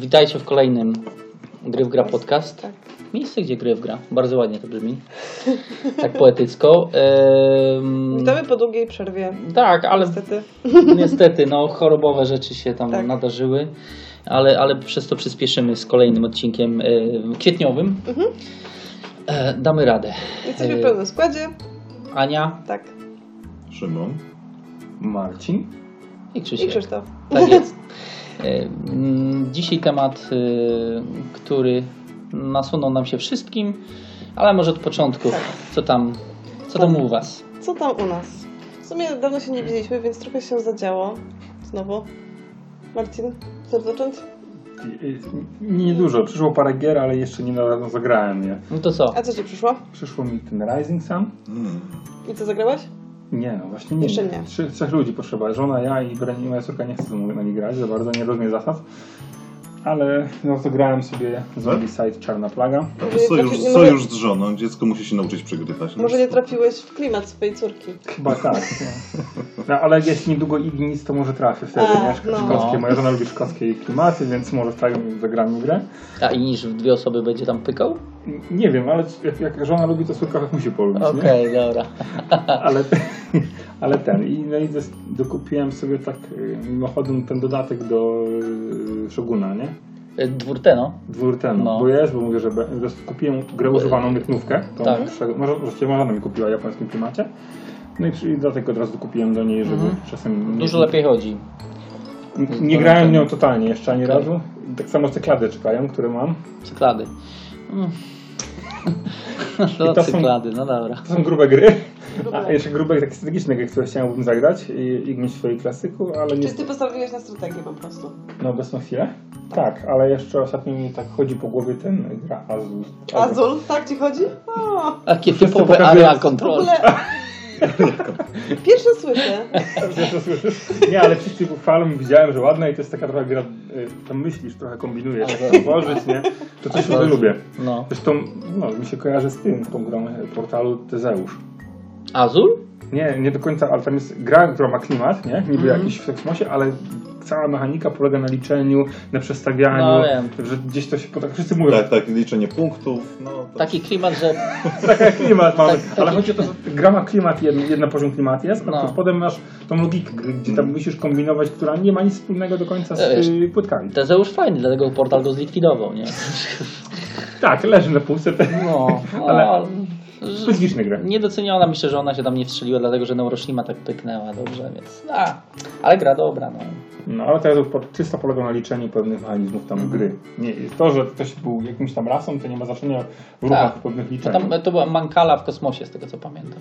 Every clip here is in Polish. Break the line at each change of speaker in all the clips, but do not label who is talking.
Witajcie w kolejnym Gry w Gra podcast.
Tak.
Miejsce, gdzie gry w gra. Bardzo ładnie to brzmi. Tak poetycko. Ehm,
Witamy po długiej przerwie.
tak, ale
Niestety.
niestety no, chorobowe rzeczy się tam
Tak.
nadarzyły, ale, ale przez to przyspieszymy z kolejnym odcinkiem e, kwietniowym.
Mhm.
E, damy radę.
Jesteśmy w pełnym składzie.
Ania
Tak.
Szymon.
Marcin.
i
I
Krzysiek.
Krzysztof.
Tak jest. Dzisiaj temat, e, który nasunął nam się wszystkim, ale może od początku.
Tak.
Co tam, co tam u Was?
Co tam u nas? W sumie dawno się nie widzieliśmy, więc trochę się zadziało. Znowu. Marcin, chcesz zacząć?
I- i- Niedużo. Przyszło parę gier, ale jeszcze nie na zagrałem je.
No to co?
A co ci przyszło?
Przyszło mi ten Rising Sun.
Mm.
I co zagrałeś?
Nie, no właśnie nie.
Jeszcze nie.
Trzy, trzech ludzi potrzeba. Żona, ja i moja córka nie chcą na nich grać, za bardzo nie rozumie zasad. Ale no to grałem sobie Zombicide Czarna Plaga.
Może nie
Sojusz,
trafi- nie
sojusz z żoną. Dziecko musi się nauczyć przegrywać. No
Może nie trafiłeś w klimat swojej córki.
Chyba tak. No. No, ale jeśli niedługo Ignis, to może trafię wtedy.
A,
nie?
no.
Szkockie. Moja żona lubi szkockie klimaty, więc może tak zagramy w grę.
A i niż w dwie osoby będzie tam pykał?
Nie wiem, ale jak, jak żona lubi, to córka musi polubić. nie?
Okej, dobra.
ale, ale ten. I, no i dokupiłem sobie tak y, mimochodem ten dodatek do y, Shoguna, nie?
E, Dwór Teno.
Dwór ten,
No.
bo jest, bo mówię, że kupiłem grę używaną mytnówkę. Tą,
Tak.
tak. Może moja żona mi kupiła w japońskim klimacie. No i i dodatek od razu dokupiłem do niej, żeby
Mhm.
czasem... Nie,
Dużo lepiej chodzi.
Nie, nie grałem nią totalnie jeszcze ani
Okej.
razu. Tak samo cyklady czekają, które mam.
Cyklady. Mm.
I
No,
to są-
no dobra.
To są grube gry.
Grube.
A jeszcze grube takie strategiczne gry, które chciałem zagrać i, i mieć w swojej klasyku, ale nie
Czyli ty postawiłeś na strategię po prostu.
na obecną chwilę. Tak, ale jeszcze ostatnio mi tak chodzi po głowie ten gra Azul.
Azul, tak ci chodzi? O,
Takie typowe area
w
control.
ogóle... Pierwsze słyszę.
To słyszysz? Nie, ale wszyscy chwalą, widziałem, że ładna i to jest taka trochę gra, y, tam myślisz, trochę kombinujesz, włożyć, nie? To coś sobie lubię.
No.
Zresztą, no, mi się kojarzy z tym, z tą grą e, portalu Tezeusz.
Azul?
Nie, nie do końca, ale tam jest gra, która ma klimat, nie? Niby
Mhm.
jakiś w kosmosie, ale cała mechanika polega na liczeniu, na przestawianiu,
No, wiem.
że gdzieś to się, tak wszyscy mówią,
Tak, tak, liczenie punktów. No, to...
Taki klimat, że
Taka klimat mamy.
Tak,
ale
taki-
chodzi o to, że gra ma klimat, jeden, jeden poziom klimat jest, a
No.
potem masz tą logikę gdzie tam musisz kombinować, która nie ma nic wspólnego do końca z
wiesz.
y, płytkami.
Tezeusz fajny, dlatego portal go zlikwidował, nie?
Tak, leży na półce, te,
No,
Ale-
ale...
specyficzne gry.
Niedoceniona myślę, że ona się tam nie wstrzeliła, dlatego że Neuroshima tak pyknęła dobrze, więc... A, ale gra dobra, no.
No ale teraz już po- czysto polega na liczeniu pewnych mechanizmów tam gry. Nie, to, że ktoś był jakimś tam rasą, to nie ma znaczenia w ruchach
Tak.
pewnych
To,
liczeń.
tam, to była Mankala w kosmosie, z tego co pamiętam.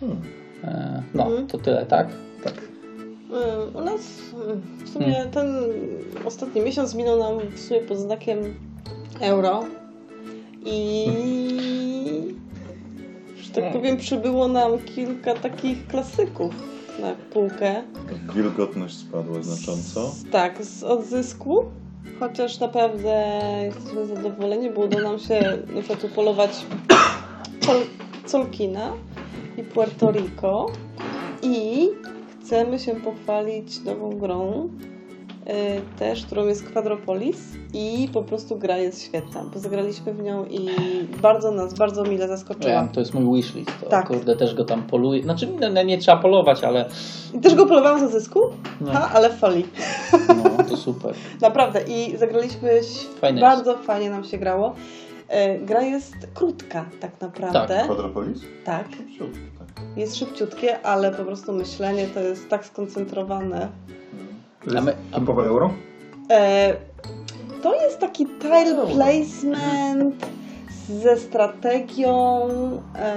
Hmm.
E, no,
Mhm.
to tyle, tak?
Tak.
Y, U nas y, w sumie ten ostatni miesiąc minął nam w sumie pod znakiem euro i że tak powiem przybyło nam kilka takich klasyków na półkę.
Wilgotność spadła znacząco.
Tak, z odzysku. Chociaż naprawdę jesteśmy zadowoleni, bo udało nam się na przykład upolować Col Colkina i Puerto Rico i chcemy się pochwalić nową grą też, którą jest Quadropolis i po prostu gra jest świetna, bo zagraliśmy w nią i bardzo nas, bardzo mile zaskoczyła.
Ja, to jest mój wishlist. To,
Tak.
Kurde, też go tam poluję. Znaczy, no, nie trzeba polować, ale
I też go polowałam z odzysku,
No.
ha, ale w folii.
no, to super.
Naprawdę i zagraliśmy,
Fajne
bardzo fajnie nam się grało. E, Gra jest krótka tak naprawdę.
Quadropolis?
Tak.
Szybciutko, tak.
Jest szybciutkie, ale po prostu myślenie to jest tak skoncentrowane.
To
A
jest typowe euro?
E, To jest taki tile placement ze strategią. E,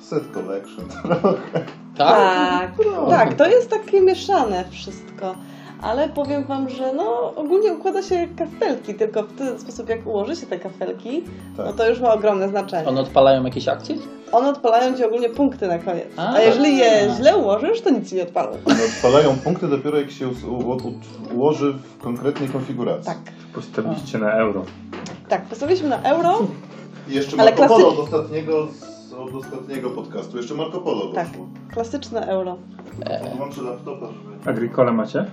Set collection trochę.
Tak?
tak, tak, to jest takie mieszane wszystko. Ale powiem Wam, że no ogólnie układa się kafelki, tylko w ten sposób jak ułoży się te kafelki,
Tak.
no to już ma ogromne znaczenie.
One odpalają jakieś akcje?
One odpalają Ci ogólnie punkty na koniec.
A.
A jeżeli je źle ułożysz, to nic Ci nie odpalą.
One odpalają punkty dopiero jak się ułoży w konkretnej konfiguracji.
Tak,
Postawiliście na euro.
tak. Postawiliśmy na euro.
I jeszcze
Ale
Marco Polo od ostatniego, z- od ostatniego podcastu. Jeszcze Marco Polo
Tak,
doszło.
klasyczne euro.
Włączę laptopa, żeby...
Agricole macie?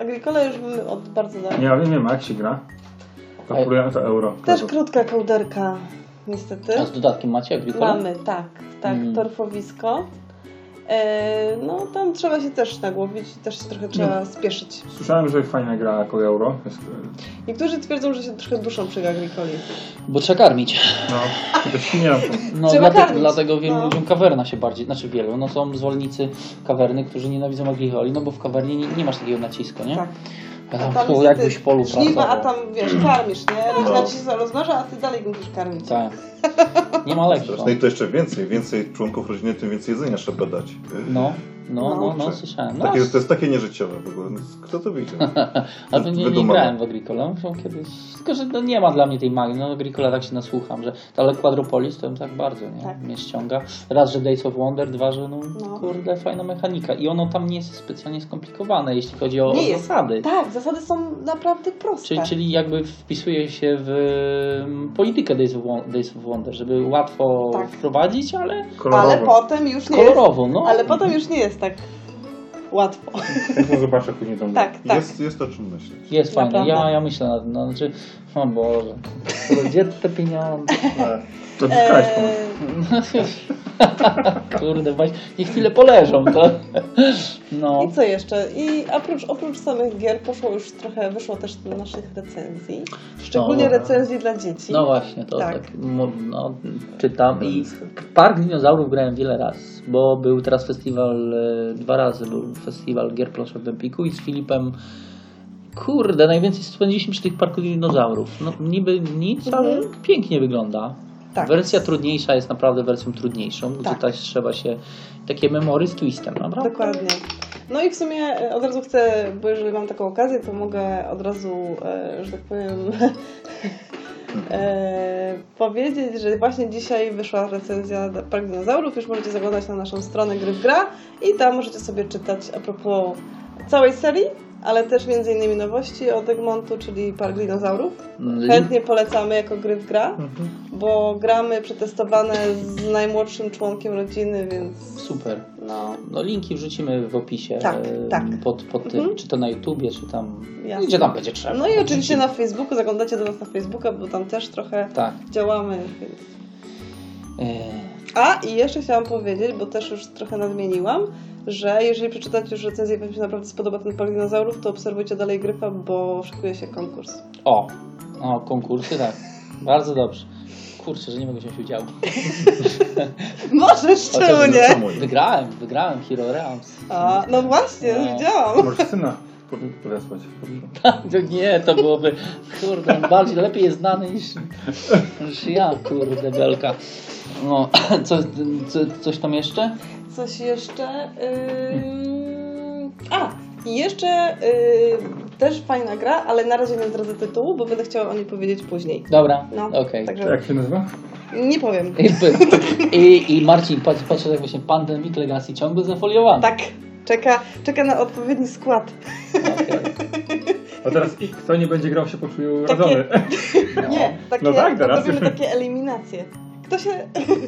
Agricole już od bardzo dawna.
Nie, ale nie wiem, a jak się gra? Kalkulujemy to euro.
Też krótka kołderka, niestety.
A z dodatkiem macie Agricola?
Mamy, tak, tak,
Mm.
torfowisko. E, no tam trzeba się też nagłowić, też się trochę trzeba spieszyć.
Słyszałem, że fajna gra jako euro. Jest, e,
Niektórzy twierdzą, że się trochę duszą przy Agricoli.
Bo trzeba karmić.
no, to świnia to.
No,
Trzeba
dlatego,
karmić.
dlatego wielu
No.
ludziom kawerna się bardziej, znaczy wielu, no są zwolennicy kawerny, którzy nienawidzą agricoli, no bo w kawernie nie, nie masz takiego nacisku, nie?
Tak.
A
A
tam
tam
jakbyś w polu
Żniwa, a tam wiesz, karmisz, nie? Rodzina ci się rozmnaża, a ty dalej musisz karmić.
Tak. Nie ma lekko.
No i to jeszcze więcej, więcej członków rodziny, tym więcej jedzenia trzeba dać.
No, no, no, no,
Kurczę.
słyszałem. No,
Takie, to jest takie nieżyciowe w ogóle. Kto to widzi?
ale to nie, nie grałem w Agricola, muszę kiedyś, tylko że no, nie ma dla mnie tej magii, no Agricola tak się nasłucham, że ale Quadropolis to tak bardzo, nie?
Tak.
Mnie ściąga. Raz, że Days of Wonder, dwa, że no,
No.
kurde, fajna mechanika i ono tam nie jest specjalnie skomplikowane, jeśli chodzi o,
Nie
o
jest.
zasady.
Tak, zasady są naprawdę proste.
Czyli, czyli jakby wpisuje się w mm, politykę Days of, Days of Wonder, żeby łatwo
Tak.
wprowadzić, ale
Kolorowo.
Ale potem już nie jest.
kolorowo, no.
Ale potem już nie jest tak łatwo.
No zobaczę później tą grę.
Tak, tak.
Jest, jest o czym myśleć.
Jest fajne.
Naprawdę.
Ja, ja myślę nad no, znaczy, o Boże, gdzie te pieniądze?
To odzyskałeś
Eee,
Kurde, właśnie, niech chwilę poleżą, to. No.
I co jeszcze? I oprócz, oprócz samych gier poszło już trochę, wyszło też do naszych recenzji. Szczególnie
No.
recenzji dla dzieci.
No właśnie, to tak,
Tak.
no, czytam i Park Dinozaurów grałem wiele razy, bo był teraz festiwal, e, dwa razy był festiwal gier planszowych w Empiku i z Filipem kurde, najwięcej spędziliśmy przy tych parku dinozaurów. No niby nic, ale pięknie wygląda.
Tak.
Wersja trudniejsza jest naprawdę wersją trudniejszą, gdzie
Tak.
też trzeba się takie memory z twistem, naprawdę?
Dokładnie. No i w sumie e, od razu chcę, bo jeżeli mam taką okazję, to mogę od razu, e, że tak powiem, e, powiedzieć, że właśnie dzisiaj wyszła recenzja Park Dinozaurów. Już możecie zaglądać na naszą stronę Gry w Gra i tam możecie sobie czytać a propos całej serii, ale też między innymi nowości od Egmontu, czyli Park Dinozaurów.
Link-
Chętnie polecamy jako Gry w Gra,
Mhm.
bo gramy przetestowane z najmłodszym członkiem rodziny, więc
Super.
no...
No linki wrzucimy w opisie.
Tak, tak.
Pod, pod tym,
Mhm.
czy to na YouTubie, czy tam.
Jasne.
Gdzie tam będzie trzeba.
No i oczywiście na Facebooku, zaglądacie do nas na Facebooka, bo tam też trochę
Tak.
działamy. Więc...
E,
A i jeszcze chciałam powiedzieć, bo też już trochę nadmieniłam, że jeżeli przeczytacie już recenzję i wam się naprawdę spodoba ten park dinozaurów, to obserwujcie dalej Gryfa, bo szykuje się konkurs.
O, o, konkursy, tak. Bardzo dobrze. Kurczę, że nie mogę wziąć udziału.
Możesz, czemu nie?
Czemu nie?
Wygrałem, wygrałem Hero Realms.
A, no właśnie,
No.
widziałam.
Możesz syna podesłać. proszę.
To nie, to byłoby, kurde, on bardziej lepiej jest znany niż, niż ja, kurde, belka. No, co, co, coś tam jeszcze?
Coś jeszcze? Ym... A, jeszcze yy, też fajna gra, ale na razie nie zdradzę tytułu, bo będę chciała o niej powiedzieć później.
Dobra,
No,
okej.
także
Jak się nazywa?
nie powiem.
I, I, I Marcin, patrz, patrz jak właśnie Pandemic Legacy ciągle zafoliowany.
Tak, czeka, czeka na odpowiedni skład.
A teraz kto nie będzie grał się poczuje
Takie-
urażony.
Nie, takie,
No tak, teraz.
robimy takie eliminacje. Kto się...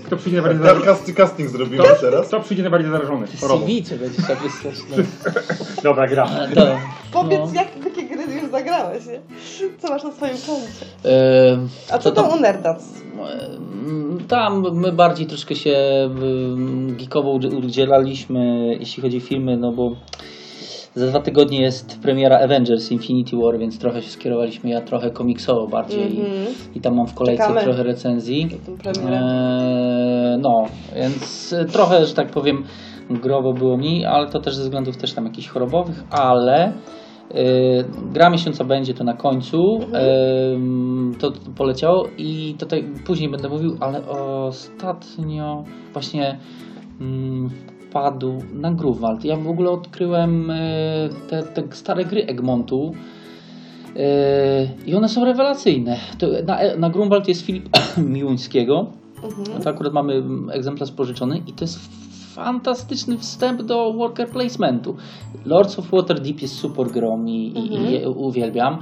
Kto przyjdzie najbardziej zarażony?
casting, casting zrobimy
Kto,
teraz.
kto przyjdzie najbardziej zarażony? Chorobą.
CV czy będzie trzeba wysłać. No.
Dobra, gra.
To,
Powiedz,
no.
jak, jakie gry już zagrałeś, nie? Co masz na swoim koncie? A co
to
tam u?
Mm, Tam my bardziej troszkę się mm, geekowo udzi- udzielaliśmy, jeśli chodzi o filmy, no bo za dwa tygodnie jest premiera Avengers Infinity War, więc trochę się skierowaliśmy, ja trochę komiksowo bardziej
Mhm.
i, i tam mam w kolejce
Czekamy.
trochę recenzji. Eee, no, więc e, trochę, że tak powiem, grobo było mi, ale to też ze względów też tam jakichś chorobowych, ale gra miesiąca będzie to na końcu, em, to, to poleciało i tutaj później będę mówił, ale ostatnio właśnie mm, wpadł na Grunwald. Ja w ogóle odkryłem e, te, te stare gry Egmontu, I one są rewelacyjne. Na, na Grunwald jest Filip Miłuńskiego.
Mhm.
To akurat mamy egzemplarz pożyczony i to jest fantastyczny wstęp do worker placementu. Lords of Waterdeep jest super grą i, i,
Mhm.
i je uwielbiam.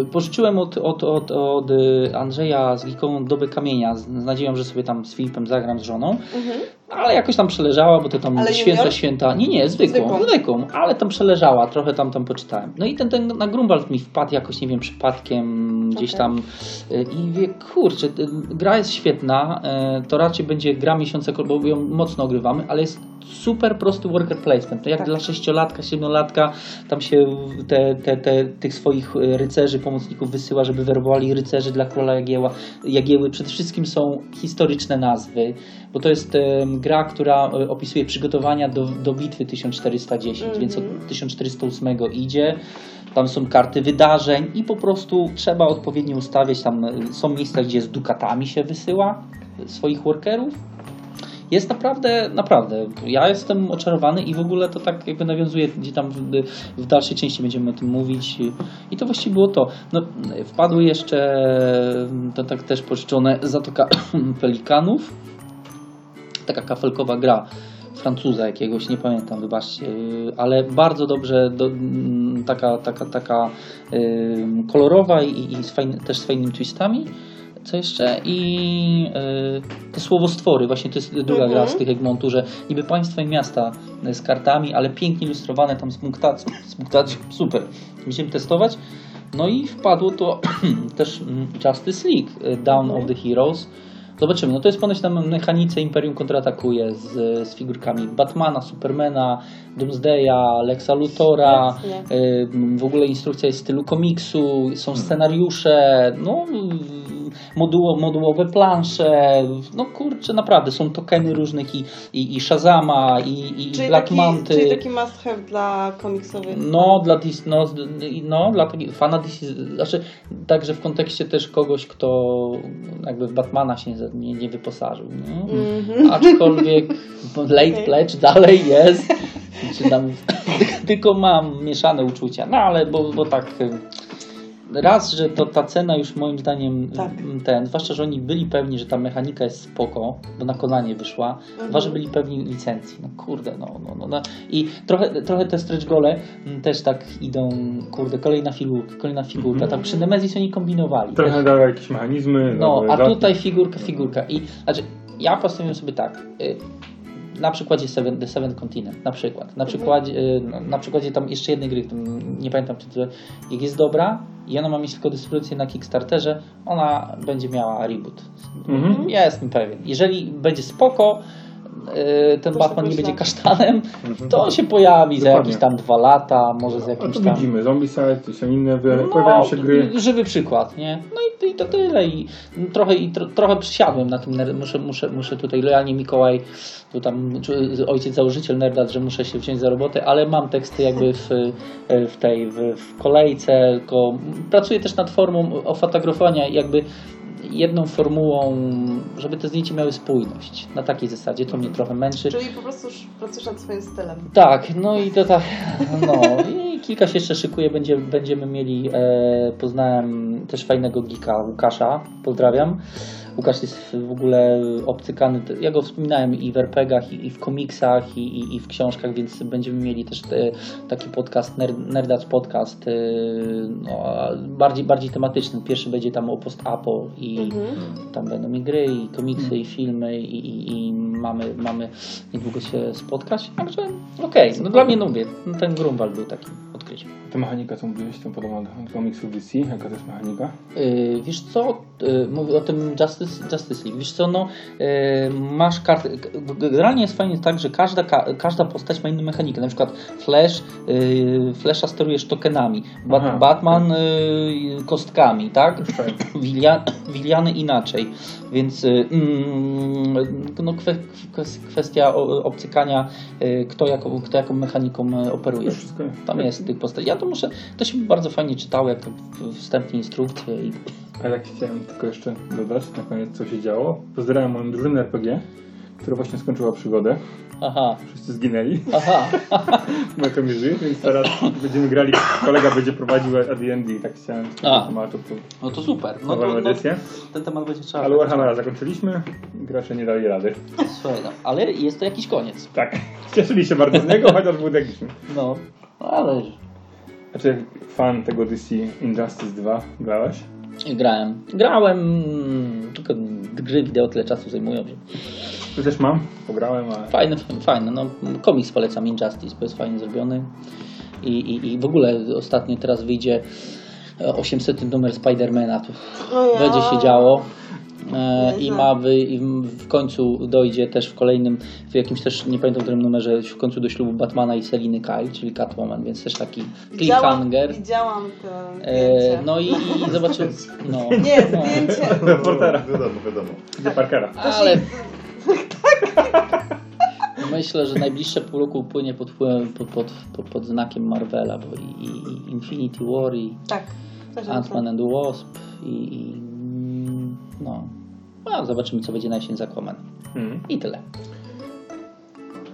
Y, pożyczyłem od, od, od, od Andrzeja z Giką Doby Kamienia. Z nadzieją, że sobie tam z Filipem zagram z żoną.
Mhm.
Ale jakoś tam przeleżała, bo to tam
Ale
święta,
junior?
święta. Nie, nie, zwykłą,
Zwykłą.
zwykłą, ale tam przeleżała, trochę tam tam poczytałem. No i ten, ten na Grunwald mi wpadł jakoś, nie wiem, przypadkiem gdzieś
Okej.
tam y, i wie, kurczę, y, gra jest świetna, y, to raczej będzie gra miesiąca, bo ją mocno ogrywamy, ale jest super prosty worker placement. To jak
Tak.
dla sześciolatka, siedmiolatka, tam się te, te, te, tych swoich rycerzy, pomocników wysyła, żeby werbowali rycerzy dla króla Jagieła. Jagieły. Przede wszystkim są historyczne nazwy, bo to jest gra, która e, opisuje przygotowania do, do bitwy 1410, więc od 1408 idzie. Tam są karty wydarzeń i po prostu trzeba odpowiednio ustawiać. Tam e, są miejsca, gdzie z dukatami się wysyła e, swoich workerów. Jest naprawdę, naprawdę. Ja jestem oczarowany i w ogóle to tak jakby nawiązuje, gdzie tam w, w dalszej części będziemy o tym mówić. I to właściwie było to. No, wpadły jeszcze, to tak też pożyczone, Zatoka Pelikanów. Taka kafelkowa gra Francuza jakiegoś, nie pamiętam, wybaczcie, yy, ale bardzo dobrze, do, mm, taka, taka, taka yy, kolorowa i, i z fajny, też z fajnymi twistami. Co jeszcze? I yy, te słowostwory, właśnie to jest druga gra z tych Egmontu, że niby państwa i miasta y, z kartami, ale pięknie ilustrowane tam z punktacją, z punktacją super. Będziemy testować. No i wpadło to też mm, Justice League, y, Down of the Heroes. Zobaczymy. No to jest ponoć na mechanice Imperium kontratakuje z, z figurkami Batmana, Supermana, Doomsdaya, Lexa Luthora.
Jasne.
Y, W ogóle instrukcja jest w stylu komiksu, są scenariusze, no, moduło, modułowe plansze. No kurczę, naprawdę są tokeny różnych i, i, i Shazama, i, i
Czyli
Black
taki,
Manty.
czyli taki must have dla komiksowych.
No, dla DC, no, no, dla takiego fana DC, znaczy także w kontekście też kogoś, kto jakby w Batmana się nie, nie, wyposażył. Nie?
Mhm.
Aczkolwiek Late Pledge dalej jest. Czy tam, tylko mam mieszane uczucia. No ale bo, bo tak raz, że to ta cena już moim zdaniem
Tak.
ten, zwłaszcza, że oni byli pewni, że ta mechanika jest spoko, bo na Konanie wyszła,
Mhm.
dwa, że byli pewni licencji. No kurde, no, no, no, no. I trochę, trochę te stretch gole m, też tak idą, kurde, kolejna figurka, kolejna figurka.
Mhm.
Tam przy Nemesis oni kombinowali.
Trochę
Też-
dały jakieś mechanizmy.
no, a tutaj figurka, figurka. I znaczy, ja postawiłem sobie tak. Y, na przykładzie Seven, The Seven Continent, na przykład. Na przykładzie, y, na- na przykładzie tam jeszcze jednej gry, nie pamiętam tytułu, jak jest dobra i ona ma mieć tylko dystrybucję na Kickstarterze, ona będzie miała reboot.
Mhm.
Ja jestem pewien. Jeżeli będzie spoko, ten
To
Batman nie będzie kasztanem, to on się pojawi za jakieś tam dwa lata, może za
A
jakimś
to
tam...
widzimy, Zombicide, to są inne, wy-
No,
pojawiają się gry.
Żywy przykład, nie? No i, i to tyle. I trochę, i tro, trochę przysiadłem na tym. Muszę, muszę, muszę tutaj lojalnie Mikołaj, tu tam ojciec założyciel Nerdat, że muszę się wziąć za robotę, ale mam teksty jakby w, w tej, w, w kolejce. Tylko pracuję też nad formą ofotografowania, jakby jedną formułą, żeby te zdjęcia miały spójność. Na takiej zasadzie to mnie trochę męczy.
Czyli po prostu już pracujesz nad swoim stylem.
Tak, no i to tak, no i kilka się jeszcze szykuje, będzie, będziemy mieli, e, poznałem też fajnego geeka Łukasza, pozdrawiam. Łukasz jest w ogóle obcykany, ja go wspominałem i w RPGach, i, i w komiksach, i, i, i w książkach, więc będziemy mieli też te, taki podcast, Nerd- Nerdac Podcast, e, no, bardziej, bardziej tematyczny. Pierwszy będzie tam o post-apo i
Mhm.
tam będą i gry, i komiksy, i filmy, i, i, i mamy, mamy niedługo się spotkać. Także okej, no dla mnie no mówię, ten Grunwald był takim odkryciem.
Ta mechanika, co mówiłeś, to podobna do komiksu DC. Jaka to jest mechanika?
Yy, wiesz co, yy, mówię o tym Justice, Justice League, wiesz co, no yy, masz kartę, g- generalnie jest fajnie tak, że każda, ka- każda postać ma inną mechanikę, na przykład Flash, yy, Flasha sterujesz tokenami,
Aha.
Batman yy, kostkami, tak? Wiliany inaczej, więc mm, no, kwe, kwe- kwestia obcykania, kto, jaką, kto jaką mechaniką operuje. Tam jest tych postaci. Ja to muszę, to się bardzo fajnie czytało, jak wstępnie instrukcje i
A jak chciałem tylko jeszcze dodać na koniec, co się działo. Pozdrawiam moją drużynę RPG, która właśnie skończyła przygodę.
aha,
Wszyscy zginęli.
aha,
na komierzy, więc teraz będziemy grali, kolega będzie prowadził AD&D i tak chciałem z tego
A.
tematu to
no to super. No to, no, ten temat będzie trzeba.
Ale Warhammera zakończyliśmy, gracze nie dali rady.
Słuchaj, no, ale jest to jakiś koniec.
Tak, cieszyli się bardzo z niego, chociaż był tragiczny.
No, ale
Znaczy jak fan tego DC Injustice 2 grałeś?
Grałem. Grałem, tylko gry wideo tyle czasu zajmują, że
Tu też mam, pograłem, ale...
fajne, fajne. No, komiks polecam Injustice, bo jest fajnie zrobiony. I, i, I w ogóle ostatnio teraz wyjdzie e, 800 numer Spidermana. Tu
ja.
będzie się działo. E, I ma wy, i w końcu dojdzie też w kolejnym, w jakimś też, nie pamiętam w którym numerze, w końcu do ślubu Batmana i Seliny Kyle, czyli Catwoman, więc też taki
Widziałam,
cliffhanger.
widziałam te
E,
zdjęcie.
no i, i zobaczył. No.
Nie, zdjęcie.
Reportera.
Wiadomo, wiadomo.
Gdzie Parkera.
Ale. Myślę, że najbliższe pół roku upłynie pod, wpływem- pod, pod, pod, pod znakiem Marvela, bo i, i, Infinity War, i
Tak.
Ant-Man and the Wasp, i, i no. A zobaczymy, co będzie na jesień Aquaman.
Mhm.
I tyle.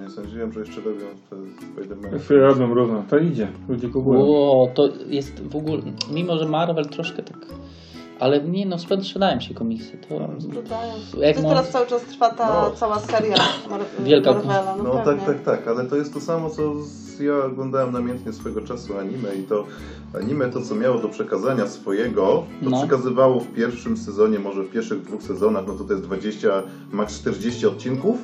Nie sądziłem, że jeszcze robią te Spidermany.
Chwilę robią, robią. To idzie. Ludzie kupują.
Ło, to jest w ogóle. Mimo, że Marvel troszkę tak. Ale nie, no sprzedają się komiksy. To
Sprzedają się.
Jak
To
mo-
teraz cały czas trwa ta
No.
cała seria Mar-
Wielka-
Marvela. No,
No tak, tak, tak, ale to jest to samo, co z, ja oglądałem namiętnie swego czasu anime i to anime to, co miało do przekazania swojego, to
No.
przekazywało w pierwszym sezonie, może w pierwszych dwóch sezonach, no to to jest 20, max 40 odcinków.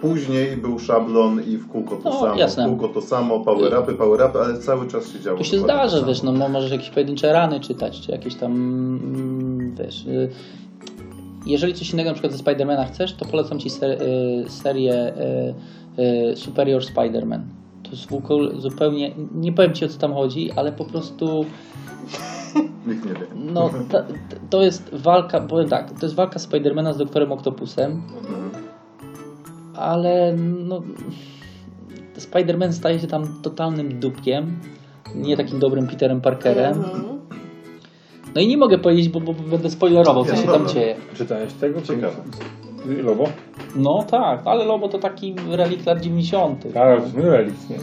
Później był szablon i w kółko to
No,
samo,
jasne.
w kółko to samo, power-upy, power-upy, ale cały czas się działo.
Tu się
to
zdarza,
samo.
wiesz, no mo- możesz jakieś pojedyncze rany czytać, czy jakieś tam, mm, wiesz... y, Jeżeli coś innego na przykład ze Spidermana chcesz, to polecam Ci ser, y, serię y, Superior Spider-Man. To jest w ogóle zupełnie, nie powiem Ci o co tam chodzi, ale po prostu
Nikt nie wie.
no, ta- to jest walka, powiem tak, to jest walka Spidermana z doktorem Octopusem,
Mhm.
Ale no, Spider-Man staje się tam totalnym dupkiem, nie takim dobrym Peterem Parkerem.
Mhm.
No i nie mogę powiedzieć, bo, bo będę spoilerował, co się tam dzieje.
Czytałeś tego? czy-
Ciekawe.
Lobo?
No tak, ale Lobo to taki relik lat 90.
Tak, to nie?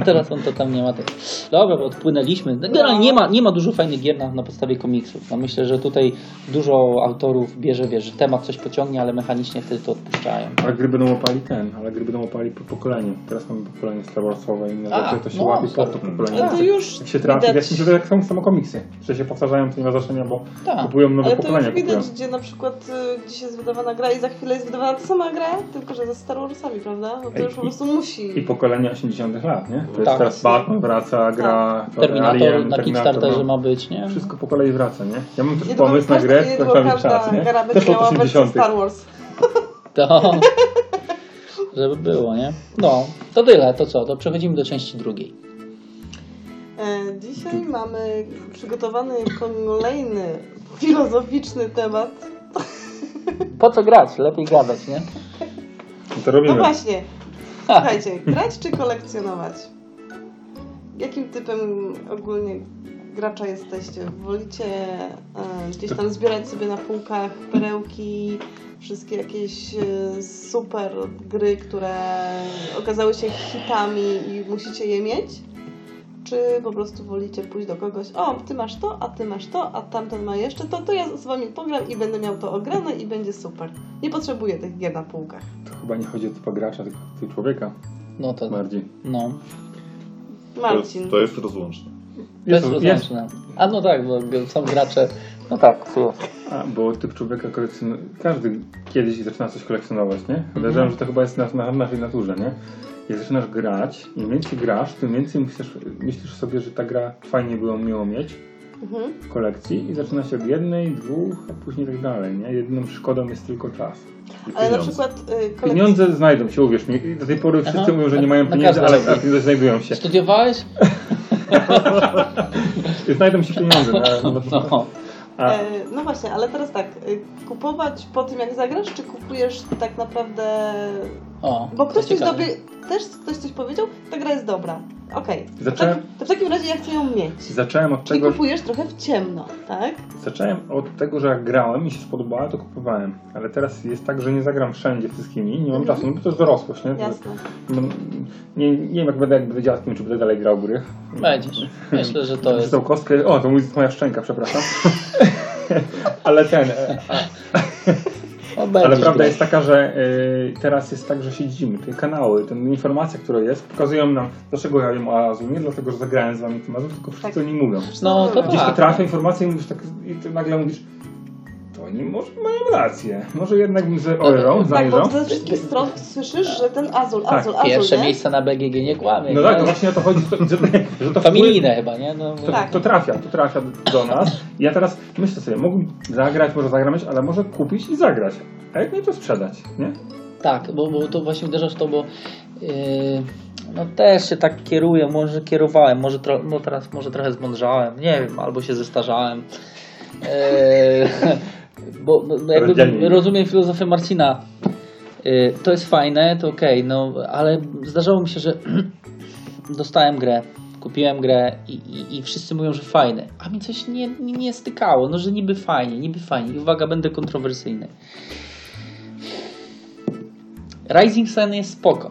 Teraz on to tam nie ma tak. Dobra, bo odpłynęliśmy. Generalnie nie ma, nie ma dużo fajnych gier na, na podstawie komiksów. No myślę, że tutaj dużo autorów bierze, wiesz, że temat coś pociągnie, ale mechanicznie wtedy to odpuszczają.
Ale gry będą opali ten, ale gry będą opali po pokoleniu. Teraz mamy pokolenie Star Warsowe i inne
A,
rzeczy, to się
no,
łapie pod to pokolenie.
Ale to już
Jak się trafi,
widać,
jak się tak są samo komiksy, że się powtarzają, to nie ma znaczenia, bo
Tak.
kupują nowe
ale to
pokolenia.
już widać,
kupują.
gdzie na przykład y, gdzieś jest wydawana gra i za chwilę jest wydawana ta sama gra, tylko że ze Star Warsami, prawda? No to już po prostu musi.
I pokolenie 80 lat, nie? To jest
Tak.
teraz Batman wraca, gra
Terminator
Alien,
na Kickstarterze
no.
ma być, nie?
Wszystko po kolei wraca, nie? Ja mam też
Niedługo
pomysł na
każda-
grę, prawie
każda
czas, nie?
gra
Też
miała wersję
80.
Star Wars.
To... Żeby było, nie? No, to tyle, to co? To przechodzimy do części drugiej.
E, Dzisiaj mamy przygotowany kolejny filozoficzny temat.
Po co grać? Lepiej gadać, nie?
No to robimy.
No właśnie, słuchajcie, grać czy kolekcjonować? Jakim typem ogólnie gracza jesteście? Wolicie e, gdzieś tam zbierać sobie na półkach perełki, wszystkie jakieś e, super gry, które okazały się hitami i musicie je mieć? Czy po prostu wolicie pójść do kogoś, o, ty masz to, a ty masz to, a tamten ma jeszcze to, to ja z wami pogram i będę miał to ograne i będzie super. Nie potrzebuję tych gier na półkach.
To chyba nie chodzi o typa gracza, tylko o typ człowieka
No to,
bardziej.
no.
Marcin.
to jest rozłączne.
Jest,
jest.
A no tak, bo są gracze. No tak, tu.
A, bo typ człowieka kolekcjonuje. Każdy kiedyś zaczyna coś kolekcjonować, nie?
Mhm.
Podejrzewam, że to chyba jest na, na naszej naturze, nie? Jak zaczynasz grać, im więcej grasz, tym więcej myślisz, myślisz sobie, że ta gra fajnie by ją miło mieć
Mhm.
w kolekcji i zaczyna się od jednej, dwóch, a później tak dalej, nie? Jedyną szkodą jest tylko czas.
Ale na przykład y, kolekcja...
Pieniądze znajdą się, uwierz mi. Do tej pory wszyscy
Aha.
mówią, że nie mają
Na
pieniędzy, ale pieniądze znajdują się.
Studiowałeś?
Znajdą się pieniądze. No, no,
No.
a,
E, no właśnie, ale teraz tak, y, kupować po tym jak zagrasz, czy kupujesz tak naprawdę...
O,
Bo ktoś
to
coś dobry... Też ktoś coś powiedział, ta gra jest dobra. Okej. To,
Zacząłem-
tak, to w takim razie ja chcę ją mieć.
zacząłem od
Czyli
tego,
kupujesz trochę w ciemno, tak?
Zacząłem od tego, że jak grałem i się spodobało, to kupowałem. Ale teraz jest tak, że nie zagram wszędzie wszystkimi, nie mam czasu, no bo to jest dorosłość, nie? To-
Jasne.
no, nie, nie wiem jak będę, jak będę dziadkiem, czy będę dalej grał w gry.
Będziesz. Myślę, że to jest.
Dostał kostkę, o to mój, moja szczęka, przepraszam. Ale ten, Ale prawda jest taka, że y, teraz jest tak, że siedzimy, te kanały, te informacje, które jest, pokazują nam, dlaczego ja wiem o Azul. Nie dlatego, że zagrałem z wami tym Azul, tylko wszyscy
Tak.
o nim mówią.
No to
Gdzieś to
tak.
trafia informacja i mówisz tak, i ty nagle mówisz, to oni może mają rację. Może jednak bym ze ojrą,
Tak, bo ze wszystkich stron słyszysz, że ten Azul,
Tak,
Azul, Azul,
Pierwsze
nie?
miejsce na BGG nie kłamie.
No
nie?
tak, to właśnie o to chodzi, że to, że, to
Familijne chyba, nie? No,
To,
Tak.
to trafia, to trafia do nas. I ja teraz myślę sobie, mógłbym zagrać, może zagrać, ale może kupić i zagrać. A jak nie, to sprzedać, nie?
Tak, bo, bo to właśnie uderzasz w to, bo yy, no też się tak kieruję, może kierowałem, może, tro, no teraz może trochę zmądrzałem, nie wiem, albo się zestarzałem. Yy, bo no, no jakby rozumiem filozofię Marcina. Yy, to jest fajne, to okej, no ale zdarzało mi się, że dostałem grę, kupiłem grę i, i, i wszyscy mówią, że fajne, a mi coś nie, nie, nie stykało, no że niby fajnie, niby fajnie. I uwaga, będę kontrowersyjny. Rising Sun jest spoko,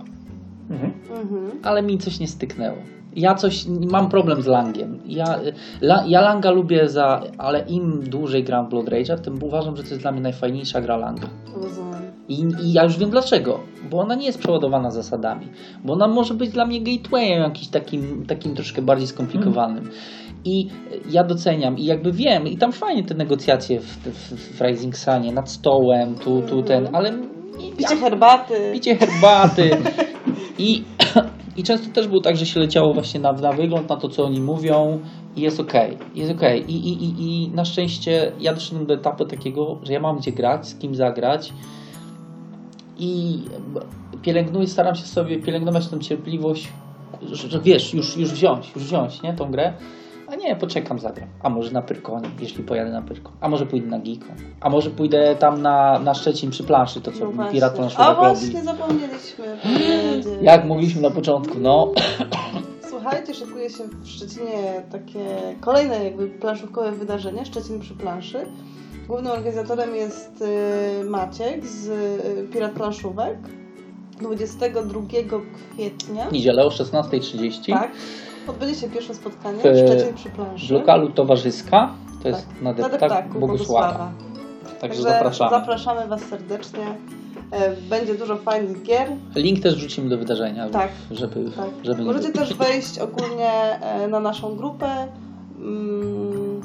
Mhm.
Mhm.
ale mi coś nie styknęło. Ja coś, mam problem z Langiem. Ja, la, ja Langa lubię za, ale im dłużej gram w Blood Rage'a, tym uważam, że to jest dla mnie najfajniejsza gra Langa.
Rozumiem.
I, I ja już wiem dlaczego. Bo ona nie jest przeładowana zasadami. Bo ona może być dla mnie gatewayem jakiś takim, takim troszkę bardziej skomplikowanym. I ja doceniam i jakby wiem, i tam fajnie te negocjacje w, w, w Rising Sunie, nad stołem, tu, tu, ten, ale nie-
Picie herbaty.
picie herbaty. I, I często też było tak, że się leciało właśnie na, na wygląd, na to, co oni mówią i jest okej. Jest okej. I, i, i, I na szczęście ja doszedłem do etapu takiego, że ja mam gdzie grać, z kim zagrać i pielęgnuję, staram się sobie pielęgnować tą cierpliwość, że, że wiesz, już, już wziąć, już wziąć, nie, tą grę. A nie, poczekam, zagram. A może na Pyrkonie, jeśli pojadę na Pyrkon. A może pójdę na Geekon. A może pójdę tam na, na Szczecin przy planszy, to co
No właśnie.
Pirat
A właśnie, zapomnieliśmy.
Jak mówiliśmy na początku, no.
Słuchajcie, szykuje się w Szczecinie takie kolejne jakby planszówkowe wydarzenie, Szczecin przy planszy. Głównym organizatorem jest y, Maciek z y, Pirat Planszówek. 22 kwietnia.
Niedzielę o 16.30
Tak. Się pierwsze spotkanie
W-
Szczecin przy
w
planszy.
lokalu Towarzyska. To jest
Tak.
na
Na
deptak
deptaku
Bogusława.
Bogusława.
Także zapraszamy.
zapraszamy Was serdecznie. E, Będzie dużo fajnych gier.
Link też wrzucimy do wydarzenia,
Tak.
żeby,
Tak.
żeby nie
Możecie
było.
też wejść ogólnie e, na naszą grupę mm,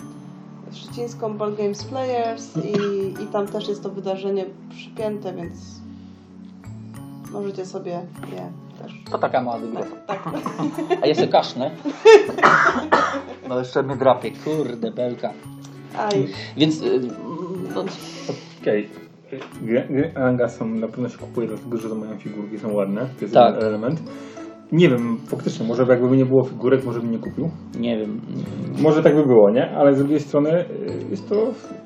szczecińską Ball Games Players i, i tam też jest to wydarzenie przypięte, więc możecie sobie je też.
To taka mała dygresja.
Tak, tak.
A jeszcze kasznę. No jeszcze mnie drapie, kurde belka.
Aj,
Więc y, no,
Okej. Gry, gry Anga są, na pewno się kupuje dlatego, że to mają figurki, są ładne. To jest
Tak.
jeden element. Nie wiem, faktycznie, może jakby nie było figurek, może bym nie kupił.
nie wiem.
Może tak by było, nie? Ale z drugiej strony y, jest to,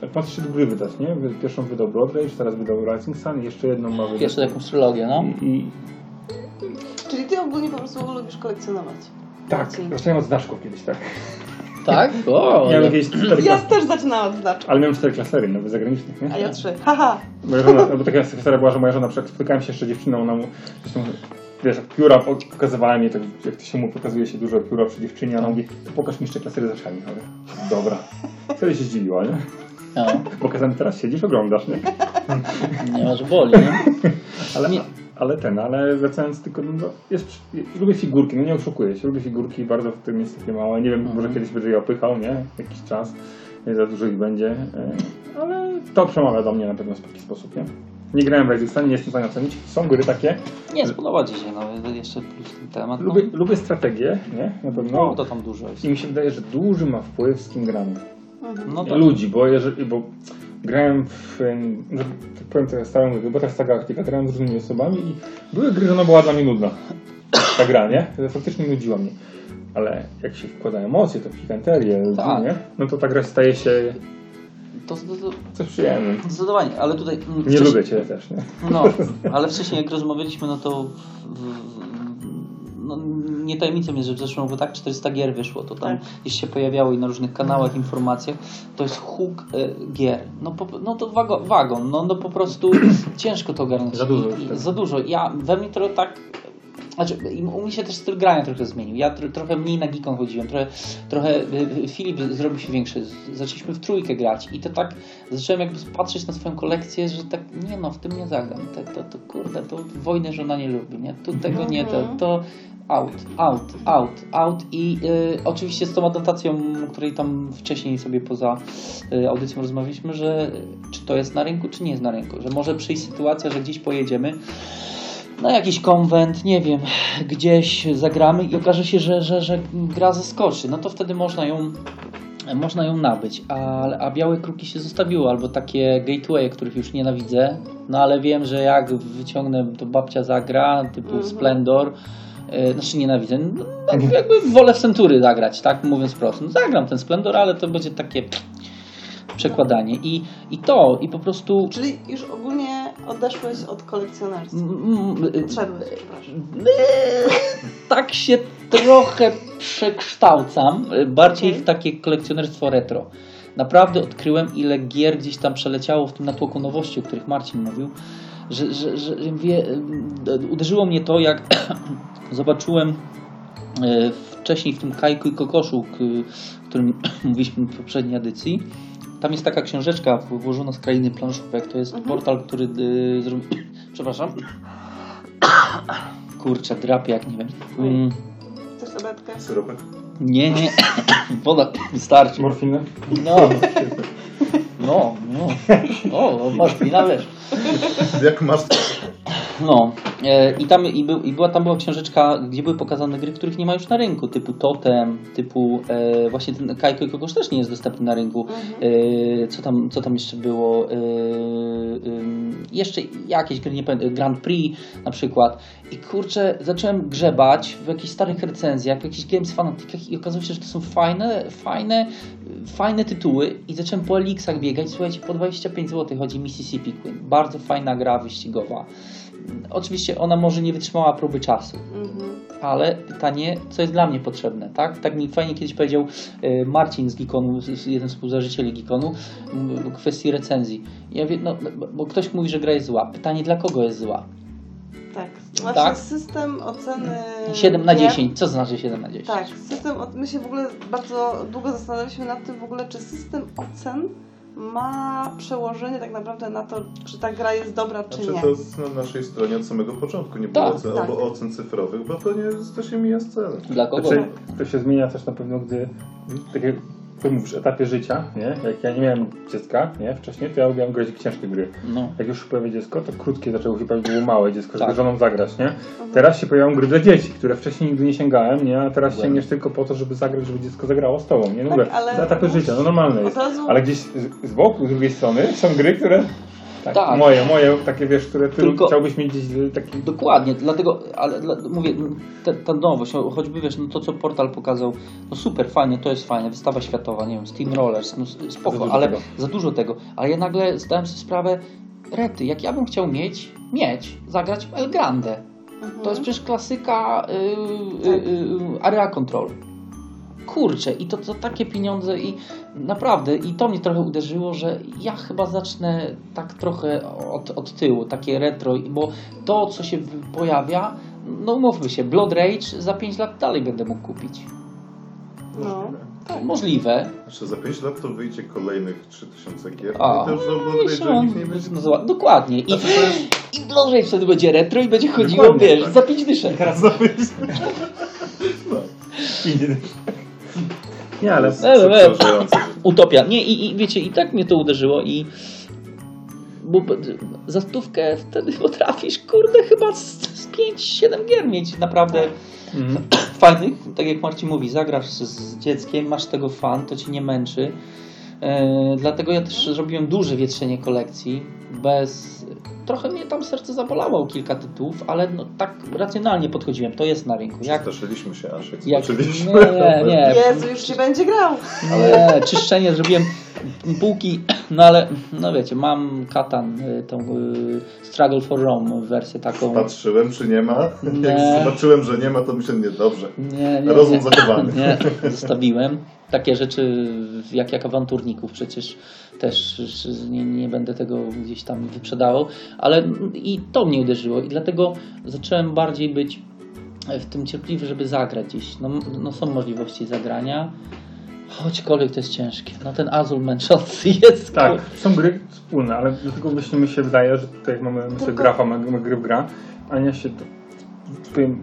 jak ma trzy gry wydać, nie? Pierwszą wydał Rage, teraz wydał Rising Sun i jeszcze jedną ma wydać.
Jeszcze jakąś trylogię, no.
I, i
czyli ty ogólnie po prostu lubisz kolekcjonować.
tak, zacząłem od znaczków kiedyś, tak.
Tak? O,
Miałem
ale-
cztery
Ja też zaczynałam od znaczków,
ale miałem cztery klasery, nawet zagranicznych, nie?
a ja trzy. Haha!
Moja żona, no bo taka historia była, że moja żona, spotykałem się jeszcze z dziewczyną, ona mu, zresztą, wiesz, jak pióra po- pokazywałem jej, tak jak to się mu pokazuje się dużo pióra przy dziewczynie, a ona mówi, to pokaż mi jeszcze klasery z oczami. Mówię, dobra. Wtedy się zdziwiła, nie?
no,
Bo kazałem, teraz siedzisz, oglądasz, nie?
nie ma, że boli, nie?
Ale,
Nie.
Ale ten, ale wracając tylko, no, jest, lubię figurki, no nie oszukuję się, lubię figurki, bardzo w tym jest takie małe, nie wiem, może
Mhm.
kiedyś będę je opychał, nie? Jakiś czas, nie za dużo ich będzie, e, ale to przemawia do mnie na pewno w taki sposób, nie? Nie grałem w Sun, nie jestem w stanie ocenić. Są gry takie.
Nie, spodoba Ci się, no jeszcze plus ten temat. No,
Lubię, lubię strategię, nie? Na pewno.
no to tam dużo jest.
I mi się wydaje, że duży ma wpływ z kim gramy.
No to
Ludzi, bo jeżeli, bo grałem w, że tak powiem teraz stałą grę, bo teraz ta galaktyka, grałem z różnymi osobami i były gry, że ona była dla mnie nudna. Ta gra, nie? Faktycznie nudziła mnie. Ale jak się wkłada emocje, to pikanterię, ludzi,
Tak.
nie? No to ta gra staje się
to, to, to
coś przyjemnym.
zdecydowanie, ale tutaj...
Nie
wcześniej-
lubię cię też, nie?
No, ale wcześniej jak rozmawialiśmy, no to w, w, no, nie tajemnicą jest, że w zeszłym roku tak 400 gier wyszło, to tam
Tak.
gdzieś się pojawiało i na różnych kanałach informacjach, to jest huk e, gier. No, po, no to wago, wagon, no, no po prostu ciężko to ogarnąć.
Za dużo
I. Za dużo. Ja, we mnie to tak Znaczy, i u mnie się też styl grania trochę zmienił. Ja tro, trochę mniej na Geekon chodziłem, trochę, trochę y, y, Filip zrobił się większy. Zaczęliśmy w trójkę grać i to tak zacząłem jakby patrzeć na swoją kolekcję, że tak nie no, w tym nie zagram. To, to, to kurde, to wojny żona nie lubi, nie? Tu tego nie, to, to out, out, out, out i y, oczywiście z tą adnotacją, o której tam wcześniej sobie poza y, audycją rozmawialiśmy, że czy to jest na rynku, czy nie jest na rynku, że może przyjść sytuacja, że gdzieś pojedziemy na jakiś konwent, nie wiem, gdzieś zagramy i okaże się, że, że, że gra zaskoczy, no to wtedy można ją można ją nabyć, a, a białe kruki się zostawiło, albo takie gateway, których już nienawidzę, no ale wiem, że jak wyciągnę, to babcia zagra, typu
Mhm.
Splendor, e, znaczy nienawidzę, no, no, jakby wolę w Century zagrać, tak mówiąc prosto, no zagram ten Splendor, ale to będzie takie przekładanie i, i to, i po prostu
Czyli już ogólnie odeszłeś od kolekcjonarstwa.
mm,
Odszedłeś, przepraszam.
tak się trochę przekształcam, bardziej
Okej.
w takie kolekcjonerstwo retro. Naprawdę odkryłem, ile gier gdzieś tam przeleciało w tym natłoku nowości, o których Marcin mówił, że, że, że że wie, uderzyło mnie to, jak zobaczyłem y, wcześniej w tym Kajku i Kokoszu, o którym mówiliśmy w poprzedniej edycji. Tam jest taka książeczka włożona z krainy planszówek. To jest portal, który y, zrobił. Przepraszam. Kurczę, drapie jak nie wiem. Mm,
Chcesz tabletkę?
Syropek?
nie, nie. Woda wystarczy.
Morfinę?
No. No, no. O, morfina wiesz.
Jak masz...
No. E, I tam i, był, i była, tam była książeczka, gdzie były pokazane gry, których nie ma już na rynku, typu Totem, typu e, właśnie ten Kajko i Kokosz też nie jest dostępny na rynku. E, co, tam, co tam jeszcze było? E, jeszcze jakieś gry, nie pamiętam, Grand Prix na przykład. I kurczę, zacząłem grzebać w jakichś starych recenzjach, w jakichś Games Fanaticach i okazało się, że to są fajne, fajne, fajne tytuły i zacząłem po Elixach biegać. Słuchajcie, po 25 zł chodzi Mississippi Queen. Bardzo fajna gra wyścigowa. Oczywiście ona może nie wytrzymała próby czasu,
Mhm.
ale pytanie, co jest dla mnie potrzebne, tak? Tak mi fajnie kiedyś powiedział e, Marcin z Gikonu, jeden z współzałożycieli Gikonu, w kwestii recenzji. Ja wie, no, bo- ktoś mówi, że gra jest zła. Pytanie, dla kogo jest zła?
Tak. Właśnie
Tak.
system oceny.
7 na
gier-
10. Co znaczy 7 na 10?
Tak, system, my się w ogóle bardzo długo zastanawialiśmy nad tym w ogóle, czy system ocen ma przełożenie tak naprawdę na to, czy ta gra jest dobra, czy
Znaczy
nie.
to jest na naszej stronie od samego początku. Nie było
Tak,
ocen,
tak.
albo ocen cyfrowych, bo to nie to się mija z celem.
Dla kogo?
Znaczy, to się zmienia też na pewno, gdy tak jak mówisz, etapie życia, nie? Jak ja nie miałem dziecka, nie? Wcześniej, to ja lubiłem grać w ciężkie gry.
No.
Jak już pojawia dziecko, to krótkie zaczęło się pojawić, było małe dziecko, żeby
Tak.
z żoną zagrać, nie? Teraz się pojawiają gry dla dzieci, które wcześniej nigdy nie sięgałem, nie? A teraz sięgniesz tylko po to, żeby zagrać, żeby dziecko zagrało z tobą, nie? No
Tak, ale-
etapy życia, no normalne jest. Ale gdzieś z boku, z drugiej strony są gry, które... Tak,
Tak.
moje, moje, takie wiesz, które ty
Tylko-
chciałbyś mieć gdzieś taki...
Dokładnie, dlatego, ale dla, mówię, ta, ta nowość, no, choćby wiesz, no to co portal pokazał, no super, fajnie, to jest fajne, wystawa światowa, nie wiem, Steam Rollers, no
Za
spoko,
dużo
ale
tego.
za dużo tego, ale ja nagle zdałem sobie sprawę, rety, jak ja bym chciał mieć, mieć, zagrać w El Grande,
Mhm.
to jest przecież klasyka yy, yy, yy, Area Control. Kurczę, i to za takie pieniądze i naprawdę, i to mnie trochę uderzyło, że ja chyba zacznę tak trochę od, od tyłu, takie retro, bo to, co się pojawia, no umówmy się, Blood Rage za 5 lat dalej będę mógł kupić.
No. Tak.
Możliwe.
Jeszcze za 5 lat to wyjdzie kolejnych 3000 gier.
A,
I to już o
no
Blood nikt nie będzie.
no Dokładnie. I,
Znaczy, to jest-
I Blood Rage wtedy będzie retro i będzie chodziło,
Dokładnie
wiesz,
tak.
za 5 dyszek.
Za pięć-
Nie, ale...
No, no. Utopia. Nie, i, i wiecie, i tak mnie to uderzyło i bo za stówkę wtedy potrafisz, kurde, chyba z, z 5-7 gier mieć naprawdę
Mhm.
fajnych. Tak jak Marcin mówi, zagrasz z, dzieckiem, masz tego fan, to ci nie męczy. E, dlatego ja też zrobiłem duże wietrzenie kolekcji, bez... Trochę mnie tam serce zabolało kilka tytułów, ale no, tak racjonalnie podchodziłem, to jest na rynku. Jak,
Przestraszyliśmy się aż jak
jak,
zobaczyliśmy.
nie, nie,
Jezu, już nie będzie grał.
nie, czyszczenie zrobiłem półki, no ale no wiecie, mam Katan, y, tą y, Struggle for Rome wersję taką.
Patrzyłem, czy nie ma.
Nie.
Jak zobaczyłem, że nie ma, to myślę, nie dobrze.
Nie, nie,
Rozum
nie,
zachowany.
nie, zostawiłem. Takie rzeczy jak, jak awanturników przecież też nie, nie będę tego gdzieś tam wyprzedawał, ale i to mnie uderzyło i dlatego zacząłem bardziej być w tym cierpliwy, żeby zagrać gdzieś. No, no są możliwości zagrania, choćkolwiek to jest ciężkie. No ten Azul męczący jest.
Tak,
kur-
są gry wspólne, ale dlatego właśnie mi się wydaje, że tutaj mamy my sobie
Tylko-
grafa, mamy gry w gra, Ania się to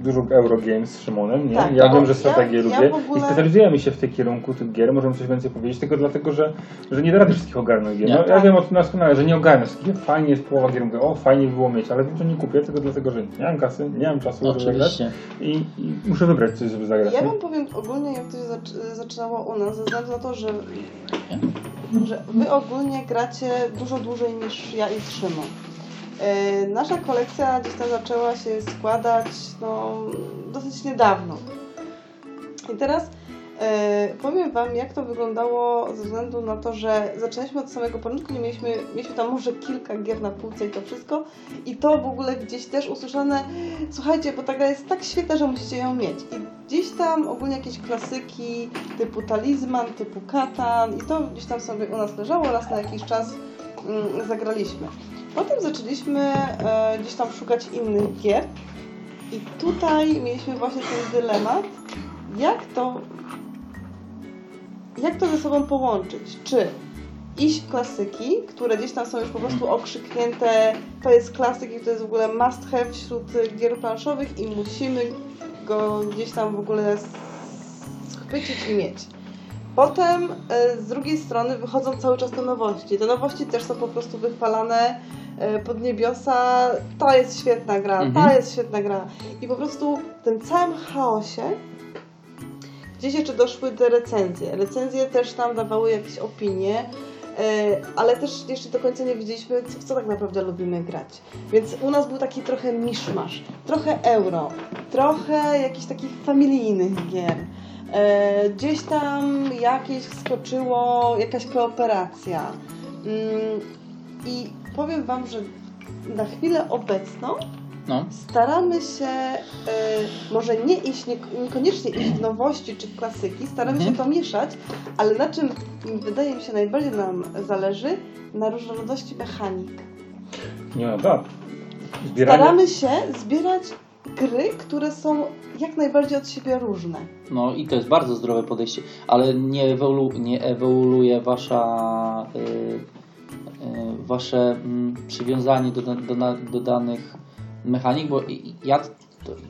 dużo Eurogames z Szymonem, nie?
Tak,
ja
tak.
wiem, że
Ja-
strategię
ja
lubię
w ogóle-
i specjalizujemy się w tej kierunku tych gier, możemy coś więcej powiedzieć, tylko dlatego, że, że nie da rady wszystkich ogarnąć gier. No, ja
Tak.
wiem o tym doskonale, że nie ogarnę wszystkich fajnie jest połowa gier, mówię, o fajnie by było mieć, ale wiem, że nie kupię, tylko dlatego, że nie mam kasy, nie mam czasu, żeby zagrać
Oczywiście.
i, i muszę wybrać coś, żeby zagrać.
Ja wam powiem ogólnie, jak to się zac- zaczynało u nas, ze względu na to, że, że wy ogólnie gracie dużo dłużej niż ja i Szymon. E, Nasza kolekcja gdzieś tam zaczęła się składać no, dosyć niedawno. I teraz e, powiem Wam, jak to wyglądało ze względu na to, że zaczęliśmy od samego początku, nie mieliśmy, mieliśmy tam może kilka gier na półce i to wszystko. I to w ogóle gdzieś też usłyszane, słuchajcie, bo ta gra jest tak świetna, że musicie ją mieć. I gdzieś tam ogólnie jakieś klasyki typu Talizman, typu Katan i to gdzieś tam sobie u nas leżało, raz na jakiś czas mm, zagraliśmy. Potem zaczęliśmy e, gdzieś tam szukać innych gier i tutaj mieliśmy właśnie ten dylemat, jak to jak to ze sobą połączyć? Czy iść w klasyki, które gdzieś tam są już po prostu okrzyknięte, to jest klasyk i to jest w ogóle must have wśród gier planszowych i musimy go gdzieś tam w ogóle schwycić i mieć. Potem y, z drugiej strony wychodzą cały czas te nowości. Te nowości też są po prostu wychwalane y, pod niebiosa. To jest świetna gra,
Mhm.
ta jest świetna gra. I po prostu w tym całym chaosie Gdzieś jeszcze doszły te recenzje. Recenzje też tam dawały jakieś opinie, e, ale też jeszcze do końca nie wiedzieliśmy, w co tak naprawdę lubimy grać. Więc u nas był taki trochę miszmasz, trochę euro, trochę jakichś takich familijnych gier. E, Gdzieś tam jakieś wskoczyło, jakaś kooperacja. Mm, I powiem Wam, że na chwilę obecną
No.
staramy się y, może nie iść, nie, niekoniecznie iść w nowości czy w klasyki, staramy
Mhm.
się to mieszać, ale na czym wydaje mi się najbardziej nam zależy? Na różnorodności mechanik.
Nie ma tak. Zbieranie,
Staramy się zbierać gry, które są jak najbardziej od siebie różne.
No i to jest bardzo zdrowe podejście, ale nie, ewolu, nie ewoluuje wasza, y, y, wasze mm, przywiązanie do, do, do danych mechanik, bo ja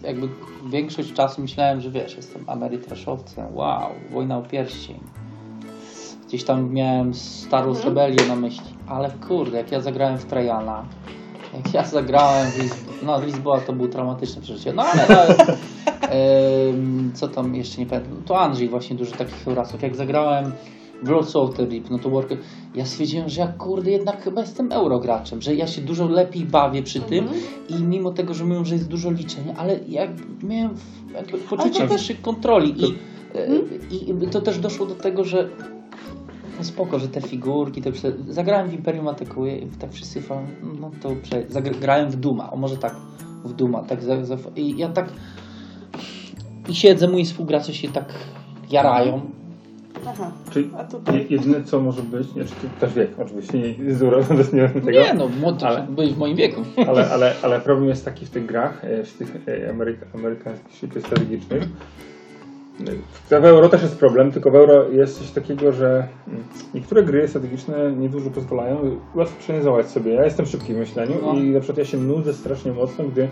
jakby większość czasu myślałem, że wiesz, jestem amerytraszowcem, wow, wojna o pierścień. Gdzieś tam miałem Star Wars
Mhm.
Rebellion na myśli, ale kurde, jak ja zagrałem w Trajana, jak ja zagrałem w Lisboa, no Lisboa to był traumatyczne przeżycie, no ale no, Em, co tam jeszcze nie pamiętam. To Andrzej właśnie dużo takich eurasów. Jak zagrałem of the Deep, no to Worker, ja stwierdziłem, że ja kurde jednak chyba jestem eurograczem, że ja się dużo lepiej bawię przy tym
Mhm.
i mimo tego, że mówią, że jest dużo liczenia, ale ja miałem poczucie wyższej kontroli i,
Mhm.
e, i to też doszło do tego, że no spoko, że te figurki, te prze... zagrałem w Imperium Atakuje i tak wszyscy fan, no to prze... zagrałem w Duma, o może tak, w Duma, tak za, za... i ja tak i siedzę, moi współgracze się tak jarają.
Aha.
Czyli
A tutaj-
je- jedyne co może być, nie, czy ty też wiek, oczywiście nie, z urodzenia nie wiem tego,
Nie no, młody,
Ale-
byli w moim wieku.
ale, ale, ale problem jest taki w tych grach, e, w tych e, ameryka, amerykańskich świecie strategicznych. W euro też jest problem, tylko w euro jest coś takiego, że niektóre gry strategiczne niedużo pozwalają łatwo przeanalizować sobie. Ja jestem szybki w myśleniu
No.
i na przykład ja się nudzę strasznie mocno, gdy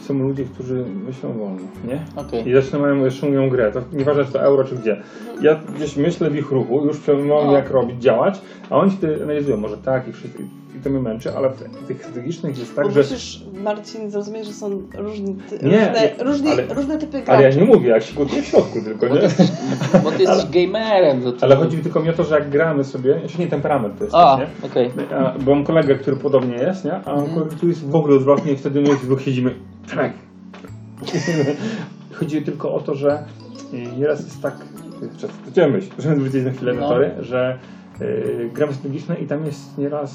są ludzie, którzy myślą wolno, nie?
Okej.
I zaczynają, szumią grę. To nieważne, czy to euro, czy gdzie. Ja gdzieś myślę w ich ruchu, już przemyślałem,
No.
jak robić, działać, a oni wtedy analizują, może tak i wszystko. I to mnie męczy, ale w tych strategicznych jest tak,
Bo
że...
musisz, Marcin, zrozumieć, że są różni, ty,
Nie,
różne,
nie,
różni,
ale-
różne typy graczy.
Ale ja nie mówię, jak się gotuję w środku tylko,
Bo
nie?
ty bo ty jesteś gamerem. To...
Ale chodzi mi tylko mi o to, że jak gramy sobie, jeszcze nie temperament to jest,
A,
nie?
okej.
A, Bo mam kolegę, który podobnie jest, nie? A mam
Mhm.
kolegę, który jest w ogóle odwrotnie i wtedy my dwóch siedzimy tak. Chodzi tylko o to, że y, nieraz jest tak, czas myśl, żeby wrócić na chwilę na
No.
tory, że gramy strategiczne i tam jest nieraz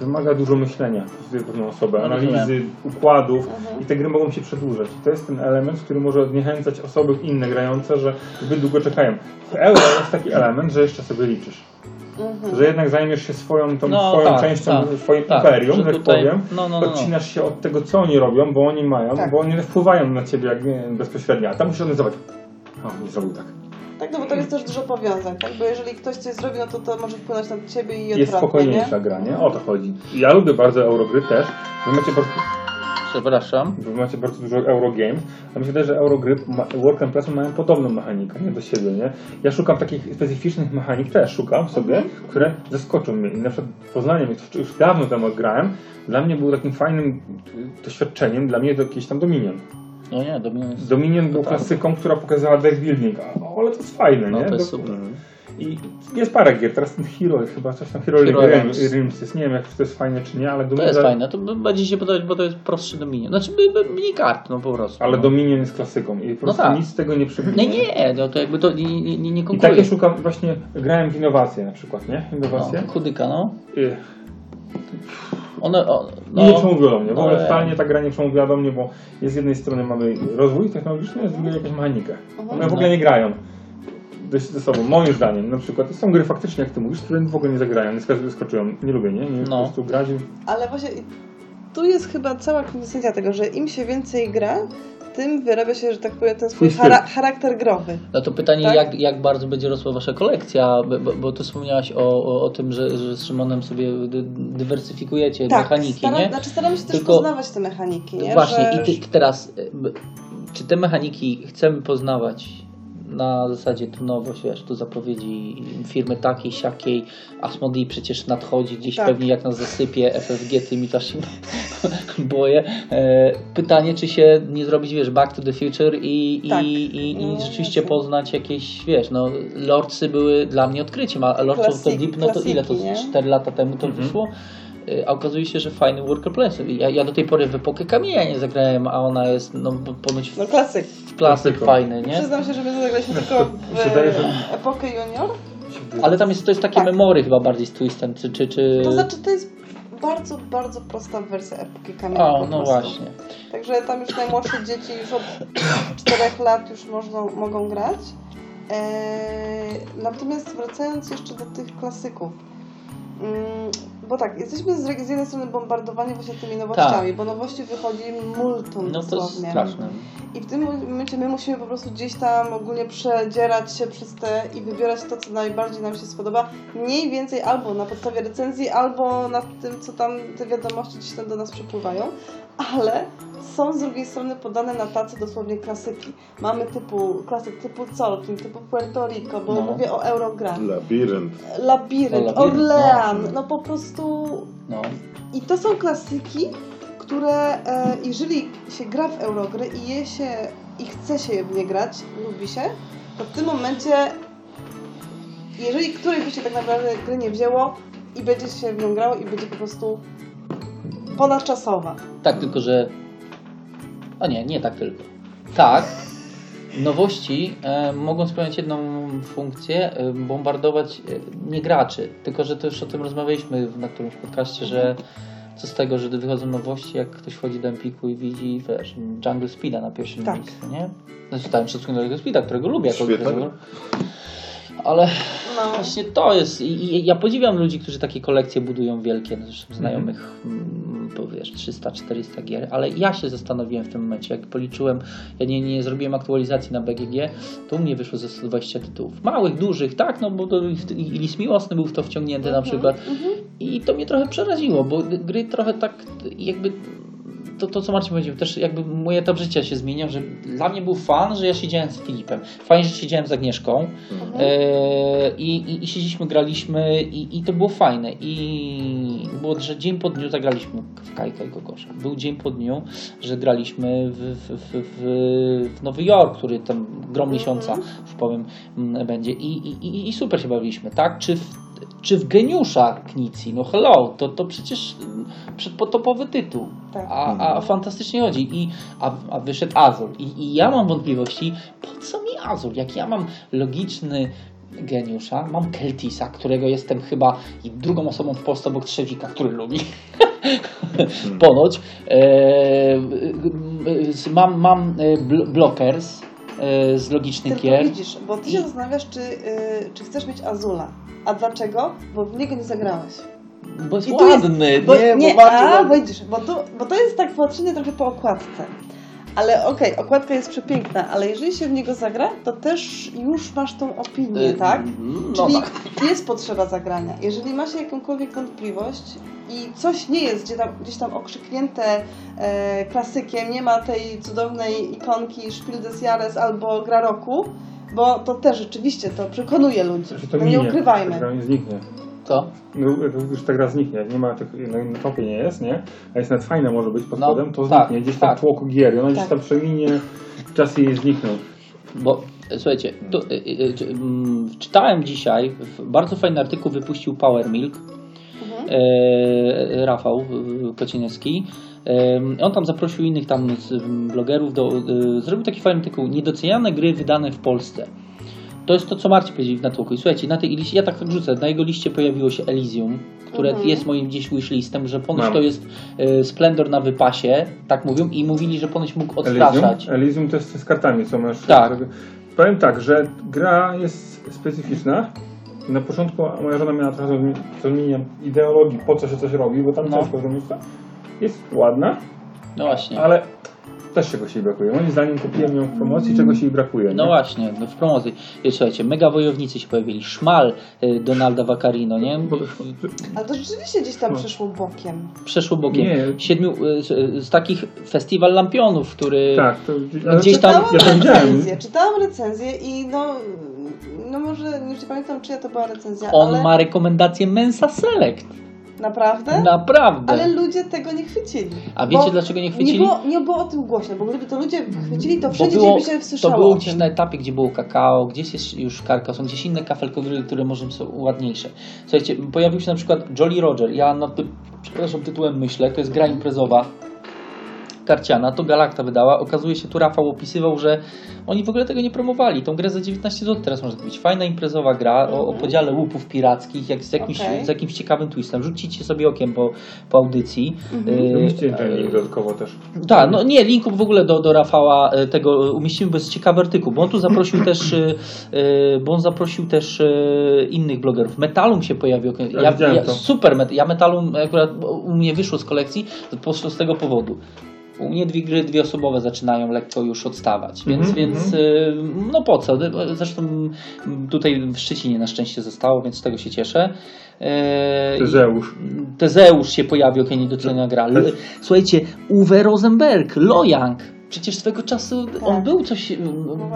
wymaga dużo myślenia z pewną osobę,
No,
analizy, układów
Mhm.
i te gry mogą się przedłużać. I to jest ten element, który może zniechęcać osoby inne grające, że zbyt długo czekają. W euro jest taki element, że jeszcze sobie liczysz.
Mhm.
Że jednak zajmiesz się swoją, tą
No,
swoją
tak,
częścią,
tak,
swoim
tak,
imperium,
że
tak powiem.
no, no, no, no.
Odcinasz się od tego, co oni robią, bo oni mają,
Tak.
bo oni nie wpływają na ciebie jak nie, bezpośrednio. A tam musisz organizować. O, nie zrobił tak.
Tak, no bo to jest też dużo powiązań, tak? Bo jeżeli ktoś coś zrobi, no to to może wpłynąć na ciebie i odwrotnie,
Jest spokojniejsza
nie?
gra, nie? O to chodzi. Ja lubię bardzo Eurogry też. Wy macie bardzo,
Przepraszam.
wy macie bardzo dużo Eurogames, a mi się wydaje, że Eurogry, Work and Placement mają podobną mechanikę, nie do siebie, nie? Ja szukam takich specyficznych mechanik, też szukam sobie,
Mhm.
które zaskoczą mnie. I na przykład Poznanie, to już dawno temu grałem, dla mnie był takim fajnym y, doświadczeniem, dla mnie to jakiś tam Dominion.
No nie, Dominion jest...
Dominion był
tak.
klasyką, która pokazała deck building, a- ale to jest fajne,
No
nie?
to jest super.
I jest parę gier, teraz ten Hero, chyba coś tam Hero,
Hero. Realms.
Realms jest, nie wiem jak to jest fajne czy nie, ale
To
Dominion,
jest fajne, to będzie się podobać, bo to jest prostszy Dominion. Znaczy mniej kart, no po prostu.
ale
no.
Dominion jest klasyką i po prostu
tak.
nic z tego nie przebije.
Nie, nie, no to jakby to nie, nie, nie,
I
konkuruje.
takie szukam, właśnie grałem w innowacje na przykład, nie? Innowacje.
No, chudyka, no.
Y,
One, o,
I nie
no,
przemówiło do mnie, w
no,
ogóle totalnie ta gra nie przemówiła do mnie, bo jest z jednej strony mamy rozwój technologiczny, a z drugiej jakaś mechanikę. One w ogóle nie grają ze ze sobą, moim zdaniem. Na przykład są gry faktycznie, jak ty mówisz, które w ogóle nie zagrają, nie sk- skoczyłem, nie lubię, nie? nie
No.
Po prostu grać
Ale właśnie tu jest chyba cała kwintesencja tego, że im się więcej gra, tym wyrabia się, że tak powiem, ten swój chara- charakter growy.
No to pytanie,
Tak?
jak, jak bardzo będzie rosła wasza kolekcja, bo, bo, bo ty wspomniałaś o, o, o tym, że, że z Szymonem sobie dy, dywersyfikujecie mechaniki,
Tak, staram,
nie?
Znaczy staramy się też
Tylko-
poznawać te mechaniki, nie?
Właśnie,
że...
i ty, teraz, b- czy te mechaniki chcemy poznawać na zasadzie tu nowość, wiesz, tu zapowiedzi firmy takiej, siakiej, Asmodee przecież nadchodzi gdzieś
Tak.
pewnie jak nas zasypie FFG, tymi też się boję. E, Pytanie, czy się nie zrobić, wiesz, Back to the Future i,
Tak.
i, i, i
No,
rzeczywiście
jasne.
poznać jakieś, wiesz, no Lordsy były dla mnie odkryciem, a Lords of the Deep, no to ile to,
nie?
4 lata temu to
Mhm.
wyszło? Y, A okazuje się, że fajny worker placement. Ja, ja do tej pory w epokę kamienia nie zagrałem, a ona jest no, ponoć
No klasyk.
klasyk fajny, nie?
Przyznam się, że my zagraliśmy tylko w
że-
epokę junior.
Ale tam jest, to jest takie
Tak.
memory chyba bardziej z twistem, czy... czy, czy...
To znaczy, to jest bardzo, bardzo prosta wersja epoki kamienia
O, no
prostu.
właśnie.
Także tam już najmłodsze dzieci już od 4 lat już można, mogą grać. Eee, natomiast wracając jeszcze do tych klasyków. Mm, bo tak, jesteśmy z, z jednej strony bombardowani właśnie tymi nowościami, bo nowości wychodzi multum
No to jest straszne.
I w tym momencie my musimy po prostu gdzieś tam ogólnie przedzierać się przez te i wybierać to, co najbardziej nam się spodoba. Mniej więcej albo na podstawie recenzji, albo na tym, co tam te wiadomości gdzieś tam do nas przepływają. Ale są z drugiej strony podane na tacy dosłownie klasyki. Mamy typu klasyk typu Colkin, typu Puerto Rico, bo
No.
mówię o Eurogram.
Labirynt.
Labirynt,
O, Labirynt,
Orlean,
no.
no po prostu
No.
i to są klasyki, które e, jeżeli się gra w Eurogry i je się i chce się w nie grać, lubi się, to w tym momencie, jeżeli której by się tak naprawdę gry nie wzięło i będzie się w nią grało i będzie po prostu ponadczasowa.
Tak, tylko że... A nie, nie tak tylko. Tak, nowości e, mogą spełniać jedną funkcję, e, bombardować e, nie graczy. Tylko, że to już o tym rozmawialiśmy na którymś podcaście, że co z tego, że wychodzą nowości, jak ktoś wchodzi do Empiku i widzi, wiesz, Jungle Speeda na pierwszym
Tak.
miejscu, nie? Znaczy, szacunek do Jungle Speeda, którego lubię jako. Ale
No,
Właśnie to jest. I, i ja podziwiam ludzi, którzy takie kolekcje budują wielkie. No, Zresztą znajomych, mm, bo wiesz, 300-400 gier, ale ja się zastanowiłem w tym momencie, jak policzyłem, ja nie, nie zrobiłem aktualizacji na BGG, to u mnie wyszło ze 120 tytułów. Małych, dużych, tak, no bo to i, i List Miłosny był w to wciągnięty na przykład. I to mnie trochę przeraziło, bo gry trochę tak jakby to, to co Marcin powiedział, też jakby mój etap życia się zmieniał, że dla mnie był fan, że ja siedziałem z Filipem. Fajnie, że siedziałem z Agnieszką e, i, i, i siedzieliśmy, graliśmy i, i to było fajne. I było, że dzień po dniu zagraliśmy w Kajka i Gogosza. Był dzień po dniu, że graliśmy w, w, w, w, Nowy Jork, który tam grom miesiąca, już powiem, m, będzie. I, i, i- i super się bawiliśmy, tak? Czy w, czy w geniusza Knicji? No hello, to, to przecież mm, przedpotopowy tytuł.
Tak.
A, a fantastycznie chodzi. I, a, a wyszedł Azul. I, I ja mam wątpliwości, po co mi Azul? Jak ja mam logiczny geniusza, mam Keltisa, którego jestem chyba i drugą osobą w Polsce obok Trzewika, który lubi. Ponoć. E, e, mam mam e, bl- Blockers. e, z logicznych
Tylko
gier.
widzisz, bo ty się
I-
zastanawiasz, czy, y, czy chcesz mieć Azula. A dlaczego? Bo w niego nie zagrałeś.
Bo jest
I tu jest-
ładny,
Bo,
nie?
nie,
bo bardzo
a,
ładny.
bo widzisz, bo to, bo to jest tak patrzenie trochę po okładce. Ale okej, okładka jest przepiękna, ale jeżeli się w niego zagra, to też już masz tą opinię,
Y,
tak?
No
Czyli
tak.
jest potrzeba zagrania. Jeżeli macie jakąkolwiek wątpliwość i coś nie jest gdzie tam, gdzieś tam okrzyknięte e, klasykiem, nie ma tej cudownej ikonki Spiel des Jahres albo gra roku, bo to też rzeczywiście to przekonuje ludzi.
Że to
No
minie.
nie ukrywajmy.
Nie zniknie.
To?
No, już ta gra zniknie, nie ma tych, na, na topie nie jest, nie? A jest nawet fajna może być pod
No,
spodem, to
tak,
zniknie. Gdzieś tam
tak.
w tłoku gier ona gdzieś
Tak.
tam przeminie, czas jej zniknął.
Bo słuchajcie, tu, e, e, czy- mm, czytałem dzisiaj, w- bardzo fajny artykuł wypuścił Power Milk,
Mhm.
e, Rafał e, Kocieniewski. E, on tam zaprosił innych tam blogerów, do, e, zrobił taki fajny artykuł, niedoceniane gry wydane w Polsce. To jest to, co Marcin powiedział w natłoku. I słuchajcie, na tej liście, ja tak wrzucę, na jego liście pojawiło się Elysium, które
Mhm.
jest moim gdzieś wishlistem, że ponoć
Mam.
to jest e, Splendor na wypasie, tak mówią, i mówili, że ponoć mógł odstraszać.
Elysium, Elysium to jest z kartami, co masz.
Tak.
Powiem tak, że gra jest specyficzna. Na początku moja żona miała trochę zrozumie- zrozumienia ideologii, po co się coś robi, bo tam
No.
ciężko zrozumieć to. Jest ładna,
No właśnie.
ale też czegoś jej brakuje. Moim zdaniem kupiłem ją w promocji, czegoś jej brakuje.
No
nie?
właśnie, no w promocji. I Słuchajcie, mega wojownicy się pojawili. Szmal y, Donalda Vaccarino, nie?
Bo-
Ale to rzeczywiście gdzieś tam
No.
przeszło bokiem.
Przeszło bokiem.
Nie.
Siedmiu, y, z, z takich festiwal lampionów, który...
Tak, to ale
Gdzieś tam-
czytałam
ja
recenzję, czytałam recenzję i no, no może już nie pamiętam czyja to była recenzja,
On
ale
ma rekomendację Mensa Select.
Naprawdę?
Naprawdę.
Ale ludzie tego nie chwycili.
A wiecie dlaczego nie chwycili?
Nie było, nie było o tym głośno, bo gdyby to ludzie chwycili, to wszędzie
było,
by się
to
słyszało
było gdzieś na etapie, gdzie było kakao, gdzieś jest już karka, są gdzieś inne kafelkowy, które może są ładniejsze. Słuchajcie, pojawił się na przykład Jolly Roger. Ja nad tym, przepraszam, tytułem myślę, to jest gra imprezowa karciana, to Galacta wydała. Okazuje się, tu Rafał opisywał, że oni w ogóle tego nie promowali. Tą grę za 19 zł teraz można kupić. Fajna imprezowa gra o, o podziale łupów pirackich, jak z, jakimś,
Okej.
z jakimś ciekawym twistem. Rzucicie sobie okiem po, po audycji. Y,
Umieściłem ten link dodatkowo też.
tak, no nie, linków w ogóle do, do Rafała e, tego umieścimy, bo jest ciekawy artykuł, bo on tu zaprosił też, bo on zaprosił też e, innych blogerów. Metalum się pojawił. Ja, ja, super, Met- ja Metalum akurat u mnie wyszło z kolekcji po prostu z tego powodu. U mnie dwie gry dwie osobowe zaczynają lekko już odstawać, więc,
Mhm,
więc e, no po co? Zresztą m, tutaj w Szczecinie na szczęście zostało, więc z tego się cieszę. I-
Tezeusz.
Tezeusz się pojawił, jak nie docenia gra.
Też.
Słuchajcie, Uwe Rosenberg, Lojang. Przecież swego czasu on
Tak.
był coś,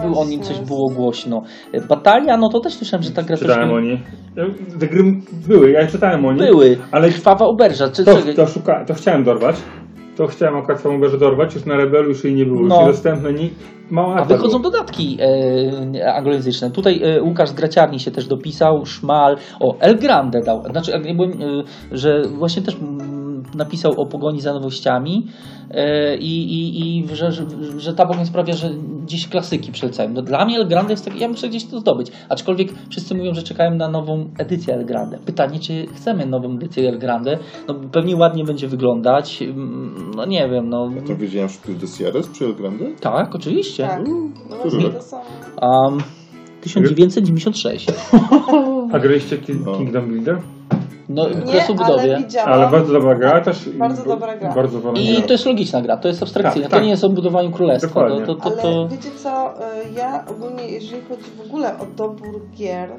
był o nim coś było głośno. Batalia, no to też słyszałem, że ta gra
Czytałem
troszkę...
o niej. Te gry były, ja czytałem o niej.
Były.
Ale
Krwawa oberża. Czy,
to,
czy,
to, szuka, to chciałem dorwać. To chciałem akurat samą grę dorwać, już na Rebelu już jej nie było.
No.
Już dostępne, nie, mało
a wychodzą
było.
dodatki e, anglojęzyczne. Tutaj e, Łukasz z Graciarni się też dopisał, Szmal, o El Grande dał. Znaczy, jak nie byłem, e, że właśnie też mm, napisał o pogoni za nowościami e, i, i, i że, że, że ta pogoń sprawia, że gdzieś klasyki przeleciają. No, dla mnie El Grande jest taki, ja muszę gdzieś to zdobyć. Aczkolwiek wszyscy mówią, że czekają na nową edycję El Grande. Pytanie, czy chcemy nową edycję El Grande? No pewnie ładnie będzie wyglądać. Mm, No nie wiem, no.
To widziałem Spiel des Jahres przy El Grande?
Tak, oczywiście.
Tak, no właśnie
Który?
to samo.
Um, 1996.
A graliście
No.
Kingdom Builder?
No,
Nie, ale
budowie.
widziałam.
Ale bardzo dobra gra też.
Bardzo dobra gra.
Bardzo
I
gra.
to jest logiczna gra, to jest abstrakcyjna.
Tak, tak.
To nie jest o budowaniu królestwa.
Dokładnie.
To, to, to,
Ale
to...
wiecie co, y, ja ogólnie, jeżeli chodzi w ogóle o dobór gier,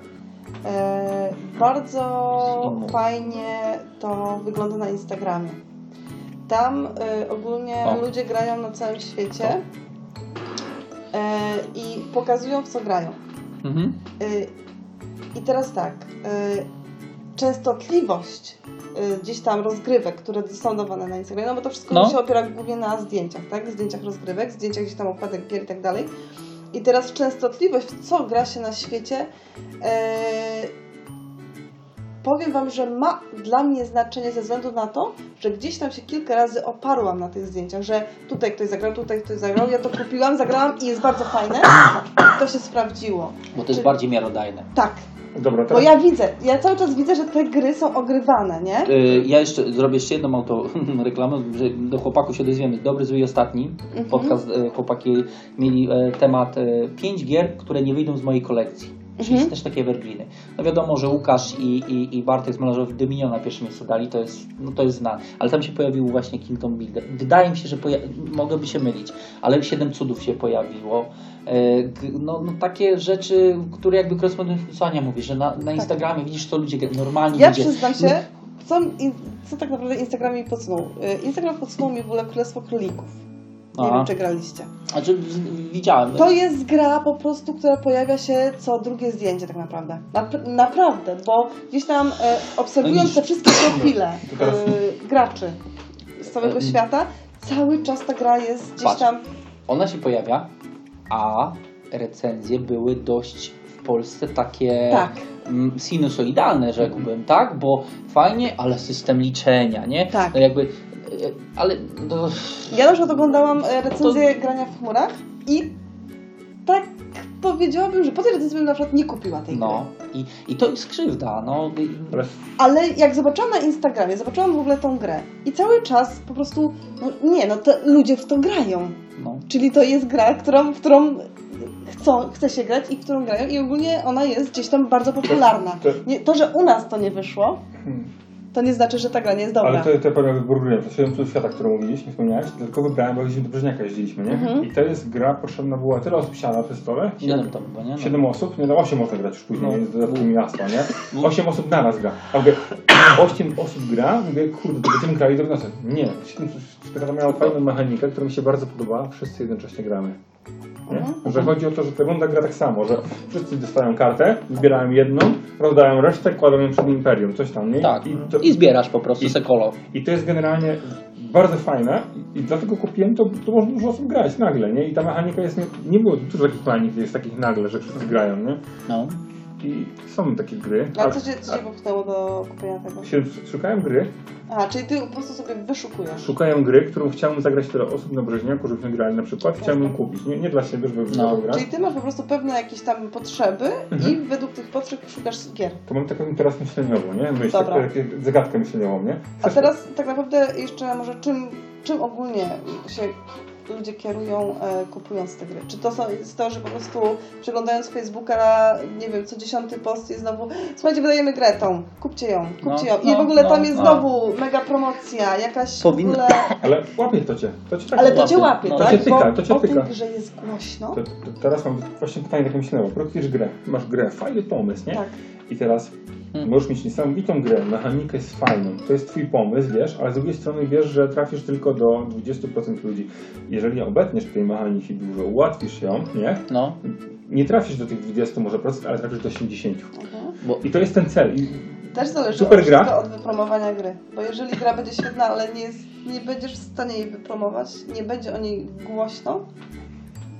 e, bardzo fajnie to wygląda na Instagramie. Tam y, ogólnie
O.
ludzie grają na całym świecie e, i pokazują w co grają.
Mhm.
Y, I teraz tak, y, częstotliwość y, gdzieś tam rozgrywek, które są dawane na Instagramie, no bo to wszystko
No.
się opiera głównie na zdjęciach, tak? Zdjęciach rozgrywek, zdjęciach gdzieś tam okładek gier i tak dalej. I teraz częstotliwość, co gra się na świecie, powiem Wam, że ma dla mnie znaczenie ze względu na to, że gdzieś tam się kilka razy oparłam na tych zdjęciach, że tutaj ktoś zagrał, tutaj ktoś zagrał, ja to kupiłam, zagrałam i jest bardzo fajne. To się sprawdziło.
Bo to jest
Czy-
bardziej miarodajne.
Tak,
Dobra,
Bo ja widzę, ja cały czas widzę, że te gry są ogrywane, nie?
Y, Ja jeszcze zrobię jeszcze jedną auto reklamę, że do chłopaków się odezwiemy. Dobry, zły i ostatni. Podcast y, chłopaki mieli e, temat e, pięć gier, które nie wyjdą z mojej kolekcji. Czyli też takie evergreeny. No wiadomo, że Łukasz i, i, i Bartek z Malarzowi Dominion na pierwsze miejsce dali, to jest, no to jest znane. Ale tam się pojawił właśnie Kingdom Builder. Wydaje mi się, że poja- mogłoby się mylić, ale Siedem Cudów się pojawiło. E, No, no takie rzeczy, które jakby co Ania mówi, że na, na Instagramie widzisz co ludzie gra- normalni
Tak. Ja
ludzie.
przyznam
No,
się, co, in, co tak naprawdę Instagram mi podsunął. Y, Instagram podsunął mi w ogóle Królestwo Królików. Nie
Aha.
wiem, czy graliście.
Znaczy, widziałem.
To jest gra po prostu, która pojawia się co drugie zdjęcie tak naprawdę. Nap- naprawdę, bo gdzieś tam e, obserwując
widzisz.
te wszystkie profile
To teraz-
e, graczy z całego
Mm.
świata, cały czas ta gra jest gdzieś
Patrz.
tam...
Ona się pojawia, a recenzje były dość w Polsce takie
Tak.
mm, sinusoidalne, rzekłbym, tak? Bo fajnie, ale system liczenia, nie?
Tak.
No jakby, e, ale no,
Ja na przykład oglądałam e, recenzję grania w chmurach i tak powiedziałabym, że po tej recenzji bym na przykład nie kupiła tej
no
gry.
i, i to jest krzywda, no.
Ale
jak zobaczyłam na Instagramie, zobaczyłam w ogóle tą grę i cały czas po prostu, no nie, no to ludzie w to grają.
no.
Czyli to jest gra, którą, w którą chcą, chce się grać i w którą grają i ogólnie ona jest gdzieś tam bardzo popularna.
To-
Nie, to, że u nas to nie wyszło,
Hmm.
To nie znaczy, że ta gra nie jest dobra.
Ale to, to powiem wybór gry. To 7 cudów świata, którą mówiliśmy, nie wspomniałeś, tylko wybrałem, bo jeździliśmy do Brzeźniaka jeździliśmy, nie?
Mhm.
I to jest gra, potrzebna była tyle osób siada przy stole.
Siedem tam chyba, nie? No.
7 osób, nie no 8 można grać już później,
No.
jest dodatkowymi miasta, nie?
No.
8 osób na raz gra. A mówię, 8 osób gra, mówię, kurde, to będziemy grali do nocy. Nie, 7 świata miała fajną mechanikę, która mi się bardzo podobała, wszyscy jednocześnie gramy. Nie?
Mhm.
Że chodzi o to, że ta runda gra tak samo, że wszyscy dostają kartę, wybierają jedną, rozdają resztę, kładą ją przed imperium, coś tam, nie?
Tak.
I, to,
I zbierasz po prostu
I-
sekolo.
i to jest generalnie bardzo fajne i, i dlatego kupiłem to, to można dużo osób grać nagle, nie? I ta mechanika jest, nie, nie było dużo takich mechanik, jest takich nagle, że wszyscy grają, nie?
No.
I są takie gry.
A co cię, co cię popchnęło do kupienia tego?
się, szukałem gry,
Aha, czyli ty po prostu sobie wyszukujesz.
szukałem gry, którą chciałem zagrać tyle osób na Brzeźniaku, żebyśmy grali na przykład, chciałem ją kupić. Nie, nie dla siebie, żeby
No.
grać.
Czyli ty masz po prostu pewne jakieś tam potrzeby
Mhm.
i według tych potrzeb szukasz gier.
To mam taką teraz myśleniową, nie? Myśl,
Dobra.
tak, tak, zagadkę myśleniową, nie?
A teraz tak naprawdę jeszcze może czym, czym ogólnie się ludzie kierują e, kupując te gry? Czy to są, jest to, że po prostu przeglądając Facebooka, nie wiem, co dziesiąty post jest znowu słuchajcie, wydajemy grę tą, kupcie ją, kupcie
No,
ją. I
no,
w ogóle
no,
tam jest
no.
znowu mega promocja, jakaś
Powinno-
w ogóle...
Ale łapie to cię, to cię tak
Ale to cię
łapie.
łapie,
No,
tak?
to cię tyka,
Bo
to cię
o
tyka.
tej grze jest głośno.
To, to teraz mam właśnie pytanie takie myślenowe. Produkujesz grę, masz grę, fajny pomysł, nie?
Tak.
I teraz
Hmm.
możesz mieć niesamowitą grę, mechanikę jest fajną, to jest twój pomysł, wiesz, ale z drugiej strony wiesz, że trafisz tylko do 20% ludzi. Jeżeli obetniesz tej mechaniki dużo, ułatwisz ją, nie?
No.
Nie trafisz do tych 20 może procent, ale trafisz do 80.
Mhm.
Bo
I to jest ten cel. I
Też zależy
Super
od,
gra.
od wypromowania gry. Bo jeżeli gra będzie świetna, ale nie, jest, nie będziesz w stanie jej wypromować, nie będzie o niej głośno,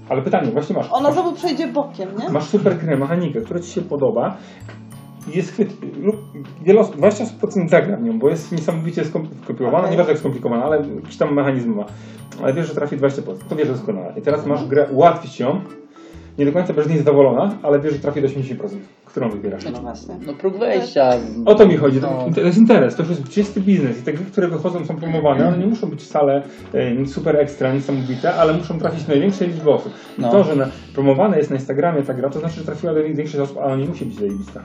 Ale pytanie, właśnie masz.
ona znowu przejdzie bokiem, nie?
masz super grę, mechanikę, która ci się podoba jest chwyt. lub Wiele osób, 20% zagra w nią, bo jest niesamowicie skomplikowana,
Okej.
nie bardzo jak skomplikowana, ale jakiś tam mechanizm ma. Ale wiesz, że trafi 20%, to wiesz doskonale. I teraz masz grę, ułatwić ją, nie do końca będziesz niezadowolona, ale wiesz, że trafi do 80%, którą wybierasz.
No właśnie.
no próg wejścia.
O to mi chodzi, to,
No.
to jest interes, to już jest czysty biznes i te gry, które wychodzą są promowane, one nie muszą być wcale e, super ekstra, niesamowite, ale muszą trafić do największej liczby osób. I
No.
to, że na, promowana jest na Instagramie ta gra, to znaczy, że trafiła do większej osób, ale ona nie musi być zajebista.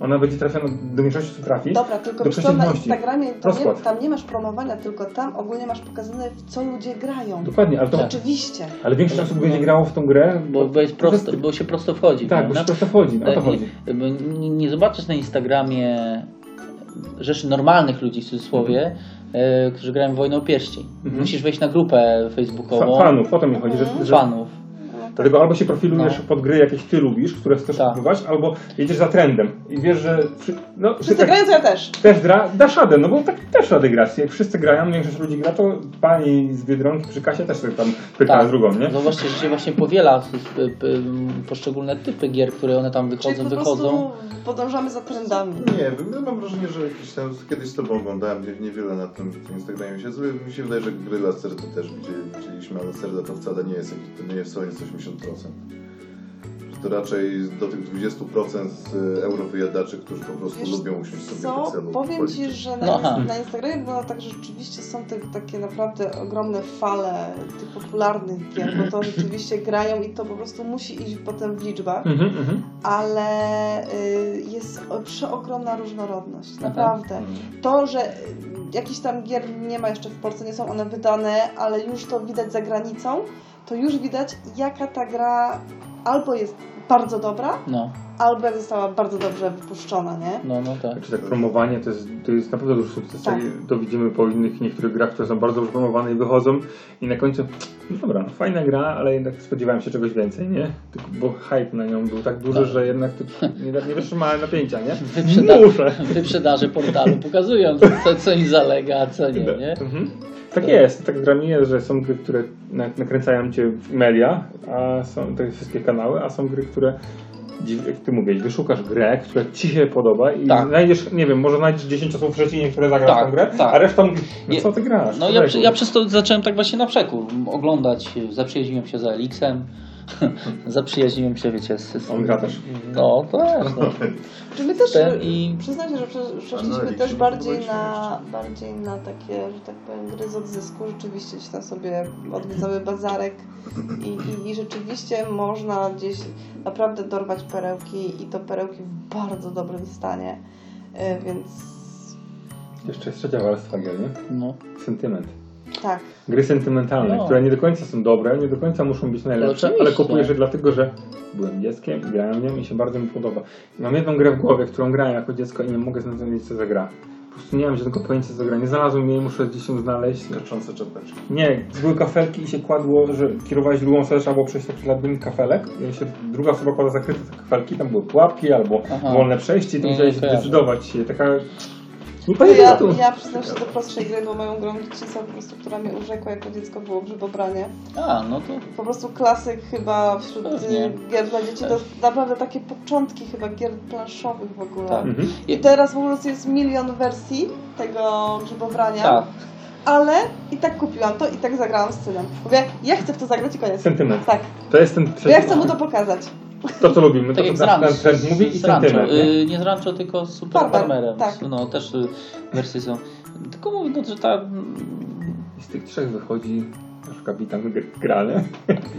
Ona będzie trafiona do większości osób trafi.
Dobra, tylko
do
wiesz co, na. Instagramie tam nie, tam nie masz promowania, tylko tam ogólnie masz pokazane, w co ludzie grają.
Dokładnie, ale, to,
Oczywiście.
ale większość osób będzie grało w tą grę,
Bo, bo, jest prosto, bo się prosto wchodzi.
Tak, bo się prosto wchodzi, o to
E,
chodzi.
Nie, bo nie, zobaczysz na Instagramie rzeczy normalnych ludzi w cudzysłowie, e, którzy grają w Wojnę o Pierścień.
Mhm.
Musisz wejść na grupę
Fa-
facebookową
fanów, o to mi chodzi, że, że
fanów.
Dlatego albo się profilujesz
No.
pod gry, jakieś ty lubisz, które chcesz
Tak.
kupować, albo jedziesz za trendem i wiesz, że przy, no,
Wszyscy
tak-
grają, to ja też.
też gra, dasz radę, no bo tak też radę grać. Jak wszyscy grają, większość ludzi gra, to pani z Biedronki przy kasie też sobie tam pyta
Tak.
drugą, nie?
Zobaczcie, że się właśnie powiela poszczególne typy gier, które one tam
Czyli
wychodzą,
po
wychodzą.
prostu podążamy za trendami.
Nie wiem, ja mam wrażenie, że jakiś tam, kiedyś z tobą oglądałem, nie, niewiele na tym Instagramie siedzę. Mi się wydaje, że gry Lacerda też widzieli- widzieliśmy, ale Lacerda to wcale nie jest, to nie jest, to jest 80%. Że to raczej do tych 20% z eurowyjadaczy, którzy po prostu
Wiesz
lubią usiąść sobie
Co?
do celu.
Powiem Ci, że na,
No,
na Instagramie wygląda tak, że rzeczywiście są te takie naprawdę ogromne fale tych popularnych gier, bo to rzeczywiście grają i to po prostu musi iść potem w liczbach,
Mhm, mhm.
ale y, jest przeogromna różnorodność, naprawdę.
Mm.
To, że y, jakiś tam gier nie ma jeszcze w Polsce, nie są one wydane, ale już to widać za granicą, to już widać jaka ta gra albo jest bardzo dobra,
No,
albo jak została bardzo dobrze wypuszczona, nie?
no, no tak.
Znaczy tak promowanie to jest, to jest naprawdę duży sukces.
Tak.
To widzimy po innych niektórych grach, które są bardzo dobrze promowane i wychodzą i na końcu, no dobra, no fajna gra, ale jednak spodziewałem się czegoś więcej, nie? Tylko, bo hype na nią był tak duży,
Tak.
że jednak to nie, nie wytrzymałem napięcia, nie?
Wyprzeda-
Muszę!
Wyprzedaże portalu pokazują, co, co im zalega, a co nie, nie?
Mhm. Tak jest, tak z grami jest, że są gry, które na- nakręcają cię w media, a są te wszystkie kanały, a są gry, które jak ty mówisz, wyszukasz grę, która ci się podoba i
Tak.
znajdziesz, nie wiem, może znajdziesz 10 osób w przeciwnie, które zagrają
Tak,
grę,
tak.
a reszta mówi, no co ty grasz?
No ja, ja przez to zacząłem tak właśnie na przekór oglądać, zaprzyjaźniłem się z Elixem, zaprzyjaźniłem się, wiecie, z... z
On gra też.
No, też, no.
Czy my też,
Ten i-
przyznam się, że prze- przeszliśmy też bardziej na, bardziej na takie, że tak powiem, gry z odzysku. Rzeczywiście gdzieś tam sobie odwiedzały bazarek i, i, i rzeczywiście można gdzieś naprawdę dorwać perełki i to perełki w bardzo dobrym stanie, E, więc
Jeszcze jest trzecia warstwa gier, nie?
no.
Sentyment.
Tak.
Gry sentymentalne,
No.
które nie do końca są dobre, nie do końca muszą być najlepsze, ale kupuję je dlatego, że byłem dzieckiem i grałem w nią i się bardzo mi podoba. Mam jedną grę w głowie, którą grałem jako dziecko i nie mogę znaleźć co za gra. Po prostu nie mam żadnego pojęcia co za gra. Nie znalazłem jej, muszę gdzieś ją znaleźć.
Skaczące czapeczki.
Nie, były kafelki i się kładło, że kierowałeś drugą osobę, trzeba było przejść taki labirynt kafelek i się druga osoba kładła zakryte te kafelki, tam były pułapki albo
Aha.
wolne przejście i
Nie,
musiałeś zdecydować się. Taka... Nie
To
pamiętam
ja,
tytułu.
ja przyznam się do prostszej gry, bo moją grą dzieciństwa po prostu, która mnie urzekła jako dziecko było grzybobranie.
A, no to
Po prostu klasyk chyba wśród
Pewnie.
y, gier dla dzieci. To jest naprawdę takie początki chyba gier planszowych w ogóle.
Tak.
Mhm.
I teraz w ogóle jest milion wersji tego grzybobrania,
tak.
ale i tak kupiłam to i tak zagrałam z synem. Mówię, ja chcę w to zagrać i koniec.
Sentyment.
Tak,
To jest ten
ja chcę mu to pokazać.
To, co lubimy,
Tak
to,
jak z
nasz
Rancho,
ten mówi i
z Rancho.
nie?
Y, nie z Rancho, tylko z Super
Farmer,
Farmerem.
tak.
No, też y, wersje są. Tylko mówię, no, że ta...
I z tych trzech wychodzi nasz kapitan gr- gra, nie?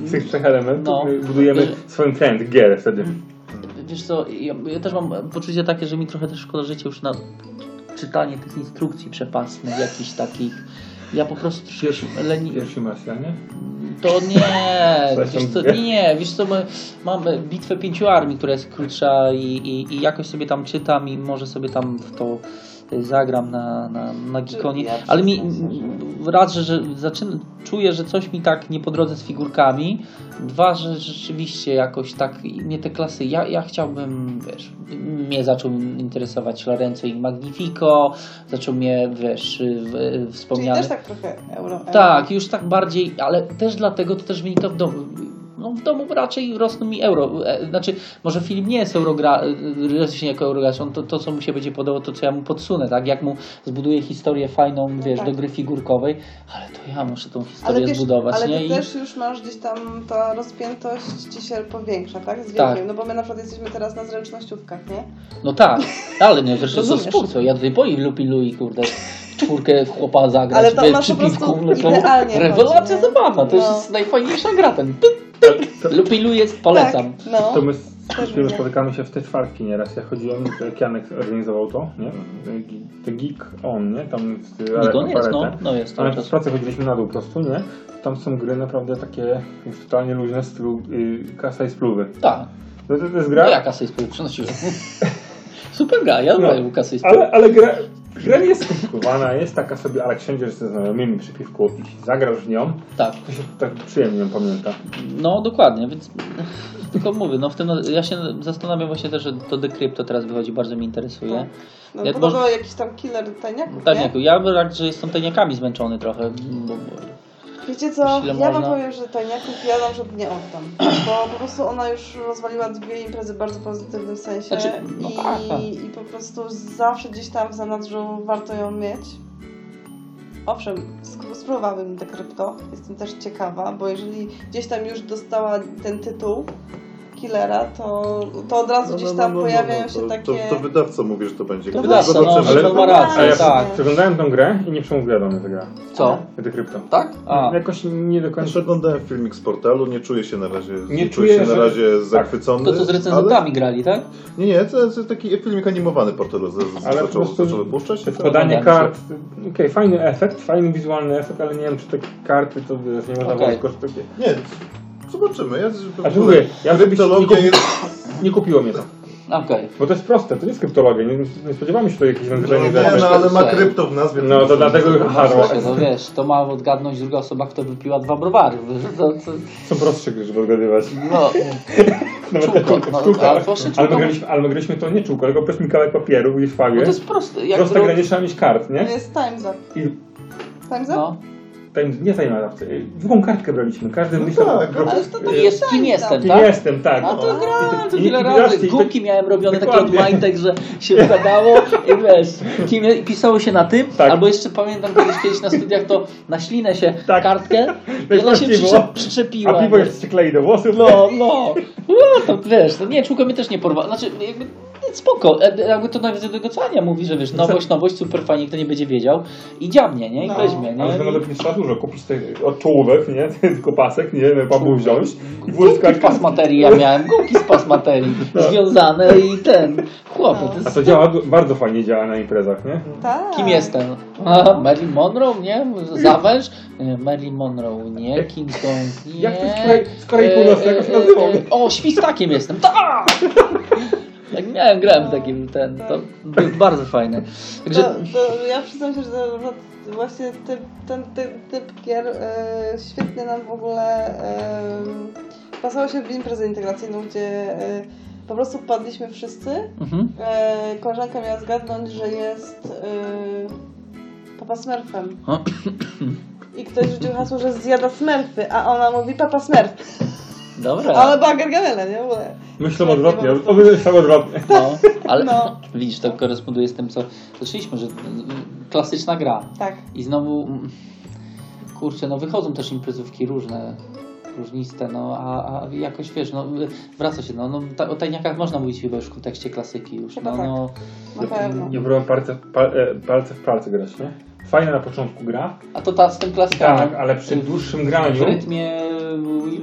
Z tych trzech elementów
No.
my budujemy
Że-
swoją trend, gier wtedy.
Wiesz co, ja, ja też mam poczucie takie, że mi trochę też szkoda życia już na czytanie tych instrukcji przepasnych, jakichś takich. Ja po prostu
Pierwszy,
leni...
pierwszy Marsjanie?
To nie, wiesz co, nie, nie, wiesz co, my, mamy bitwę pięciu armii, która jest krótsza i, i, i jakoś sobie tam czytam i może sobie tam w to zagram na, na, na Gikonie,
ja
ale mi raz, że, że zaczynam, czuję, że coś mi tak nie po drodze z figurkami, dwa, że rzeczywiście jakoś tak, nie te klasy, ja, ja chciałbym, wiesz, mnie zaczął interesować Lorenzo i Magnifico, zaczął mnie, wiesz, w- y,
Czyli
wspomniany...
też tak trochę euro. euro.
Tak, już tak bardziej, ale też dlatego to też wynika w domu. No w domu raczej rosną mi euro. e, Znaczy, może Filip nie jest eurogra, e, rośnie jako eurogracz, on to, to co mu się będzie podobało, to co ja mu podsunę, tak? Jak mu zbuduję historię fajną, wiesz,
tak.
do gry figurkowej, ale to ja muszę tą
Ale
historię
wiesz,
zbudować,
ale
nie?
ty
I-
też już masz gdzieś tam ta rozpiętość ci się powiększa, tak? Z
Tak.
No bo my na przykład jesteśmy teraz na zręcznościówkach, nie?
No tak, ale nie, zresztą co
Rozumiesz.
spór, co ja tutaj po Lupi Lui, kurde, czwórkę chłopa zagrać,
Ale to ona
przy
po prostu
piwku, no to rewelacja
chodzi,
to
No.
jest najfajniejsza gra ten.
To,
Lupi Lui jest, polecam.
Tak, no.
to my z spotykamy się w te czwartki nieraz. Ja chodziłem, jak Janek organizował to, nie? The Geek On, nie? Tam z
Nikon jest, no, no jest to
Ale w pracy chodziliśmy na dół po prostu, nie? Tam są gry naprawdę takie już totalnie luźne, z y, kasa i spluwy.
Tak.
No to, to jest gra,
No ja kasę i spół przynosiłem. Super gra, ja
No.
kasę i spół.
ale, ale gra, gra nie jest skomplikowana, jest taka sobie, ale jak siądziesz ze znajomymi przy piwku i zagrasz w nią,
Tak.
to się tak przyjemnie ją pamięta.
No dokładnie, więc tylko mówię, no w tym ja się zastanawiam właśnie też, że to Decrypto teraz wychodzi, bardzo mnie interesuje.
Tak. No,
Ja
podobno
może-
jakiś tam killer tajniaków,
Tak,
nie?
Ja bym tak, że jestem tajniakami zmęczony trochę. Bo,
Wiecie co,
Ile
ja wam
można?
powiem, że tajniaków ja wam żeby nie oddam. Bo po prostu ona już rozwaliła dwie imprezy w bardzo pozytywnym sensie
Znaczy, no tak, tak.
i, i po prostu zawsze gdzieś tam w zanadrzu warto ją mieć. Owszem, spróbowałabym dekrypto, jestem też ciekawa, bo jeżeli gdzieś tam już dostała ten tytuł, killera, to, to od razu gdzieś tam pojawiają się
to,
takie...
To, to wydawca mówi, że to będzie
To
killer.
wydawca, no,
że to ma rację,
A ja
tak.
przeglądałem tą grę i nie przemówiła do mnie ta gra.
Co?
The Crypto.
Tak? A.
Jakoś nie do końca...
Przeglądałem filmik z portalu, nie czuję się na razie,
Nie
nie
czuję,
się
że-
na razie
tak.
zachwycony.
To co z recenzentami grali, tak?
Ale, nie, nie, to jest taki filmik animowany portalu z, z,
Ale po
zaczął,
prostu
zaczął wypuszczać.
wkładanie kart, okej, fajny efekt, fajny wizualny efekt, ale nie wiem, czy te karty to nie można skorzystać.
Nie, zobaczymy. Ja,
A czy mówię, ja bym nie,
Kryptologia
kupi,
jest...
nie kupiło mnie to.
Okej.
Bo to jest proste, to nie jest kryptologia, nie, nie spodziewamy się to jakieś
No,
wędrzenie
nie, no, ale ma krypto w nazwie.
No, to dlatego- Aha,
Proszę, no wiesz, to ma odgadnąć druga osoba, kto wypiła dwa browary. To, to,
Są prostsze gry, żeby odgadywać.
no,
Nawet
Czółko, no,
czółka.
ale
ale,
czółko.
my graliśmy, ale my graliśmy to nie czółko, tylko po prostu kawałek papieru, gdzieś w
no to jest proste. Jak
Prosta
ro-
gra, nie trzeba mieć kart,
To
nie?
jest Time's Up.
I
Time's Up?
No.
Time, nie adapty, drugą kartkę braliśmy, każdy myślał...
tak,
gro-
Ale to, to
Jest, kim jestem.
Kim
tak?
jestem, tak.
No to
No.
grałem to wiele razy. Gumki miałem robione takie od majtek, że się wkładało i wiesz, kim i pisało się na tym,
Tak.
albo jeszcze pamiętam kiedyś, kiedyś na studiach to na ślinę się
Tak.
kartkę i ona się przyczep, przyczepiła.
A piwo jeszcze się klei do włosów.
No, no. No, to wiesz, to nie, człowieku mnie też nie porwało. Znaczy, jakby spoko, E, jakby to nawet do docenia mówi, że wiesz, nowość, nowość, super fajnie, kto nie będzie wiedział i dziabnie, nie? I
No.
weźmie, nie?
Ale nawet nie trzeba dużo kupić tych od czołówek, nie? Tylko pasek, nie? Papu wziąć i włożyć
z pas materii ja miałem, gumki z pas materii
No.
związane i ten, chłopie,
No.
to
A to działa, bardzo fajnie działa na imprezach, nie?
Tak.
Kim jestem? A, Marilyn Monroe, nie? Zawęż? Nie, Marilyn Monroe, nie? King Kong, nie?
Jak to z Korei- z Północnej, jak się nazywał?
o, świstakiem jestem, tak! Jak miałem, grałem w takim, ten, to było bardzo fajne.
To,
Także,
to ja przyznam się, że to, właśnie typ, ten typ, typ gier e, świetnie nam w ogóle e, pasował się w imprezę integracyjną, gdzie e, po prostu padliśmy wszyscy.
mhm.
E, koleżanka miała zgadnąć, że jest e, Papa Smurfem.
O.
I ktoś rzucił hasło, że zjada smurfy, a ona mówi Papa Smurf.
Dobra.
Ale była Gargamela, nie? W ogóle.
Myślę odwrotnie, oby myślał odwrotnie.
No, ale
No.
widzisz, to koresponduje z tym, co zaczęliśmy, że klasyczna gra.
Tak.
I znowu, kurczę, no wychodzą też imprezówki różne, różniste, no a, a jakoś wiesz, no wraca się, no, no ta, o tajniakach można mówić chyba już w kontekście klasyki już,
Chyba
no,
tak.
no
Na pewno.
Nie próbowałem palce, pa, e, palce w palce grać, nie? Fajna na początku gra,
a to ta z tym klasykami.
tak, ale przy dłuższym graniu...
W rytmie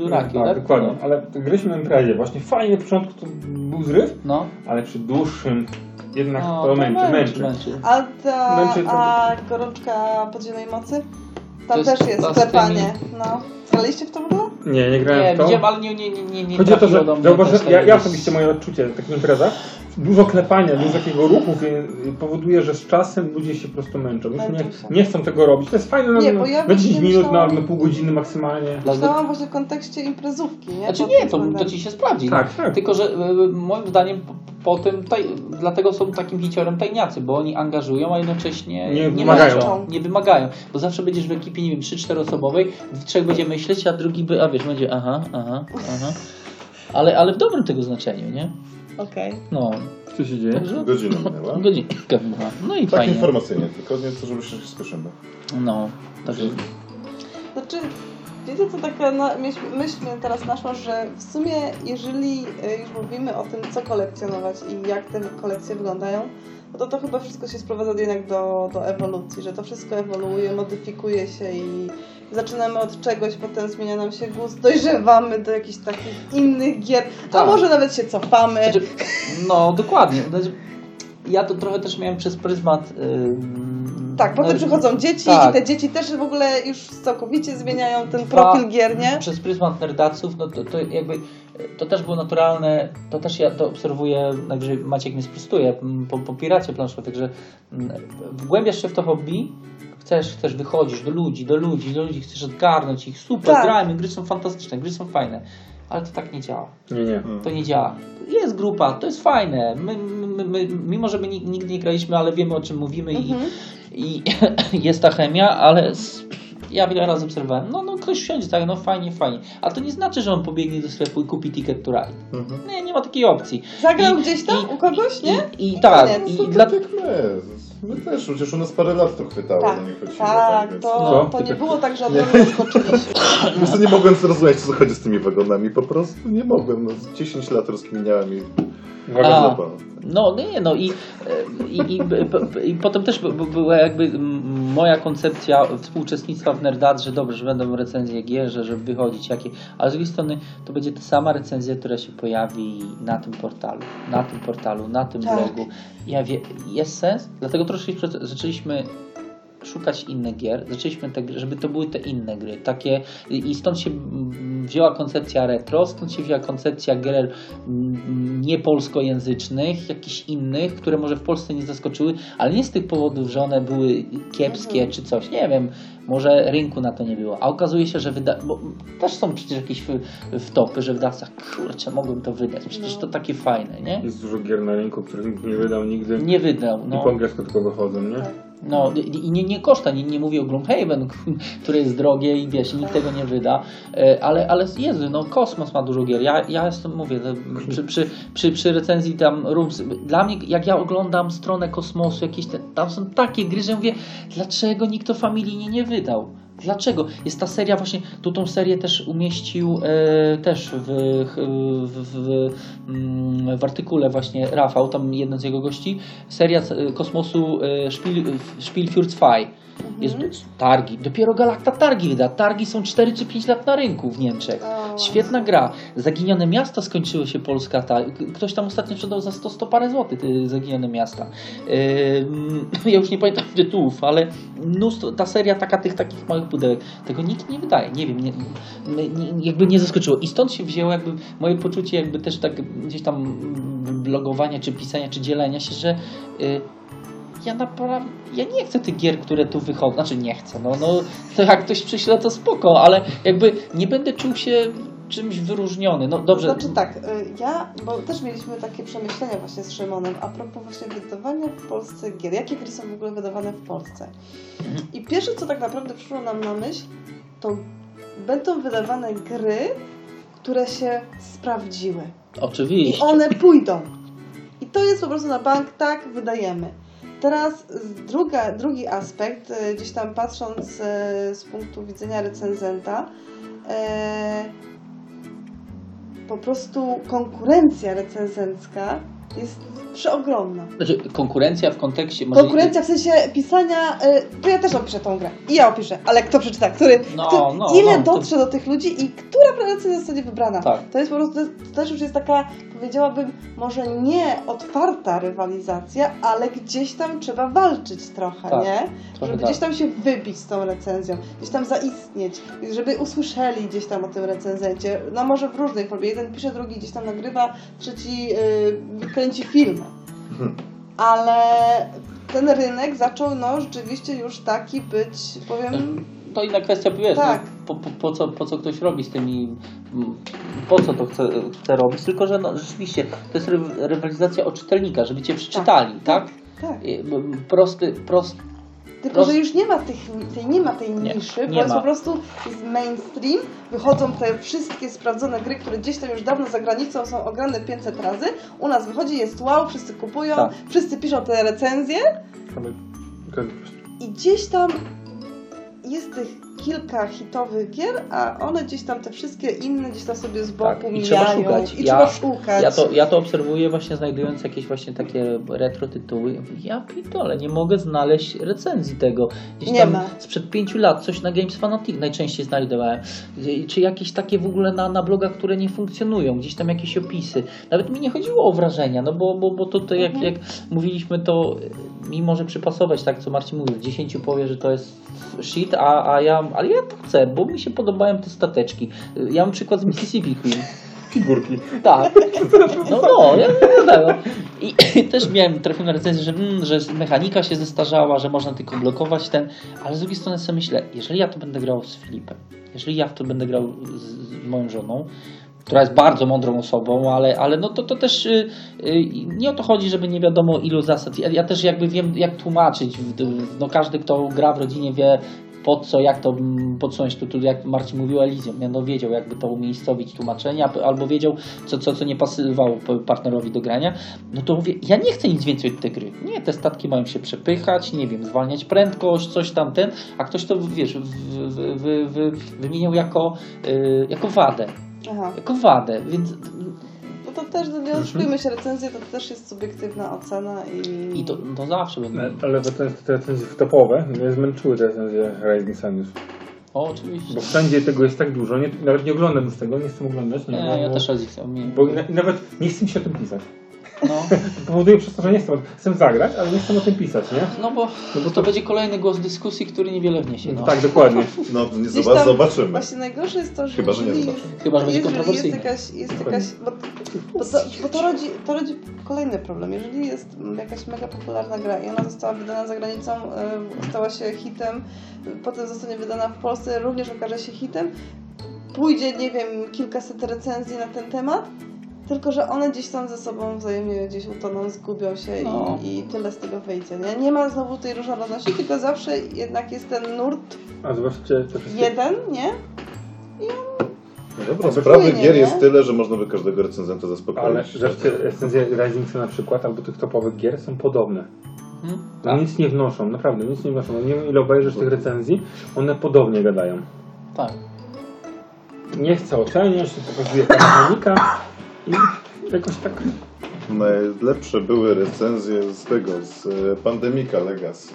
Juraki,
tak,
tak?
dokładnie,
No.
ale na imprezie, właśnie fajnie na początku to był zryw,
No,
ale przy dłuższym jednak
no
to męczy, męczy.
męczy.
A ta
Męczy to-
a gorączka podziemnej mocy? Tam
jest
też jest
z
sklepanie. No. Graliście w to w ogóle?
Nie, nie grałem
Nie,
w to.
widziałem, ale nie, nie, nie, nie, nie
Chodzi o to, że
do mnie
zauważyłem,
też
ja, ja osobiście moje odczucie w takich imprezach, dużo klepania, dużo takiego ruchu powoduje, że z czasem ludzie się po prostu męczą. Już nie, nie chcą tego robić. To jest fajne na,
Nie, bo ja
na 10
właśnie
minut, na,
myślałam-
na pół godziny maksymalnie.
Myślałam właśnie w kontekście imprezówki, nie?
Znaczy nie, to, to ci się sprawdzi.
Tak, tak.
Tylko, że y, moim zdaniem po, po tym, taj, dlatego są takim hiciorem tajniacy, bo oni angażują, a jednocześnie
Nie
nie,
wymagają.
męczą, nie wymagają. Bo zawsze będziesz w ekipie, nie wiem, 3-4 osobowej, trzech będzie myśleć, a drugi, by, a wiesz, będzie aha, aha, aha. Ale, ale w dobrym tego znaczeniu, nie?
Okej.
No,
Co się dzieje?
także
Godzina minęła.
godzinka. No i
Tak
fajnie.
informacyjnie, tylko nie to, żeby się spieszymy.
No, także
Znaczy, wiecie co taka na, myśl, myśl teraz naszła, że w sumie jeżeli y, już mówimy o tym, co kolekcjonować i jak te kolekcje wyglądają, no to to chyba wszystko się sprowadza jednak do, do ewolucji, że to wszystko ewoluuje, modyfikuje się i zaczynamy od czegoś, potem zmienia nam się gust, dojrzewamy do jakichś takich innych gier, a
Tak.
może nawet się cofamy.
Znaczy, no, dokładnie. Znaczy, ja to trochę też miałem przez pryzmat.
Tak, potem
no,
przychodzą dzieci
tak.
i te dzieci też w ogóle już całkowicie zmieniają ten profil gier, nie?
Przez pryzmat nerdaców, no to, to jakby to też było naturalne, to też ja to obserwuję, najwyżej Maciek mnie sprostuje po, po piracie planszowej, także mm, wgłębiasz się w to hobby, chcesz, chcesz wychodzisz do ludzi, do ludzi, do ludzi, chcesz odgarnąć ich, super,
Tak.
grajmy, gry są fantastyczne, gry są fajne, ale to tak nie działa.
Nie, nie.
To nie działa. Jest grupa, to jest fajne. My, my, my, mimo, że my nig- nigdy nie graliśmy, ale wiemy o czym mówimy i,
Mhm.
i jest ta chemia, ale ja wiele razy obserwowałem, no, no ktoś wsiądzie, tak, no fajnie, fajnie. Ale to nie znaczy, że on pobiegnie do sklepu i kupi ticket to ride.
Mhm.
Nie, nie ma takiej opcji.
Zagrał
I-
gdzieś tam
i-
u kogoś,
i-
nie?
I, i tak,
koniec.
i,
To
i dla,
tak my. My też, przecież u nas parę lat to chwytało,
Tak,
zanim chwyciło.
tak,
więc-
to,
No.
to nie było tak, że od razu.
Po nie mogłem zrozumieć, co chodzi z tymi wagonami. Po prostu nie mogłem. No, z 10 lat rozkminiałem i
Uwaga,
A. No nie, no i, i, i, i potem też była jakby moja koncepcja współuczestnictwa w Nerdad, że dobrze, że będą recenzje gier, że żeby wychodzić jakie, ale z drugiej strony to będzie ta sama recenzja, która się pojawi na tym portalu, na tym portalu, na tym
Tak.
blogu. Ja wie, jest sens, dlatego troszkę zaczęliśmy szukać innych gier, zaczęliśmy te, gry, żeby to były te inne gry, takie i i stąd się mm, wzięła koncepcja retro, stąd się wzięła koncepcja gier mm, niepolskojęzycznych, jakichś innych, które może w Polsce nie zaskoczyły, ale nie z tych powodów, że one były kiepskie
Mhm.
czy coś, nie wiem, może rynku na to nie było, a okazuje się, że wyda... bo też są przecież jakieś w- wtopy, że wydawca, kurczę, mogłem to wydać, przecież
No.
to takie fajne, nie?
Jest dużo gier na rynku, których nikt nie wydał nigdy.
Nie wydał,
I
no.
po angielsku tylko wychodzą, nie?
No i nie, nie koszta, nie, nie mówię o Gloomhaven, które jest drogie i wiesz, nikt tego nie wyda, E, ale, ale Jezu, no Kosmos ma dużo gier, ja, ja jestem, mówię, to przy, przy, przy, przy recenzji tam Rooms, dla mnie, jak ja oglądam stronę Kosmosu, jakieś te, tam są takie gry, że mówię, dlaczego nikt to familijnie nie wydał? Dlaczego? Jest ta seria właśnie, tu tą serię też umieścił e, też w, w, w, mm, w artykule właśnie Rafał, tam jeden z jego gości, seria e, kosmosu e, Spiel, Spielfurt 5. Jest targi. Dopiero Galacta targi wyda. Targi są 4 czy 5 lat na rynku w Niemczech.
O.
Świetna gra. Zaginione miasta skończyły się Polska. Ta, ktoś tam ostatnio sprzedał za 100, 100 parę złotych te zaginione miasta. Ym, ja już nie pamiętam tytułów, ale mnóstwo, ta seria taka tych takich małych pudełek, tego nikt nie wydaje. Nie wiem, nie, nie, jakby nie zaskoczyło. I stąd się wzięło jakby moje poczucie jakby też tak gdzieś tam blogowania, czy pisania, czy dzielenia się, że y, ja naprawdę, ja nie chcę tych gier, które tu wychodzą, znaczy nie chcę, no, no to jak ktoś przyśle to spoko, ale jakby nie będę czuł się czymś wyróżniony, no dobrze.
Znaczy tak, y, ja, bo też mieliśmy takie przemyślenia właśnie z Szymonem a propos właśnie wydawania w Polsce gier. Jakie gry są w ogóle wydawane w Polsce?
Mhm.
I pierwsze, co tak naprawdę przyszło nam na myśl, to będą wydawane gry, które się sprawdziły. I
Oczywiście.
one pójdą. I to jest po prostu na bank, tak, wydajemy. Teraz druga, drugi aspekt, e, gdzieś tam patrząc e, z punktu widzenia recenzenta, e, po prostu konkurencja recenzencka jest przeogromna.
Znaczy, konkurencja w kontekście... Może,
Konkurencja w sensie pisania, e, to ja też opiszę tą grę. I ja opiszę, ale kto przeczyta, który,
No,
kto,
no,
ile
no, to-
dotrze do tych ludzi i która recenzja zostanie wybrana.
Tak.
To jest po prostu, to też już jest taka, powiedziałabym, może nie otwarta rywalizacja, ale gdzieś tam trzeba walczyć trochę,
Tak,
nie?
trochę
Żeby
tak.
gdzieś tam się wybić z tą recenzją, gdzieś tam zaistnieć, żeby usłyszeli gdzieś tam o tym recenzencie. No może w różnej formie. Jeden pisze, drugi gdzieś tam nagrywa, trzeci yy, kręci film. Ale ten rynek zaczął no rzeczywiście już taki być, powiem,
To inna kwestia, wiesz,
Tak.
no, po, po, po, co, po co ktoś robi z tymi, mm, po co to chce, chce robić, tylko że no, rzeczywiście to jest ry- rywalizacja o czytelnika, żeby cię przeczytali, tak?
tak.
M, Prosty, prosty,
Tylko,
Roz-
że już nie ma, tych, tej, nie ma tej
Nie,
niszy, bo
nie
jest
ma.
po prostu jest mainstream, wychodzą te wszystkie sprawdzone gry, które gdzieś tam już dawno za granicą są ograne 500 razy, u nas wychodzi, jest wow, wszyscy kupują,
Tak.
wszyscy piszą te recenzje i gdzieś tam jest tych kilka hitowych gier, a one gdzieś tam te wszystkie inne gdzieś tam sobie z boku
Tak, i
mijają
trzeba szukać.
i
Ja-
trzeba szukać.
Ja to, ja to obserwuję właśnie znajdując jakieś właśnie takie retro tytuły. Ja pitole, nie mogę znaleźć recenzji tego. Gdzieś
Nie
tam
ma.
sprzed pięciu lat coś na Games Fanatic najczęściej znajdowałem. Czy jakieś takie w ogóle na, na blogach, które nie funkcjonują. Gdzieś tam jakieś opisy. Nawet mi nie chodziło o wrażenia, no bo, bo, bo to, to jak,
Mhm.
jak mówiliśmy, to mi może przypasować, tak co Marcin mówił, 10 powie, że to jest shit, a, a ja, ale ja to chcę, bo mi się podobają te stateczki. Ja mam przykład z Mississippi Queen.
Figurki.
Tak. No, no, ja wiadomo. I też miałem, trafiłem na recenzję, że, mm, że mechanika się zestarzała, że można tylko blokować ten, ale z drugiej strony sobie myślę, jeżeli ja to będę grał z Filipem, jeżeli ja w to będę grał z, z moją żoną, która jest bardzo mądrą osobą, ale, ale no to, to też y, y, nie o to chodzi, żeby nie wiadomo ilu zasad. Ja, ja też jakby wiem, jak tłumaczyć. No każdy, kto gra w rodzinie wie, po co, jak to podsunąć, tu, tu jak Marcin mówił Elysium, nie? no wiedział jakby to umiejscowić tłumaczenia, albo wiedział co, co, co nie pasowało partnerowi do grania, no to mówię, ja nie chcę nic więcej od tej gry. Nie, te statki mają się przepychać, nie wiem, zwalniać prędkość, coś tam ten, a ktoś to, wiesz, w, w, w, w, wymieniał jako, y, jako wadę.
Aha.
Jako wadę, więc
to też, no nie oszukujmy się, recenzje to też jest subiektywna ocena i...
i to, to zawsze będą.
Ale te, te, te recenzje topowe mnie zmęczyły te recenzje Rising Sun już.
O, oczywiście.
Bo wszędzie tego jest tak dużo, nie, nawet nie oglądam z tego, nie chcę oglądać. Nie,
Nie,
bo,
ja
bo,
też. Nie,
Bo na, nawet nie chcę mi się o tym pisać.
No.
Powoduje przez to, że nie chcę, chcę zagrać, ale nie chcę o tym pisać, nie?
No bo,
bo
to,
to-
będzie kolejny głos dyskusji, który niewiele wniesie. No.
Tak, dokładnie.
No, nie zobacz, zobaczymy.
Właśnie najgorsze jest to, że
Chyba, że nie zobaczymy.
Chyba, że będzie kontrowersyjne.
Jest jakaś, jest jakaś, bo, bo, to, bo to, rodzi, to rodzi kolejny problem. Jeżeli jest jakaś mega popularna gra i ona została wydana za granicą, y, stała się hitem, potem zostanie wydana w Polsce, również okaże się hitem, pójdzie, nie wiem, kilkaset recenzji na ten temat, tylko że one gdzieś tam ze sobą wzajemnie gdzieś utoną, zgubią się
No.
i, i tyle z tego wyjdzie. Nie? nie ma znowu tej różnorodności, tylko zawsze jednak jest ten nurt
A wszystkie...
jeden, nie?
No dobra, sprawy gier
nie?
jest tyle, że można by każdego recenzenta zaspokoić.
Ale zobaczcie, recenzje Rising Sun na przykład, albo tych topowych gier są podobne.
Hmm?
No nic nie wnoszą, naprawdę nic nie wnoszą. No nie wiem ile obejrzysz tych recenzji, one podobnie gadają.
Tak.
Nie chcę oceniać, to pokazuje mechanika i jakoś tak...
Najlepsze były recenzje z tego, z e, Pandemika Legacy.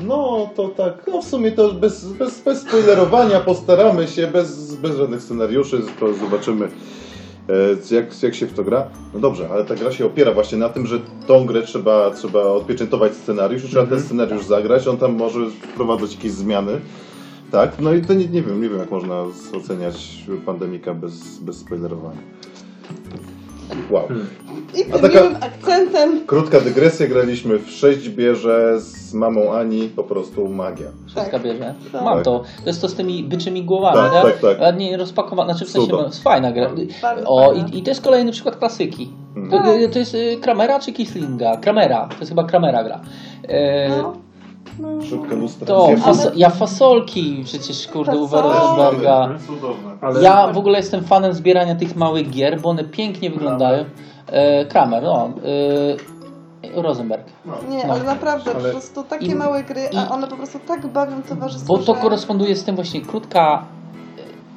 No to tak, no w sumie to bez, bez, bez spoilerowania postaramy się, bez, bez żadnych scenariuszy, to zobaczymy e, jak, jak się w to gra. No dobrze, ale ta gra się opiera właśnie na tym, że tą grę trzeba, trzeba odpieczętować scenariusz, trzeba ten scenariusz zagrać, on tam może wprowadzać jakieś zmiany. Tak, no i to nie, nie wiem, nie wiem jak można oceniać Pandemika bez, bez spoilerowania. Wow.
I
A
tym
taka-
miłym akcentem
Krótka dygresja, graliśmy w sześć bierze z mamą Ani, po prostu magia.
Wszystko
Tak.
bierze.
Tak.
Mam to. To jest to z tymi byczymi głowami,
Tak,
nie?
tak, tak.
Ładnie rozpakowane, znaczy w sensie
Cudo.
no, jest fajna gra.
Bardzo
O,
fajna.
i, i to jest kolejny przykład klasyki. To,
Tak.
to jest y, Kramera czy Kislinga? Kramera. To jest chyba Kramera gra. E,
no, no.
Szybka lustra.
To, fas ja fasolki przecież kurde u
Fasolki.
Rosenberga.
Cudowne.
Ale
Ja w ogóle jestem fanem zbierania tych małych gier, bo one pięknie wyglądają. E, Kramer, no. E, Rosenberg.
Nie,
No.
ale naprawdę,
Ale-
po prostu takie
I-
małe gry, a one po prostu tak bawią towarzystwo,
Bo to
że-
koresponduje z tym właśnie krótka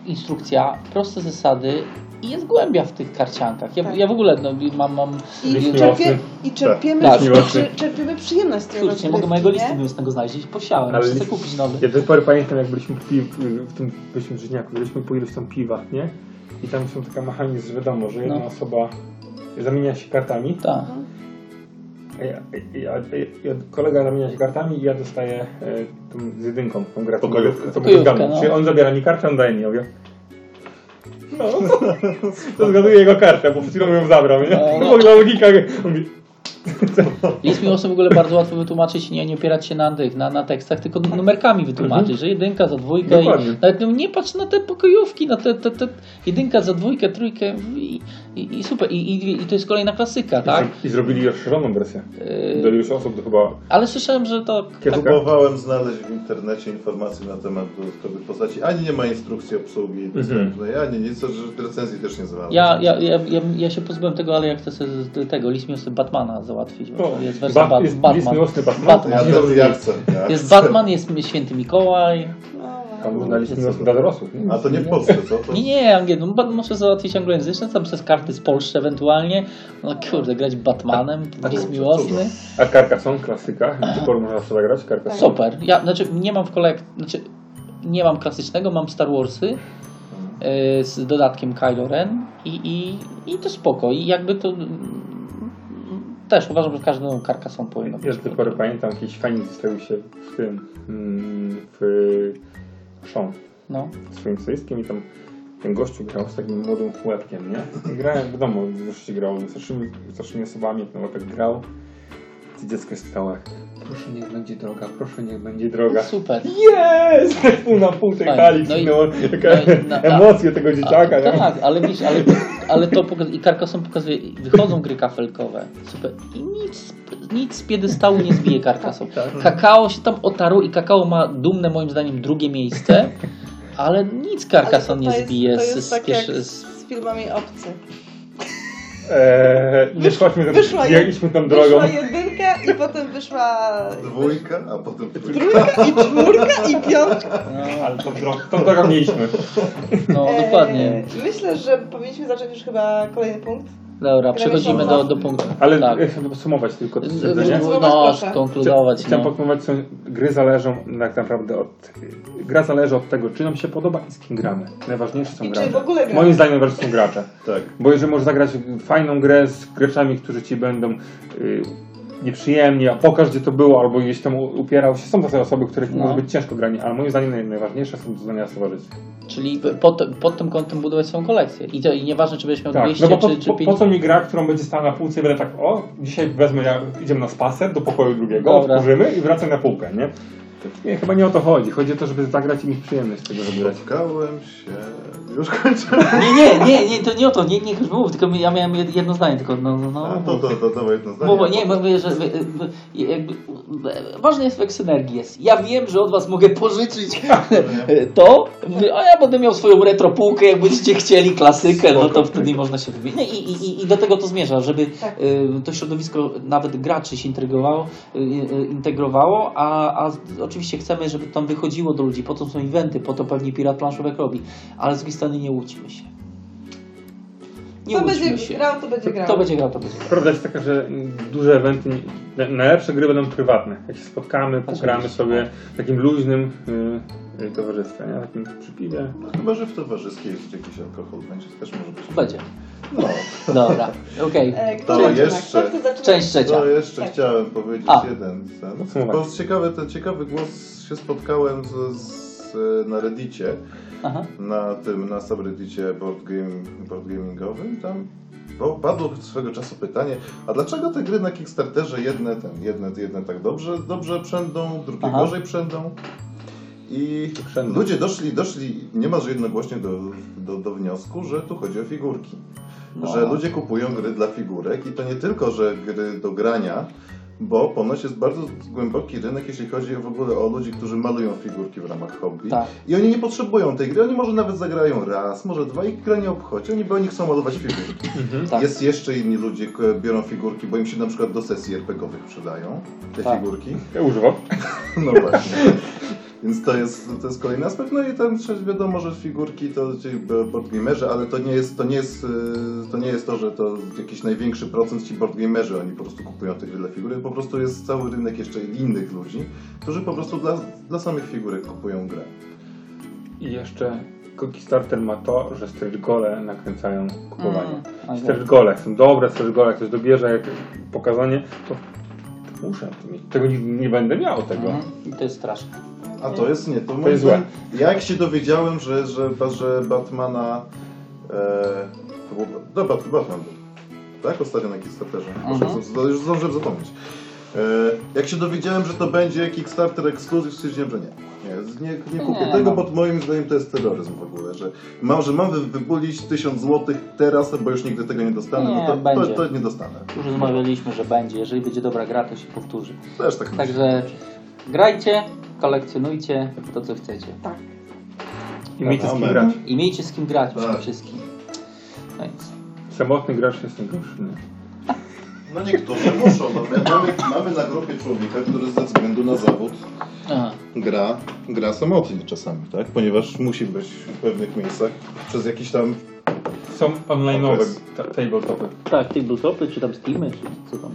instrukcja, proste zasady i jest głębia w tych karciankach. Ja,
Tak.
ja w ogóle no, mam, mam
I, czerpie. I czerpiemy,
Tak.
i
Miłosny.
czer- czerpiemy przyjemność z tej
Kurczę, nie mogę mojego
nie?
listu miłosnego znaleźć. Gdzieś Posiałem,
Ale
muszę sobie kupić nowy.
Ja do tej pory pamiętam, jak byliśmy w, w tym byliśmy w Żyźniaku, byliśmy po iluś tam piwach, nie? I tam są taka mechanizm, że wiadomo, że jedna
No.
osoba zamienia się kartami,
Tak.
Ja, ja, kolega zamienia się kartami i ja dostaję e, tą, z jedynką tą grę.
Pokojówkę.
no.
Czyli on zabiera mi kartę, on daje mi, ja mówię. No, to zgaduję jego kartę, bo przed chwilą ją zabrał, nie?
No, no.
W ogóle logika, mówi,
List miłosny w ogóle bardzo łatwo wytłumaczyć i nie, nie opierać się na tych, na, na tekstach, tylko numerkami wytłumaczyć, że jedynka za dwójkę
Dokładnie.
i nawet no, nie patrz na te pokojówki, na te, te, te jedynka za dwójkę, trójkę i, i, i super. I, i, I to jest kolejna klasyka, tak?
I zrobili rozszerzoną wersję.
Yy,
Do iluś osób to chyba...
ale słyszałem, że to
Kiedy-
tak,
Próbowałem znaleźć w internecie informacje na temat dodatkowych postaci. Ani nie ma instrukcji obsługi dostępnej, ani nic, że recenzji też nie znalazłem.
ja, ja, ja, ja, ja się pozbyłem tego, ale jak chcę sobie z tego list miłosny Batmana załatwić, bo
O,
jest wersja
Ba- jest list
Batman.
miłosny Batman.
Batman.
Ja, ja
jest.
chcę. Ja
Jest
chcę.
Batman, jest święty Mikołaj.
No,
Tam można list miłosny dla dorosłych, nie?
A to nie w Polsce, co? To...
Nie, nie, Angiel, no, Bat- muszę załatwić anglojęzyczne, tam przez karty z Polski ewentualnie. No kurde, grać Batmanem, to jest miłosny.
A Carcassonne, klasyka. Pory można sobie zagrać Carcassonne.
Super. Ja, znaczy, nie mam w kolek... Znaczy, nie mam klasycznego, mam Star Warsy yy, z dodatkiem Kylo Ren i, i, i to spoko. I jakby to... Też uważam, że każdy Carcassonne powinno
Ja
być.
do tej pory pamiętam, jakiś fajnik zostawił się w tym, mm, w Sean,
No.
swoim stoiskiem i tam ten gościu grał z takim młodym chłopkiem, nie? I grałem, wiadomo, już się grał z starszymi, starszymi osobami, ten chłopak grał. I dziecko jest stałe. Proszę niech będzie droga, proszę niech będzie droga.
Super.
Jest! Pół na pół tej hali,
No i-
no,
no no, a-
emocje tego dzieciaka,
A, tak, ale wiesz, ale ale to pokaz... i Carcassonne pokazuje, wychodzą gry kafelkowe, super, i nic, nic z piedestału nie zbije Carcassonne. Kakao się tam otarło i kakao ma dumne moim zdaniem drugie miejsce, ale nic
to
nie zbije
to
z,
jest
z,
tak
z
z filmami Obcy.
Eee, nie szłaśmy tam,
wyszła jed-
tą drogą.
Wyszła jedynka i potem wyszła
Dwójka, a potem trójka.
trójka i czwórka i piątka.
No, ale tą drogą, tą drogą nie idźmy.
No
Eee,
dokładnie.
Myślę, że powinniśmy zacząć już chyba kolejny punkt.
Dobra, przechodzimy do, do punktu.
Ale
tak.
podsumować tylko to stwierdzenie.
No, skonkludować.
Chciałem
No.
podsumować, że gry zależą tak naprawdę od... Gra zależy od tego, czy nam się podoba i z kim gramy. Najważniejsze są
I czy
gracze.
w ogóle gramy.
Moim zdaniem najważniejsze są gracze.
Tak.
Bo jeżeli możesz zagrać fajną grę z graczami, którzy ci będą y, nieprzyjemni, a pokaż gdzie to było, albo gdzieś tam upierał się. Są takie osoby, których
No.
może być ciężko granie, ale moim zdaniem naj, najważniejsze są doznania towarzystwa.
Czyli pod, pod tym kątem budować swoją kolekcję. I, to, i nieważne, czy będziesz miał
Tak,
200
no po,
czy, czy
po,
500.
po co mi gra, którą będzie stała na półce i będę tak, o, dzisiaj wezmę, ja, idziemy na spacer do pokoju drugiego,
Dobra.
otworzymy i wracam na półkę, nie? Nie, chyba nie o to chodzi. Chodzi o to, żeby zagrać i mieć przyjemność z tego, żeby grać.
Spotkałem się... Już kończę.
Nie, nie, nie, nie, to nie o to, nie, nie mów, tylko ja miałem jed- jedno zdanie, tylko no, no, no
A, to, to, to dawaj jedno zdanie.
Bo, bo nie, bo mówię, że jakby, ważny jest efekt synergii jest. Ja wiem, że od was mogę pożyczyć to, a ja będę miał swoją retro półkę, jak będziecie chcieli klasykę, no to wtedy można się wymienić. No i, i, I do tego to zmierza, żeby
Tak.
y, to środowisko nawet graczy się integrowało, y, y, integrowało a, a oczywiście chcemy, żeby tam wychodziło do ludzi, po to są eventy, po to pewnie Pirat Planszówek robi, ale z drugiej strony nie łudźmy się. Nie
Kto
łudźmy
będzie
się.
grał, to będzie grał.
Kto będzie grał, to będzie grał.
Prawda jest taka, że duże eventy, najlepsze gry będą prywatne. Jak się spotkamy, pogramy
Oczywiście.
sobie w takim luźnym y, y, towarzystwie, nie? Takim przy piwie.
No, chyba, że w towarzyskie jest jakiś alkohol, będzie też może być.
Będzie.
No,
Dobra, okej.
E, Kto
To
zaczyna?
jeszcze-
Kto chce zaczynać?
Część trzecia.
to jeszcze
Tak.
chciałem powiedzieć
A.
jeden. Ten,
Podsumować.
bo z ciekawy, ten ciekawy głos się spotkałem z, z, na Reddicie,
Aha.
na tym, na subreddicie board, game, board gamingowym. Tam bo padło swego czasu pytanie, a dlaczego te gry na Kickstarterze jedne, ten, jedne, jedne tak dobrze, dobrze przędą, drugie
Aha.
gorzej przędą? I ludzie doszli, doszli niemalże jednogłośnie do, do, do wniosku, że tu chodzi o figurki.
No.
Że ludzie kupują gry dla figurek i to nie tylko, że gry do grania, bo ponoć jest bardzo głęboki rynek, jeśli chodzi w ogóle o ludzi, którzy malują figurki w ramach hobby.
Tak.
I oni nie potrzebują tej gry, oni może nawet zagrają raz, może dwa i gra nie obchodzi, oni, bo oni chcą malować figurki.
Tak.
Jest jeszcze inni ludzie, k- biorą figurki, bo im się na przykład do sesji RPG-owych przydają te
Tak.
figurki.
Ja używam.
No właśnie. Więc to jest, to jest kolejny aspekt. No i ten przecież wiadomo, że figurki to ci boardgamerzy, ale to nie jest to nie jest, y, to nie jest to, że to jakiś największy procent ci boardgamerzy, oni po prostu kupują te gry dla figury. Po prostu jest cały rynek jeszcze innych ludzi, którzy po prostu dla, dla samych figurek kupują grę.
I jeszcze Kickstarter ma to, że stretch gole nakręcają kupowanie.
Mm.
Stretch gole, jak są dobre stretch gole, jak ktoś dobierze jak pokazanie, to muszę mieć. Tego nie, nie będę miał tego.
Mhm. I to jest straszne.
A to jest nie, to,
To jest złe.
Jak się dowiedziałem, że, że, że Batmana. E, to był, no, Bat, Batman był. Tak? Ostatnio na Kickstarterze. Muszę,
Mhm.
Już zdążyłem zapomnieć. E, jak się dowiedziałem, że to będzie Kickstarter Exclusive, stwierdziłem, że nie. Nie, nie, nie kupię
Nie,
tego,
no.
bo moim zdaniem to jest terroryzm w ogóle, że mam, że mam wy- wybulić 1000 złotych teraz, bo już nigdy tego nie dostanę,
Nie,
no to,
będzie.
to, to nie dostanę.
Już rozmawialiśmy, że będzie. Jeżeli będzie dobra gra, to się powtórzy.
Też tak myślę.
Także grajcie, kolekcjonujcie to, co chcecie.
Tak.
I miejcie z kim grać.
I miejcie z kim grać przede
Tak.
wszystkim. No.
Samotny gracz jest najgorszy. nie?
No niektórzy muszą. No, my mamy, mamy na grupie człowieka, który ze względu na zawód
Aha.
gra, gra samotnie czasami, tak? Ponieważ musi być w pewnych miejscach przez jakiś tam...
Są online'owe ta- tabletopy.
Tak, tabletopy, czy tam Steamy, czy co tam.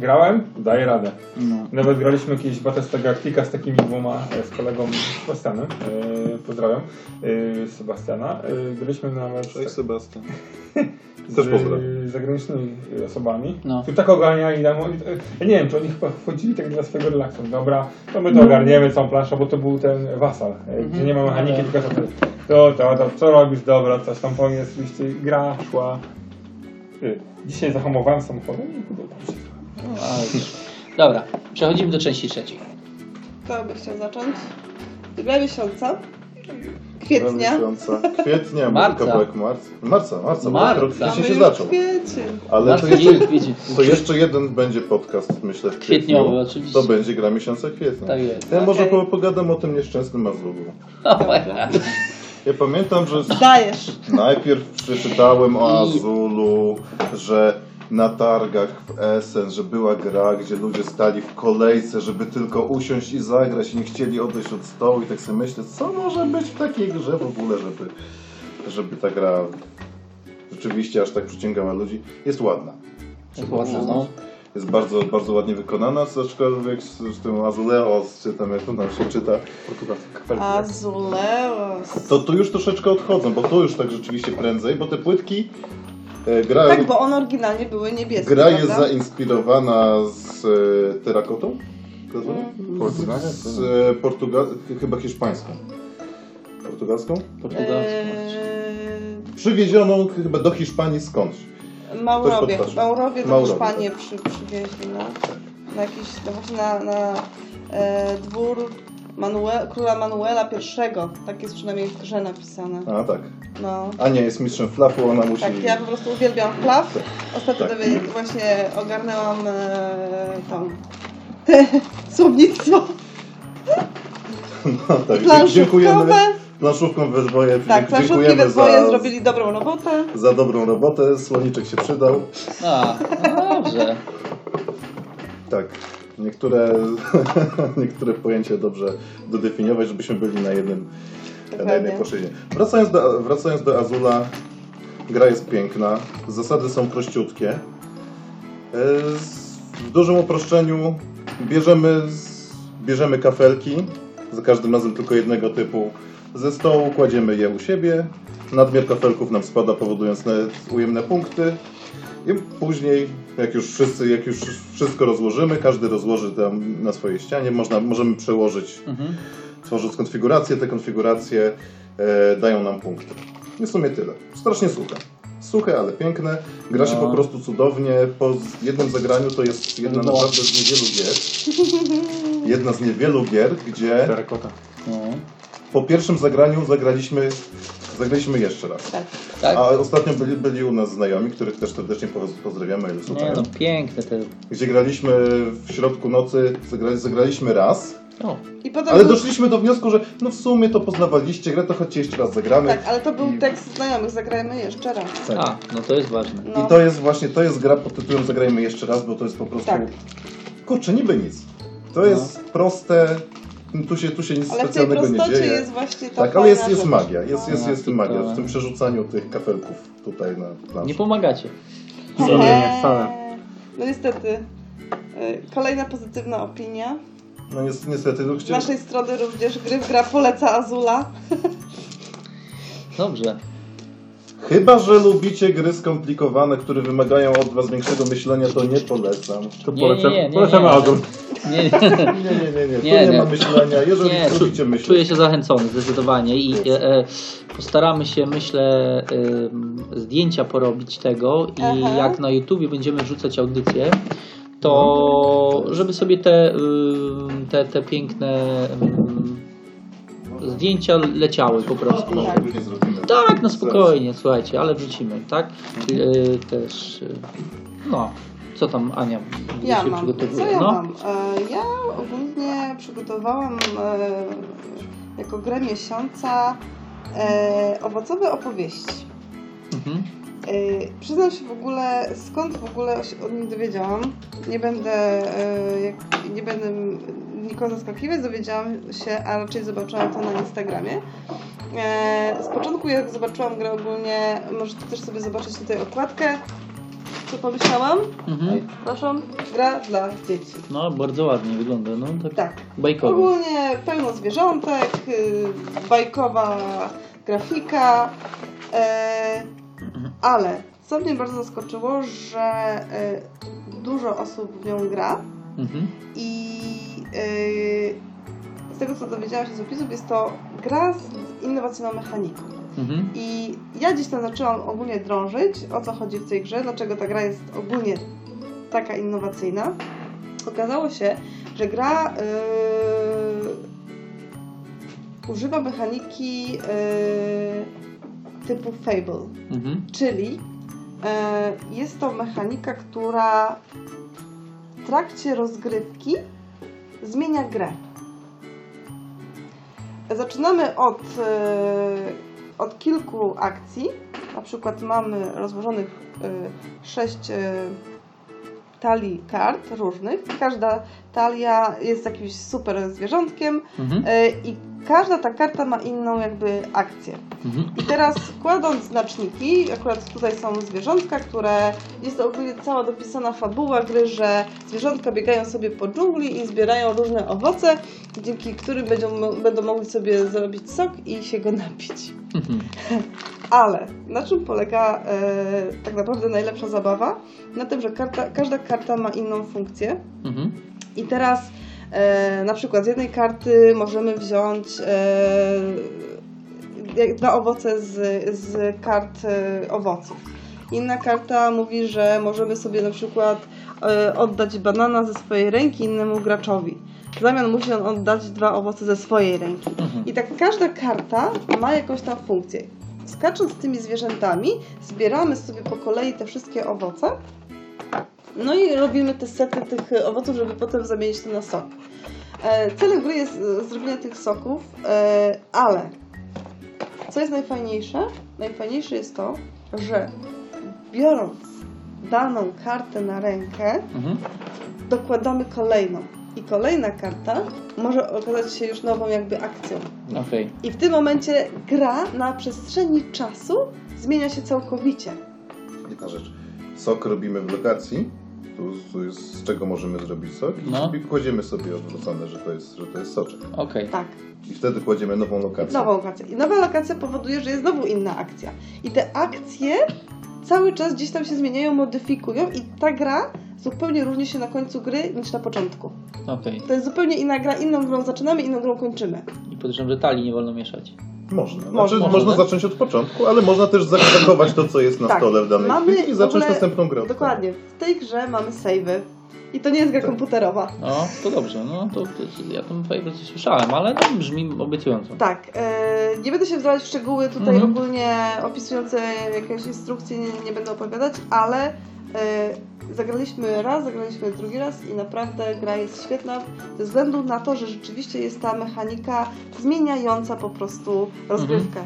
Grałem, daję radę.
No.
Nawet graliśmy jakieś Battlestar Galactica z takimi dwoma, e, z kolegą Sebastianem, e, pozdrawiam, e, Sebastiana. E, graliśmy nawet
Cześć Sebastian.
z e, zagranicznymi osobami,
No.
którzy tak ogarniali nam, e, ja nie wiem, czy oni chyba wchodzili tak dla swojego relaksu. Dobra, to my to ogarniemy całą planszę, bo to był ten Wasal, e, gdzie nie ma mechaniki,
Mhm.
tylko to, to, to, to, co robisz, dobra, coś tam po mnie, oczywiście gra szła. E, Dzisiaj zahamowałem samochodem i podoba się.
Ale... Dobra, przechodzimy do części trzeciej.
Kto by chciał zacząć? Gra miesiąca. Kwietnia.
Kwietnia,
Marca.
marca. kawałek marca. Marca, marca, bo
Marca.
rok wcześniej się zaczął. Ale to jeszcze, to jeszcze jeden będzie podcast, myślę, w
Kwietniowy,
kwietniu.
oczywiście.
To będzie gra miesiąca kwietnia.
Tak jest.
Ja może
Okej.
po- pogadam o tym nieszczęsnym Azulu.
Dobra.
Ja pamiętam, że
Dajesz.
najpierw przeczytałem o Azulu, że na targach w Essen, że była gra, gdzie ludzie stali w kolejce, żeby tylko usiąść i zagrać i nie chcieli odejść od stołu i tak sobie myślę, co może być w takiej grze w ogóle, żeby, żeby ta gra rzeczywiście aż tak przyciągała ludzi. Jest ładna.
Jest ładna, no.
Jest bardzo, bardzo ładnie wykonana, aczkolwiek z, z tym Azuleos, czy tam jak to nam się czyta,
kafelek.
Azuleos.
to tu już troszeczkę odchodzą, bo tu już tak rzeczywiście prędzej, bo te płytki gra,
Tak, bo one oryginalnie były niebieskie,
gra jest
prawda?
zainspirowana z e, terakotą,
Mm.
Portugalia?
z e, Portuga chyba hiszpańską. Portugalską?
Portugalską.
Eee,
Przywiezioną chyba do Hiszpanii skądś.
Maurowie. Maurowie do
Maurowie,
Hiszpanii przy, przywieźli, no. Na jakiś, no właśnie na, na e, dwór Manuel, króla Manuela I. Tak jest przynajmniej w grze napisane.
A tak.
No.
Ania jest mistrzem flafu, ona musi...
Tak, ja po prostu uwielbiam flaw. Ostatnio
Tak.
dowie- właśnie ogarnęłam e, tam te słownictwo
No, tak.
planszówkowe.
Dziękujemy planszówką we dwoje.
Tak, planszówki
Dziękujemy
we dwoje
za,
zrobili dobrą robotę.
za dobrą robotę. Słoniczek się przydał.
A, no dobrze.
Tak. Niektóre, niektóre pojęcia dobrze dodefiniować, żebyśmy byli na jednym, na jednej płaszczyźnie. Wracając do, wracając do Azula, gra jest piękna, zasady są prościutkie. E, W dużym uproszczeniu bierzemy, bierzemy kafelki, za każdym razem tylko jednego typu ze stołu, kładziemy je u siebie, nadmiar kafelków nam spada, powodując ne- ujemne punkty. I później, jak już wszyscy, jak już wszystko rozłożymy, każdy rozłoży tam na swojej ścianie, można, możemy przełożyć,
Mhm.
tworząc konfiguracje. Te konfiguracje e, dają nam punkty. I w sumie tyle. Strasznie suche. Suche, ale piękne. Gra się
No.
po prostu cudownie. Po jednym zagraniu to jest jedna
No.
naprawdę z niewielu gier. Jedna z niewielu gier, gdzie.
No.
po pierwszym zagraniu zagraliśmy, zagraliśmy jeszcze raz.
Tak.
Tak?
A ostatnio byli, byli u nas znajomi, których też serdecznie poz- pozdrawiamy, ile
Nie
słuchają.
no, piękne te...
Gdzie graliśmy w środku nocy, zagrali, zagraliśmy raz,
O,
I potem
ale
był,
doszliśmy do wniosku, że no w sumie to poznawaliście grę, to chodźcie jeszcze raz zagramy.
Tak, ale to był
I-
tekst znajomych, zagrajmy jeszcze raz.
Tak.
a, no to jest ważne.
No.
I to jest właśnie, to jest gra pod tytułem Zagrajmy jeszcze raz, bo to jest po prostu,
Tak.
kurczę, niby nic. To jest proste, tu się, tu się nic
Ale w tej
specjalnego nie
prostocie
dzieje.
jest właśnie ta
tak, ale jest, jest magia, jest,
No.
jest, jest
No,
magia w tym przerzucaniu tych kafelków tutaj na
Nie
planszy.
pomagacie.
Wcale nie, wcale.
No niestety. y, Kolejna pozytywna opinia.
No jest, niestety, no,
Z naszej strony również gry gra poleca Azula.
Dobrze.
Chyba, że lubicie gry skomplikowane, które wymagają od was większego myślenia, to nie polecam.
To
Nie,
polecam,
nie, nie, nie,
polecamy
nie.
Azul.
Nie, nie,
Nie, nie, nie, nie. Tu
Nie,
nie,
nie.
ma myślenia. Jeżeli
nie
lubicie myśleć,
czuję się zachęcony zdecydowanie i e, e, postaramy się, myślę, e, zdjęcia porobić tego i
Aha.
jak na YouTubie będziemy wrzucać audycje, to żeby sobie te, y, te, te piękne y, zdjęcia leciały po prostu.
Później zrobimy.
Tak, no spokojnie, słuchajcie, ale wrzucimy, tak? Y, też, y, no, co tam Ania
Ja
się
mam.
przygotowuje?
Co ja
no?
mam? E, Ja ogólnie przygotowałam e, jako grę miesiąca e, owocowe opowieści.
Mhm.
Yy, przyznam się w ogóle, skąd w ogóle się od nich dowiedziałam. Nie będę, yy, jak, nie będę nikogo zaskakiwać, dowiedziałam się, a raczej zobaczyłam to na Instagramie. Yy, z początku jak zobaczyłam grę ogólnie, możecie też sobie zobaczyć tutaj okładkę. Co pomyślałam?
Mhm.
Przepraszam, gra dla dzieci.
No, bardzo ładnie wygląda, no tak,
Tak.
bajkowo.
Ogólnie pełno zwierzątek, yy, bajkowa grafika, e, ale co mnie bardzo zaskoczyło, że e, dużo osób w nią gra
Mhm.
i e, z tego co dowiedziałam się z opisów jest to gra z innowacyjną mechaniką.
Mhm.
I ja gdzieś tam zaczęłam ogólnie drążyć, o co chodzi w tej grze, dlaczego ta gra jest ogólnie taka innowacyjna. Okazało się, że gra yy, używa mechaniki yy, typu Fable.
Mhm.
Czyli e, jest to mechanika, która w trakcie rozgrywki zmienia grę. Zaczynamy od, e, od kilku akcji. Na przykład mamy rozłożonych e, sześć e, talii kart różnych. Każda talia jest jakimś super zwierzątkiem
Mhm.
i każda ta karta ma inną jakby akcję.
Mhm.
I teraz wkładąc znaczniki, akurat tutaj są zwierzątka, które jest to ogólnie cała dopisana fabuła gry, że zwierzątka biegają sobie po dżungli i zbierają różne owoce, dzięki którym będą, będą mogli sobie zrobić sok i się go napić.
Mhm.
Ale na czym polega e, tak naprawdę najlepsza zabawa? Na tym, że karta, każda karta ma inną funkcję.
Mhm.
I teraz e, na przykład z jednej karty możemy wziąć e, dwa owoce z, z kart e, owoców. Inna karta mówi, że możemy sobie na przykład e, oddać banana ze swojej ręki innemu graczowi. W zamian musi on oddać dwa owoce ze swojej ręki.
Mhm.
I tak każda karta ma jakąś tam funkcję. Skacząc z tymi zwierzętami, zbieramy sobie po kolei te wszystkie owoce. No i robimy te sety tych owoców, żeby potem zamienić to na sok. E, celem gry jest e, zrobienie tych soków, e, ale co jest najfajniejsze? Najfajniejsze jest to, że biorąc daną kartę na rękę,
Mhm.
dokładamy kolejną. I kolejna karta może okazać się już nową jakby akcją.
Okej.
I w tym momencie gra na przestrzeni czasu zmienia się całkowicie.
Jedna rzecz. Sok robimy w lokacji. Tu, tu jest z czego możemy zrobić sok. I
No.
sobie kładziemy sobie odwrócone, że to jest, że to jest soczek.
Okej.
Tak,
I wtedy kładziemy nową lokację.
nową lokację. I nowa lokacja powoduje, że jest znowu inna akcja. I te akcje cały czas gdzieś tam się zmieniają, modyfikują i ta gra zupełnie różni się na końcu gry niż na początku.
Okej.
To jest zupełnie inna gra, inną grą zaczynamy, inną grą kończymy.
I podejrzewam, że talii nie wolno mieszać.
Można. Znaczy,
Można.
można, zacząć od początku, ale można też zakodować to, co jest na
Tak.
stole w danej
Mamy
chwili i zacząć
ogóle-
następną grę.
Dokładnie. W tej grze mamy savey. I to nie jest gra komputerowa.
No, to dobrze. No, to, to ja tą favorite słyszałem, ale to brzmi obiecująco.
Tak, e, nie będę się wdawać w szczegóły tutaj
Mhm.
ogólnie opisujące jakieś instrukcje, nie, nie będę opowiadać, ale zagraliśmy raz, zagraliśmy drugi raz i naprawdę gra jest świetna ze względu na to, że rzeczywiście jest ta mechanika zmieniająca po prostu rozgrywkę.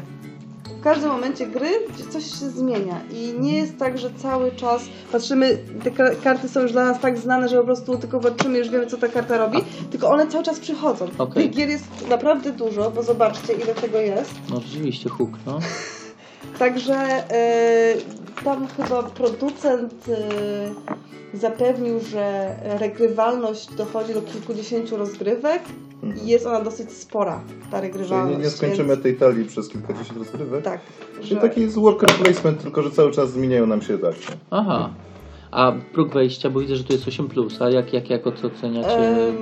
W każdym momencie gry coś się zmienia i nie jest tak, że cały czas patrzymy, te ka- karty są już dla nas tak znane, że po prostu tylko patrzymy już wiemy co ta karta robi, tylko one cały czas przychodzą.
Okej.
Tych gier jest naprawdę dużo, bo zobaczcie ile tego jest.
No rzeczywiście, huk, no.
Także e, tam chyba producent e, zapewnił, że regrywalność dochodzi do kilkudziesięciu rozgrywek i jest ona dosyć spora, ta
Czyli
regrywalność.
nie, nie skończymy
więc-
tej talii przez kilkadziesiąt rozgrywek.
Tak.
Czyli
że-
taki jest worker placement, tylko że cały czas zmieniają nam się akcje.
Aha. A próg wejścia, bo widzę, że tu jest 8, a jak, jak, jak to oceniacie?
Em,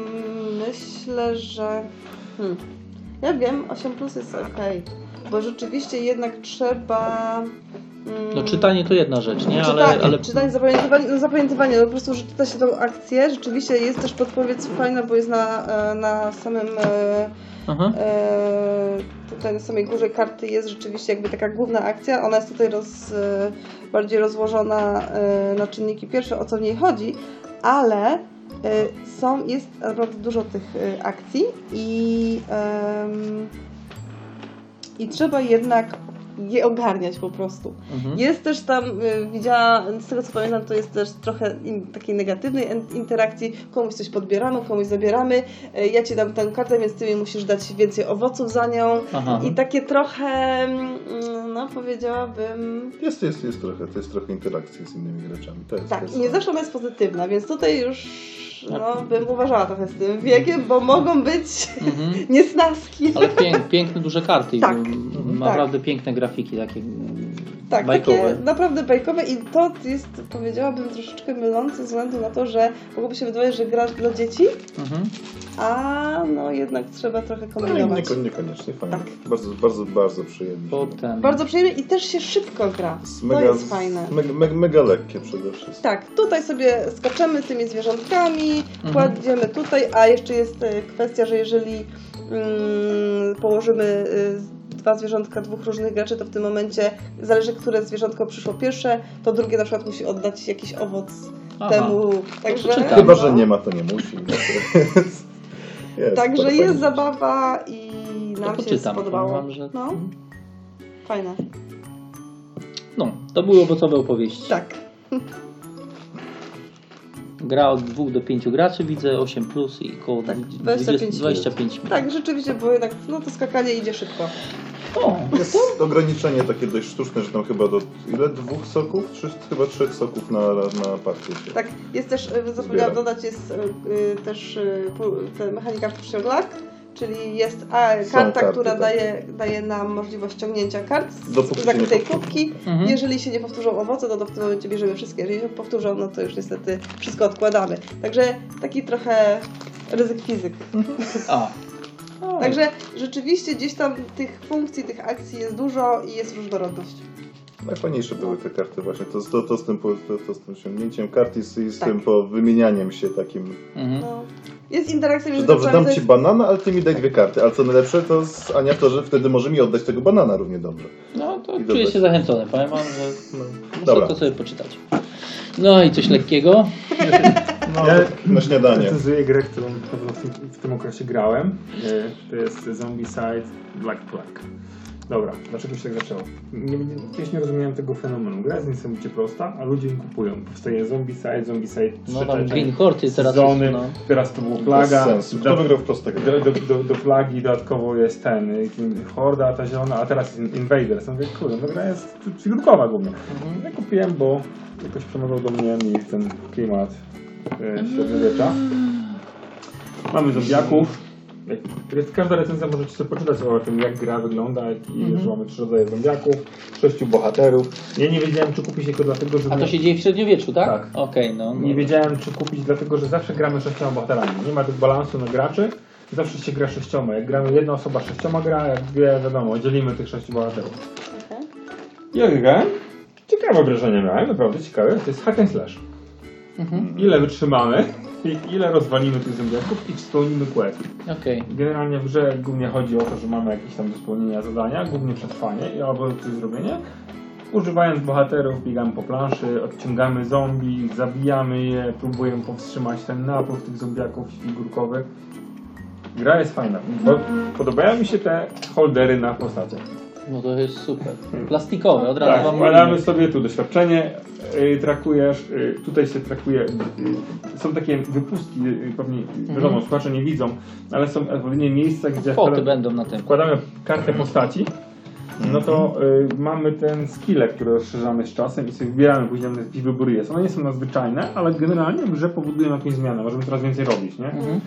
myślę, że. Hmm. Ja wiem, 8 plus jest ok. Bo rzeczywiście jednak trzeba. mm,
No czytanie to jedna rzecz, nie? Ale,
Czytanie,
ale
czytanie, zapamiętywanie, no zapamiętywanie, no po prostu, że czyta się tą akcję, rzeczywiście jest też podpowiedź fajna, bo jest na, e, na samym e,
Aha.
e, tutaj na samej górze karty jest rzeczywiście jakby taka główna akcja, ona jest tutaj roz, bardziej rozłożona na czynniki pierwsze, o co w niej chodzi, ale są, jest naprawdę dużo tych akcji i, em, i trzeba jednak je ogarniać po prostu.
Mhm.
Jest też tam, y, widziałam, z tego co pamiętam, to jest też trochę in, takiej negatywnej in- interakcji. Komuś coś podbieramy, komuś zabieramy. Y, ja ci dam tę kartę, więc ty mi musisz dać więcej owoców za nią.
Aha.
I takie trochę, mm, no powiedziałabym.
Jest, jest, jest trochę, to jest trochę interakcji z innymi graczami. To jest, to
Tak,
jest
i nie zawsze ona jest pozytywna, więc tutaj już no,
Tak.
bym uważała trochę z tym wiekiem, bo mogą być
Mhm.
niesnaski.
Ale pięk, piękne, duże karty. i
Tak. Mhm.
Naprawdę piękne grafiki takie.
Tak,
Bajkowe.
takie naprawdę bajkowe i to jest, powiedziałabym, troszeczkę mylące ze względu na to, że mogłoby się wydawać, że grasz dla dzieci,
Mhm.
a no jednak trzeba trochę
No
kombinować.
nieko- niekoniecznie fajnie.
Tak.
Bardzo, bardzo, bardzo przyjemnie.
Potem.
Bardzo przyjemnie i też się szybko gra.
Jest
To
mega,
jest fajne.
Mega, mega, mega lekkie przede wszystkim.
Tak, tutaj sobie skaczemy tymi zwierzątkami,
Mhm.
kładziemy tutaj, a jeszcze jest e, kwestia, że jeżeli mm, położymy y, dwa zwierzątka dwóch różnych graczy, to w tym momencie zależy, które zwierzątko przyszło pierwsze, to drugie na przykład musi oddać jakiś owoc
Aha.
temu. Także.
Chyba,
no.
że nie ma, to nie musi. No to jest, jest,
Także
to
jest
fajnie.
zabawa i nam się
poczytam,
spodobało.
wam, że-
No, fajne.
No, to były owocowe opowieści.
Tak.
Gra od 2 do 5 graczy, widzę 8 plus i około
Tak,
20,
25
25 minut.
Tak, rzeczywiście, bo jednak no to skakanie idzie szybko.
O,
Jest ograniczenie takie dość sztuczne, że tam chyba do ile? Dwóch soków? Trzy, chyba trzech soków na, na partię się.
Tak, jest też, e, zapomniałam dodać, jest e, też ta mechanika w luck, czyli jest a, karta,
karty,
która
tak.
daje, daje nam możliwość ściągnięcia kart z zakrytej kubki.
Mhm.
Jeżeli się nie powtórzą owoce, no to w tym momencie bierzemy wszystkie. Jeżeli się powtórzą, no to już niestety wszystko odkładamy. Także taki trochę ryzyk fizyk.
a. O,
Także rzeczywiście gdzieś tam tych funkcji, tych akcji jest dużo i jest różnorodność.
Najfajniejsze były te karty właśnie. To, to, to, z, tym, to, to z tym ściągnięciem kart i z, i z
Tak.
tym po wymienianiem się takim.
Mhm.
No. Jest interakcja między
dobrze, dam ci banana, ale ty mi daj dwie karty. Ale co najlepsze, to z Ania to, że wtedy może mi oddać tego banana równie dobrze.
No to
I
czuję się zachęcony. Powiem wam, że
No.
muszę
Dobra,
to sobie poczytać. No i coś lekkiego.
No,
Ja na śniadanie.
Recenzuję grę, którą w tym, w tym okresie grałem. E, To jest Zombicide Black Plague. Dobra, dlaczego się tak zaczęło? Nie, nie, kiedyś nie rozumiałem tego fenomenu. Gra jest niesamowicie prosta, a ludzie ją kupują. Powstaje Zombicide, Zombicide
No
trzecia
tam Green Horde jest teraz.
sezony,
No.
teraz to było
Bez
Plaga.
sensu. Kto
Do,
wygrał w prostego?
do, do, do, do Plagi dodatkowo jest ten, Horda, ta zielona, a teraz jest Invaders. No mówię, kurde, no gra jest przygodkowa głównie.
Mhm.
Ja kupiłem, bo jakoś przemawiał do mnie mi ten klimat e, średniowiecza. Mamy zombiaków. Jak- Każda recenzja możecie sobie poczytać o tym, jak gra wygląda i że mamy trzy rodzaje zombiaków, sześciu bohaterów. Ja nie wiedziałem, czy kupić tylko dlatego, że...
A to się dzieje w średniowieczu, tak?
Tak.
Okej, no. no.
Nie wiedziałem, czy kupić, dlatego że zawsze gramy sześcioma bohaterami. Nie ma tego balansu na graczy. Zawsze się gra sześcioma. Jak gramy jedna osoba sześcioma gra, jak dwie, wiadomo, dzielimy tych sześciu bohaterów.
Okej.
Jak grałem? Ciekawe wrażenie miałem, naprawdę ciekawe. To jest hack and slash.
Mhm.
Ile wytrzymamy ile rozwalimy tych zombiaków i czy spełnimy quest.
Okej.
Generalnie w grze głównie chodzi o to, że mamy jakieś tam do spełnienia zadania, głównie przetrwanie i albo coś zrobienie. Używając bohaterów, biegamy po planszy, odciągamy zombie, zabijamy je, próbujemy powstrzymać ten napływ tych zombiaków figurkowych. Gra jest fajna. Bo podobają mi się te holdery na postaciach.
No to jest super. Plastikowe, od razu
Tak,
wam
wkładamy sobie tu doświadczenie, y, trakujesz, y, tutaj się trakuje, y, są takie wypustki, pewnie wiadomo, słuchacze nie widzą, ale są odpowiednie miejsca, gdzie
Foty będą na tym.
wkładamy kartę postaci, no to y, mamy ten skille, który rozszerzamy z czasem i sobie wybieramy później jakieś wybory jest. One nie są nadzwyczajne, ale generalnie w grze powodują jakąś zmianę, możemy coraz więcej robić, nie?
Mhm.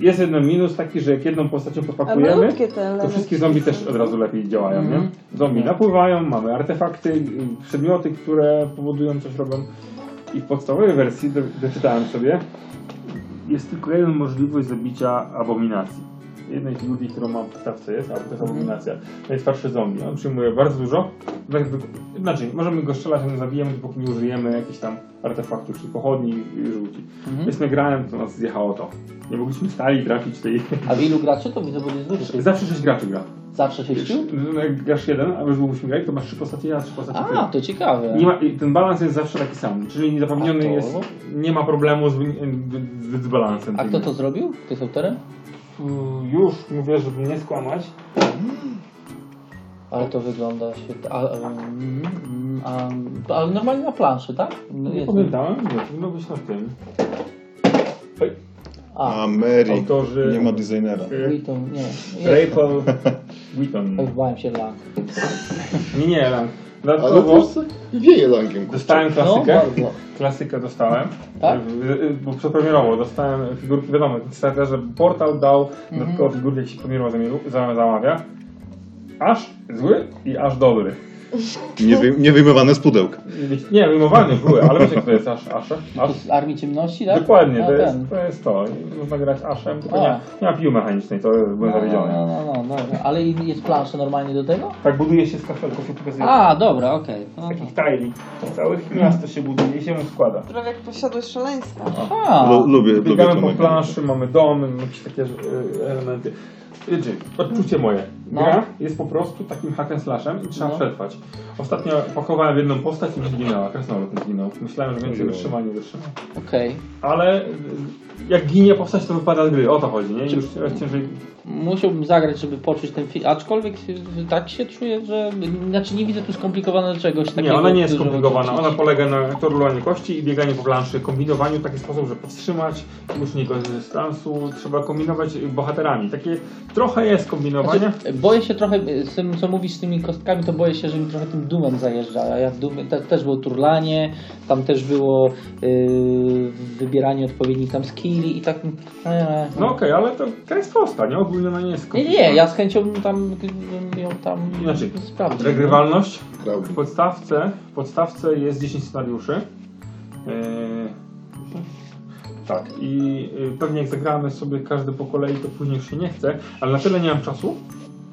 Jest jeden minus taki, że jak jedną postacią
te
to wszystkie zombie też od razu lepiej działają,
Mhm.
nie? Zombie napływają, mamy artefakty, przedmioty, które powodują coś robią. I w podstawowej wersji, do, doczytałem sobie, jest tylko jedna możliwość zabicia abominacji. Jednej z ludzi, którą mam w jest, albo to jest abominacja. To jest starszy zombie. On przyjmuje bardzo dużo. Znaczy, możemy go strzelać, a nie zabijemy, dopóki nie użyjemy jakichś tam artefaktu, czyli pochodni i żółci.
Mhm.
Więc my grałem, to nas zjechało to. Nie mogliśmy stali trafić tej...
A w ilu graczy to widzę, bo jest dużo.
Zawsze 6 graczy gra.
Zawsze sześciu?
No, Jak grasz jeden, a już byśmy grali, to masz trzy postacie, ja trzy postacie.
A, to ciekawe.
Nie ma, ten balans jest zawsze taki sam, czyli niezapewniony jest, nie ma problemu z, z, z balansem.
A kto to zrobił? Kto jest autorem?
Mm, Już mówię, żeby nie skłamać.
Ale to wygląda świetnie. A, mm, mm, a, normalnie na planszy, tak? No
Nie pamiętałem, nie, to powinno być na tym. Oj,
A,
A Mary.
Autorzy-
Nie ma designera.
y,
Wheaton, nie.
Rachel Wheaton.
Oj, bałem się lang.
Nie, nie, Lang. Dodatkowo
wieje kurczę.
dostałem
No,
klasykę.
bardzo.
Klasykę dostałem.
Tak?
Y, y, Bo przedpremierowo dostałem figurki, wiadomo, w starterze portal dał
Mhm.
dodatkowo figurki, jak się premierowo zamawia. Aż zły i aż dobry.
Nie, wy, nie wyjmowane z pudełka.
Nie, wyjmowane były, ale wiecie, kto jest Ash? Ash? Ash?
Z Armii Ciemności, tak?
Dokładnie,
No,
to,
ten.
jest, to jest to. I Można grać Ashem, tylko nie, nie ma piły mechanicznej, to byłem
No, no,
zawiedziony.
no, no, no, dobra. Ale jest plansza normalnie do tego?
Tak buduje się z kafelków, się pokazuje.
A, dobra, okej. No,
Z takich tajli. Całych miasto się buduje i się mu składa.
Prawie jak posiadłość szaleństwa.
A,
Lu, lubię, lubię
po planszy, mamy domy, mamy jakieś takie e, elementy. Wiecie, odczucie moje.
No.
Gra jest po prostu takim hack slashem i trzeba
No.
przetrwać. Ostatnio pakowałem jedną postać i mi zginęła. Krasnolud mi zginął. Myślałem, że więcej wytrzyma, nie wytrzyma.
okej.
Ale y, jak ginie postać, to wypada z gry. O to chodzi, nie? I już ciężej
Musiałbym zagrać, żeby poczuć ten film. Aczkolwiek y, tak się czuję, że. Znaczy nie widzę tu skomplikowanego czegoś takiego.
Nie, ona nie jest skomplikowana. Ona polega na torulowaniu kości i bieganiu po planszy, kombinowaniu w taki sposób, że powstrzymać, już nie z dystansu, trzeba kombinować bohaterami. Takie trochę jest kombinowania.
Znaczy, boję się trochę, y, z tym co mówisz z tymi kostkami, to boję się, że mi trochę tym dumem zajeżdża. A ja w dumie, te, też było turlanie, tam też było yy, wybieranie odpowiednich tam skilli i tak. E,
No okej, ale to gra jest prosta, nie? Ogólnie ona nie jest
nie, nie, ja z chęcią tam bym ją tam
Inaczej,
sprawdził.
Regrywalność w podstawce, w podstawce jest 10 scenariuszy. Yy, tak, i yy, pewnie jak zagramy sobie każdy po kolei, to później już się nie chce, ale na tyle nie mam czasu,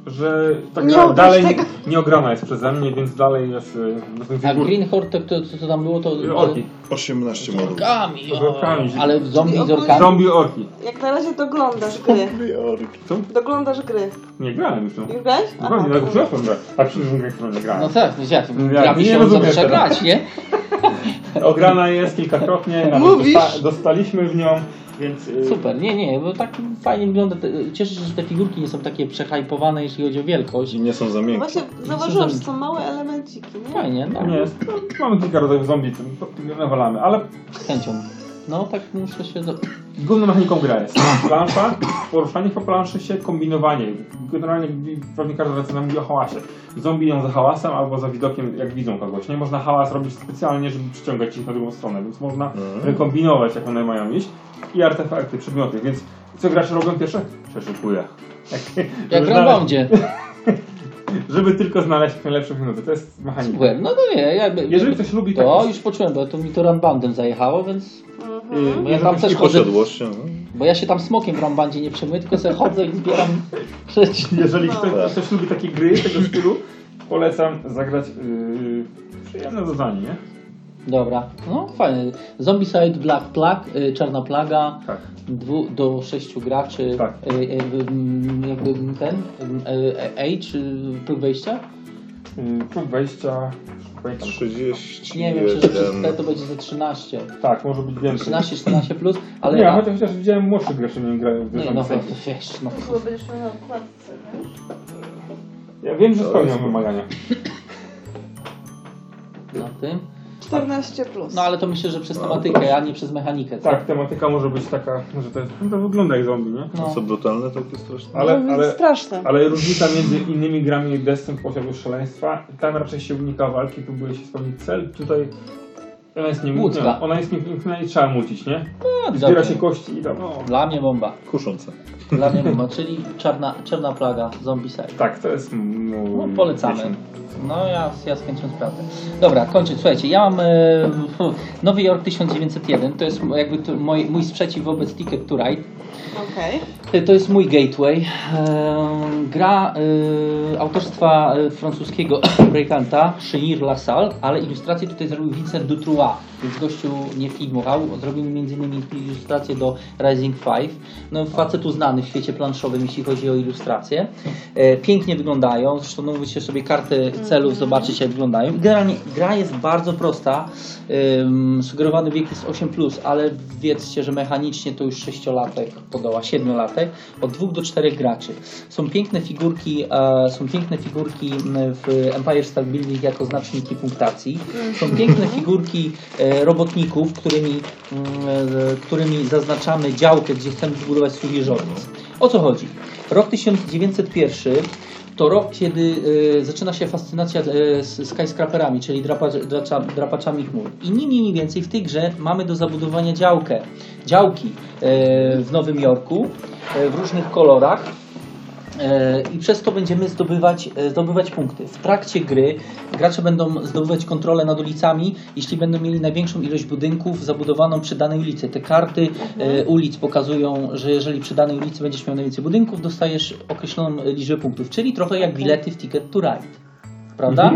że ta
Nie
gra dalej
tego.
nie ograna jest przeze mnie, więc dalej jest do tych
A
figur.
Green Horde, to, to, co tam było, to...
Orki.
18 modułów.
Orkami,
Z orkami.
ale zombie z orkami.
Zombie orki.
Jak na razie doglądasz gry.
Co?
Doglądasz gry.
Nie grałem już w.
Już grałeś?
Dokładnie,
Aha,
tak przeszłem grę. A którą nie grałem.
No tak, widziałem,
Ja
gra
nie
mi się
rozumiem teraz.
grać, nie?
Ograna jest kilkakrotnie, nawet dostaliśmy w nią, więc... yy,
Super, nie, nie, bo tak fajnie wygląda. Cieszę się, że te figurki nie są takie przehajpowane, jeśli chodzi o wielkość.
I nie są za miękkie.
Właśnie zauważyłam, że są małe elemenciki, nie?
Fajnie, no,
Nie jest. No, mamy kilka rodzajów zombie, nawalamy, ale
z chęcią. No tak muszę się... Do...
główną mechaniką gra jest plansza, poruszanie po planszy się, kombinowanie. Generalnie pewnie każda recenzja mówi o hałasie. Zombie ją za hałasem albo za widokiem, jak widzą kogoś. Nie można hałas robić specjalnie, żeby przyciągać ich na drugą stronę, więc można
Mhm.
wykombinować, jak one mają iść. I artefakty, przedmioty, więc co gracze robią pierwsze? Przeszukuję. Jak,
Jak Ramboundzie.
Żeby tylko znaleźć jak najlepsze minuty. To jest mechanika.
Super, no to nie, jakby...
Jeżeli ktoś lubi
To
takie-
już poczułem, bo to mi to Runboundem zajechało, więc...
Mhm.
Bo ja tam też chodzę,
posiadłością. no.
bo ja się tam smokiem w Runboundzie nie przejmuję, tylko sobie chodzę i zbieram rzeczy.
Jeżeli
No.
ktoś, ktoś lubi takie gry tego stylu, polecam zagrać yy, przyjemne zadanie, nie?
Dobra, no fajnie. Zombicide, Black Plague, y, Czarna Plaga,
Tak.
dwu do sześciu graczy,
Tak.
y, y, y, jakby ten, y, y, age, y, próg wejścia?
Yy, próg wejścia, pamiętam.
30.
Nie wiem, czy T to będzie ze 13.
Tak, może być więcej.
13, 14 plus, ale
nie,
ja...
chociaż, chociaż widziałem młodszych graczy, nie grają w
No, no,
Zombie
to wiesz, no.
Chyba będziesz miał na okładce, wiesz?
Ja wiem, że
To
spełniam
jest-
wymagania.
Na tym.
14 plus.
No ale to myślę, że przez tematykę, a nie przez mechanikę. co?
Tak, tematyka może być taka, że to, jest, no to wygląda jak zombie, nie?
No.
Są brutalne takie straszne.
Ale,
No,
ale,
Straszne.
ale różnica między innymi grami Destin posiadł szaleństwa. Tam raczej się unika walki, próbuje się spełnić cel. Tutaj ona jest nie,
Łódzka.
nie ona jest niemknięta i trzeba mucić, nie?
No,
Zbiera
dobra.
się kości i tam, no.
Dla mnie bomba.
Kuszące.
Dla mnie bomba, czyli czarna, czarna plaga, zombicide.
Tak, to jest.
No, polecamy.
pieśń.
No ja, ja z chęcią sprawdzę. Dobra, kończę. Słuchajcie, ja mam e, Nowy Jork 1901. To jest jakby to mój, mój sprzeciw wobec Ticket to Ride. E, To jest mój gateway. E, gra e, autorstwa e, francuskiego projektanta Chenir Lassalle, ale ilustrację tutaj zrobił Vincent Dutrois, więc gościu nie filmował. Zrobił m.in. ilustrację do Rising 5. No, facetu znany w świecie planszowym, jeśli chodzi o ilustrację. Pięknie wyglądają, zresztą no, musicie sobie karty celów zobaczyć jak wyglądają. Generalnie gra jest bardzo prosta. Sugerowany wiek jest 8+, ale wiedzcie, że mechanicznie to już 6-latek podoła, 7-latek, od 2 do 4 graczy. Są piękne figurki, e, są piękne figurki w Empire State Building jako znaczniki punktacji. Są piękne figurki e, robotników, którymi, e, którymi zaznaczamy działkę, gdzie chcemy zbudować swój wieżowiec. O co chodzi? Rok 1901 to rok, kiedy e, zaczyna się fascynacja z skyscraperami, czyli drapa, dracza, drapaczami chmur. I ni mniej, ni więcej w tej grze mamy do zabudowania działkę, działki e, w Nowym Jorku w różnych kolorach. E, I przez to będziemy zdobywać, e, zdobywać punkty. W trakcie gry gracze będą zdobywać kontrolę nad ulicami, jeśli będą mieli największą ilość budynków zabudowaną przy danej ulicy. Te karty e, ulic pokazują, że jeżeli przy danej ulicy będziesz miał najwięcej budynków, dostajesz określoną liczbę punktów, czyli trochę jak bilety w Ticket to Ride. Prawda?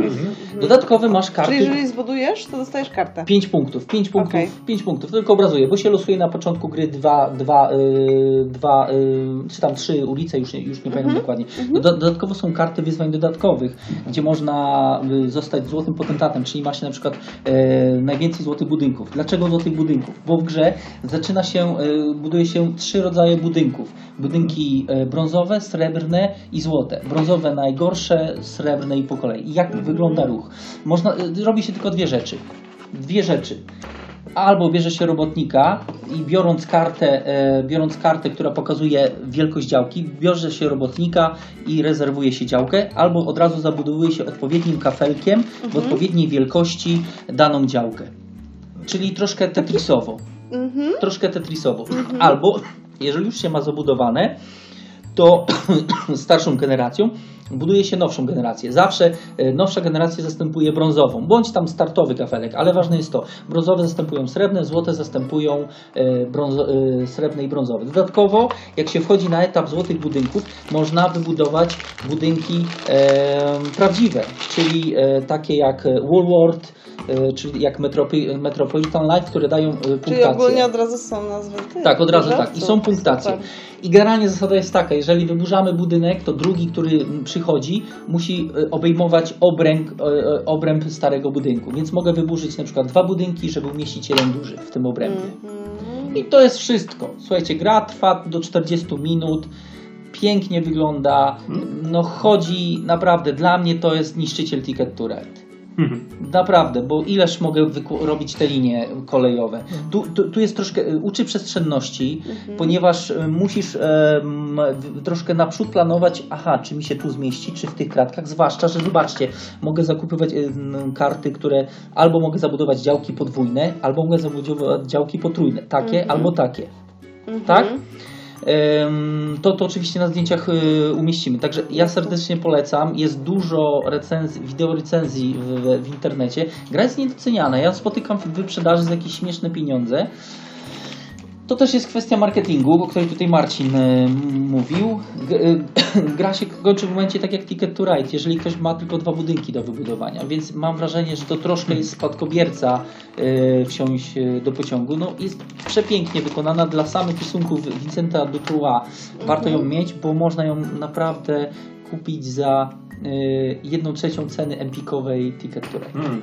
Dodatkowy masz karty.
Czyli jeżeli zbudujesz, to dostajesz kartę.
5 punktów, 5 punktów,
Okej.
5 punktów, tylko obrazuję, bo się losuje na początku gry dwa, dwa, yy, dwa yy, czy tam trzy ulice, już nie, już nie pamiętam dokładnie. Doda- Dodatkowo są karty wyzwań dodatkowych, gdzie można y, zostać złotym potentatem, czyli ma się na przykład e, najwięcej złotych budynków. Dlaczego złotych budynków? Bo w grze zaczyna się, e, buduje się trzy rodzaje budynków. Budynki e, brązowe, srebrne i złote. Brązowe najgorsze, srebrne i po kolei. Jak wygląda ruch? Można, e, robi się tylko dwie rzeczy. Dwie rzeczy. Albo bierze się robotnika i biorąc kartę, e, biorąc kartę, która pokazuje wielkość działki, bierze się robotnika i rezerwuje się działkę, albo od razu zabudowuje się odpowiednim kafelkiem w odpowiedniej wielkości daną działkę. Czyli troszkę tetrisowo.
Mhm.
Troszkę tetrisowo. Albo, jeżeli już się ma zabudowane, to starszą generacją buduje się nowszą generację. Zawsze e, nowsza generacja zastępuje brązową, bądź tam startowy kafelek, ale ważne jest to, brązowe zastępują srebrne, złote zastępują e, brązo, e, srebrne i brązowe. Dodatkowo, jak się wchodzi na etap złotych budynków, można wybudować budynki e, prawdziwe, czyli e, takie jak Woolworth, e, czyli jak Metropi- Metropolitan Life, które dają e,
Czyli
punktację.
ogólnie od razu są nazwy tych
Tak, od razu tak. I są punktacje.
Super.
I generalnie zasada jest taka, jeżeli wyburzamy budynek, to drugi, który mm, przychodzi, musi e, obejmować obręb, e, e, obręb starego budynku. Więc mogę wyburzyć na przykład dwa budynki, żeby umieścić jeden duży w tym obrębie.
Mhm.
I to jest wszystko. Słuchajcie, gra trwa do 40 minut. Pięknie wygląda. No chodzi, naprawdę, dla mnie to jest niszczyciel Ticket to Ride. Naprawdę, bo ileż mogę robić te linie kolejowe. Tu, tu, tu jest troszkę, y, uczy przestrzenności, ponieważ y, musisz w- troszkę naprzód planować, aha, czy mi się tu zmieści, czy w tych kratkach, zwłaszcza, że zobaczcie, mogę zakupywać n- karty, które albo mogę zabudować działki podwójne, albo mogę zabudować działki potrójne, takie albo takie. Tak? To, to oczywiście na zdjęciach y, umieścimy. Także ja serdecznie polecam. Jest dużo recenzji, wideo recenzji w, w, w internecie. Gra jest niedoceniana. Ja spotykam w wyprzedaży za jakieś śmieszne pieniądze. To też jest kwestia marketingu, o której tutaj Marcin y, mówił. G- y, gra się kończy w momencie tak jak Ticket to Ride, jeżeli ktoś ma tylko dwa budynki do wybudowania, więc mam wrażenie, że to troszkę jest spadkobierca y, wsiąść y, do pociągu. No, jest przepięknie wykonana dla samych rysunków Vincenta Dutroux. Warto ją mieć, bo można ją naprawdę kupić za y, jedną trzecią ceny empikowej Ticket to Ride.
Hmm.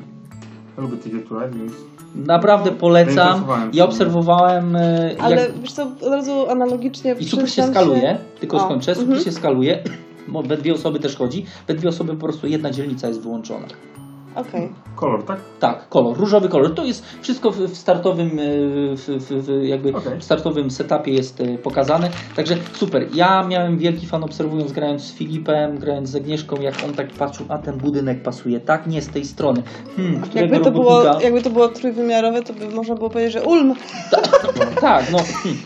Lubię Ticket to Ride, więc...
Naprawdę polecam.
Się.
Ja obserwowałem y,
Ale
jak
wiesz co, od razu analogicznie
i super się skaluje, tylko
O,
skończę, super
mhm.
się skaluje, bo we dwie osoby też chodzi, we dwie osoby po prostu jedna dzielnica jest wyłączona.
Okej.
Kolor, tak?
Tak, kolor, różowy kolor. To jest wszystko w, startowym, y, w, w, w, jakby
Okej.
w startowym setupie jest y, pokazane. Także super. Ja miałem wielki fan obserwując, grając z Filipem, grając z Agnieszką, jak on tak patrzył, a ten budynek pasuje, tak, nie z tej strony. Hmm,
Jakby to, było,
robotnika...
jakby to było trójwymiarowe, to by można było powiedzieć, że Ulm.
Tak, no hmm,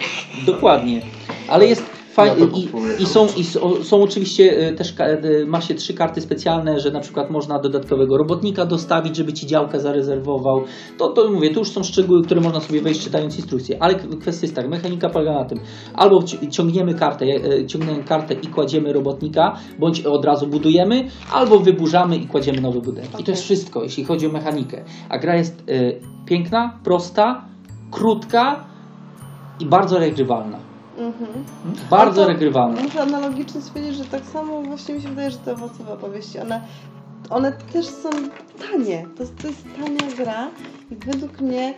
dokładnie. Ale jest fajnie i, i, są, i są, są oczywiście e, też e, ma się trzy karty specjalne, że na przykład można dodatkowego robotnika dostawić, żeby ci działkę zarezerwował. To, to mówię, to już są szczegóły, które można sobie wejść czytając instrukcję. Ale kwestia jest tak, mechanika polega na tym, albo ci- ciągniemy kartę, e, ciągniemy kartę i kładziemy robotnika, bądź od razu budujemy, albo wyburzamy i kładziemy nowy budynek. I to jest wszystko, jeśli chodzi o mechanikę. A gra jest e, piękna, prosta, krótka i bardzo regrywalna.
Mhm.
Bardzo
to
regrywalna.
Muszę analogicznie stwierdzić, że tak samo właśnie mi się wydaje, że te owocowe opowieści, one, one też są tanie. To, to jest tania gra i według mnie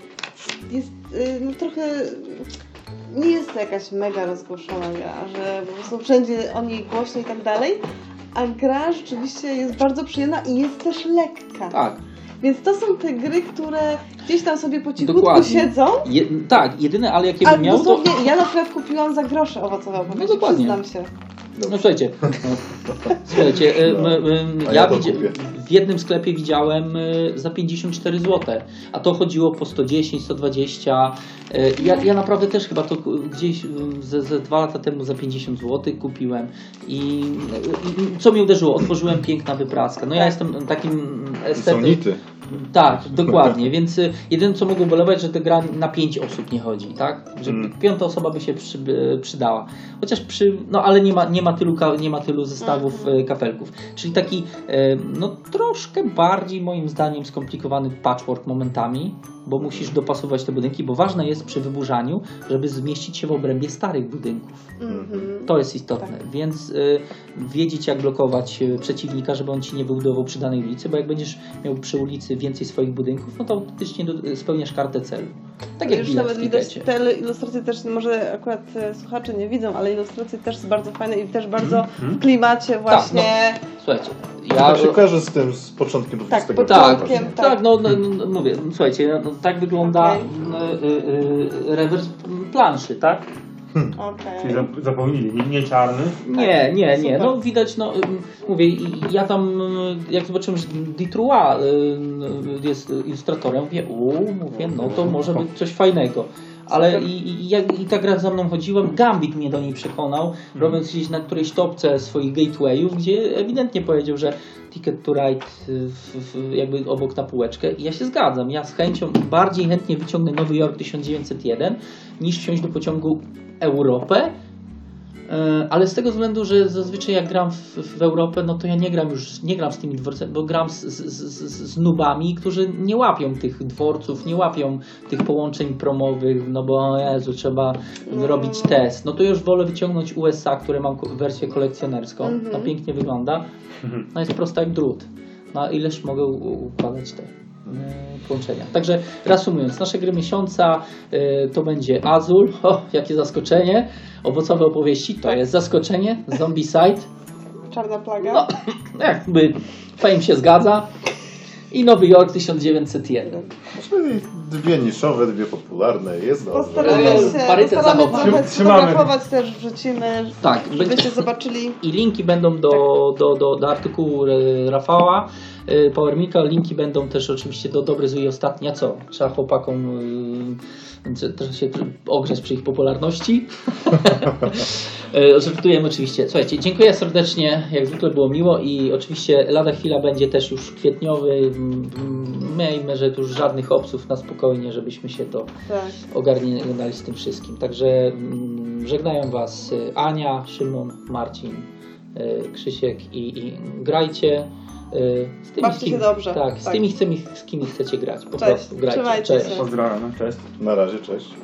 jest y, no, trochę... Nie jest to jakaś mega rozgłoszona gra, że po prostu wszędzie o niej głośno i tak dalej, a gra rzeczywiście jest bardzo przyjemna i jest też lekka.
Tak,
Więc to są te gry, które gdzieś tam sobie po cichutku
Dokładnie.
siedzą.
je, tak, jedyne, ale jakie bym miał, to
ja na przykład kupiłam za grosze owocowe opowieści,
dokładnie.
przyznam się.
No słuchajcie, no, słuchajcie, e,
No.
m, m,
A
ja
ja
widzi- w jednym sklepie widziałem e, za 54 zł, a to chodziło po 110, 120. E, Ja, ja naprawdę też chyba to gdzieś ze, ze dwa lata temu za 50 zł kupiłem i, i co mnie uderzyło, otworzyłem piękna wypraska. No ja jestem takim estetem. Tak, dokładnie, więc y, jedyne co mogło bolewać, że ta gra na pięć osób nie chodzi, tak? Że
Mm.
piąta osoba by się przy, przydała. Chociaż przy, no ale nie ma, nie ma, tylu, ka- nie ma tylu zestawów y, kafelków. Czyli taki, y, no troszkę bardziej moim zdaniem skomplikowany patchwork momentami, bo musisz dopasować te budynki, bo ważne jest przy wyburzaniu, żeby zmieścić się w obrębie starych budynków.
Mhm.
To jest istotne, więc y, wiedzieć jak blokować y, przeciwnika, żeby on ci nie wybudował przy danej ulicy, bo jak będziesz miał przy ulicy więcej swoich budynków, no to autentycznie do, y, spełniasz kartę celu. Tak jak
Już nawet widać te ilustracje też, może akurat e, słuchacze nie widzą, ale ilustracje też są bardzo fajne i też bardzo w klimacie właśnie.
Słuchajcie,
Ja tak się kojarzy z tym, z początkiem
Tak,
XX
początkiem.
wieku.
Tak, tak, no, no, no mówię, no, słuchajcie, no, tak wygląda
Okej.
y, y, y, rewers planszy, tak?
Okej.
Czyli zap- zapomnieli, nie, nie czarny.
Nie, nie, nie.
Super.
No widać, no ym, mówię, ja tam y, jak zobaczyłem, że y, y, jest ilustratorem, mówię, u, mówię, no to może być coś fajnego. Ale i, i, i ta gra za mną chodziłem, Gambit mnie do niej przekonał, robiąc gdzieś na którejś topce swoich gatewayów, gdzie ewidentnie powiedział, że Ticket to Ride y, w, w, jakby obok na półeczkę i ja się zgadzam. Ja z chęcią bardziej chętnie wyciągnę Nowy Jork 1901 niż wsiąść do pociągu Europę, Ale z tego względu, że zazwyczaj jak gram w, w Europę, no to ja nie gram już, nie gram z tymi dworcami, bo gram z, z, z, z nubami, którzy nie łapią tych dworców, nie łapią tych połączeń promowych, no bo Jezu, trzeba robić test. No to już wolę wyciągnąć USA, które mam wersję kolekcjonerską,
Mhm.
no pięknie wygląda, no jest prosta jak drut. No ileż mogę układać te e, połączenia. Także reasumując, nasze gry miesiąca e, to będzie Azul, o jakie zaskoczenie, owocowe opowieści to jest zaskoczenie, Zombicide,
Czarna plaga.
no jakby fame się zgadza i Nowy Jork 1901.
Czyli dwie niszowe, dwie popularne. Jest dobrze.
Postaramy
E,
się,
parytet
postaramy
Trzymamy.
sfotografować też, wrzucimy,
Tak,
żebyście
będzie-
zobaczyli.
I linki będą do, do, do, do artykułu e, Rafała e, Powermika. Linki będą też oczywiście do Dobry Zły i Ostatni. A co? Trzeba chłopakom e, c- trochę się ogrzeć przy ich popularności. E, Żartujemy oczywiście. Słuchajcie, dziękuję serdecznie. Jak zwykle było miło i oczywiście lada chwila będzie też już kwietniowy. Mm, mm, Miejmy, że tu już żadnych obców na spokojnie, żebyśmy się to
Tak.
ogarnęli z tym wszystkim. Także mm, żegnają Was y, Ania, Szymon, Marcin, y, Krzysiek i, i grajcie. Y, Z tymi,
Bawcie
z kim,
się dobrze.
Tak, z
Tak.
tymi, z, tymi, z kimi chcecie grać. Po
Cześć.
prostu grajcie. Cześć.
się.
Pozdrawiam, cześć.
Na razie, cześć.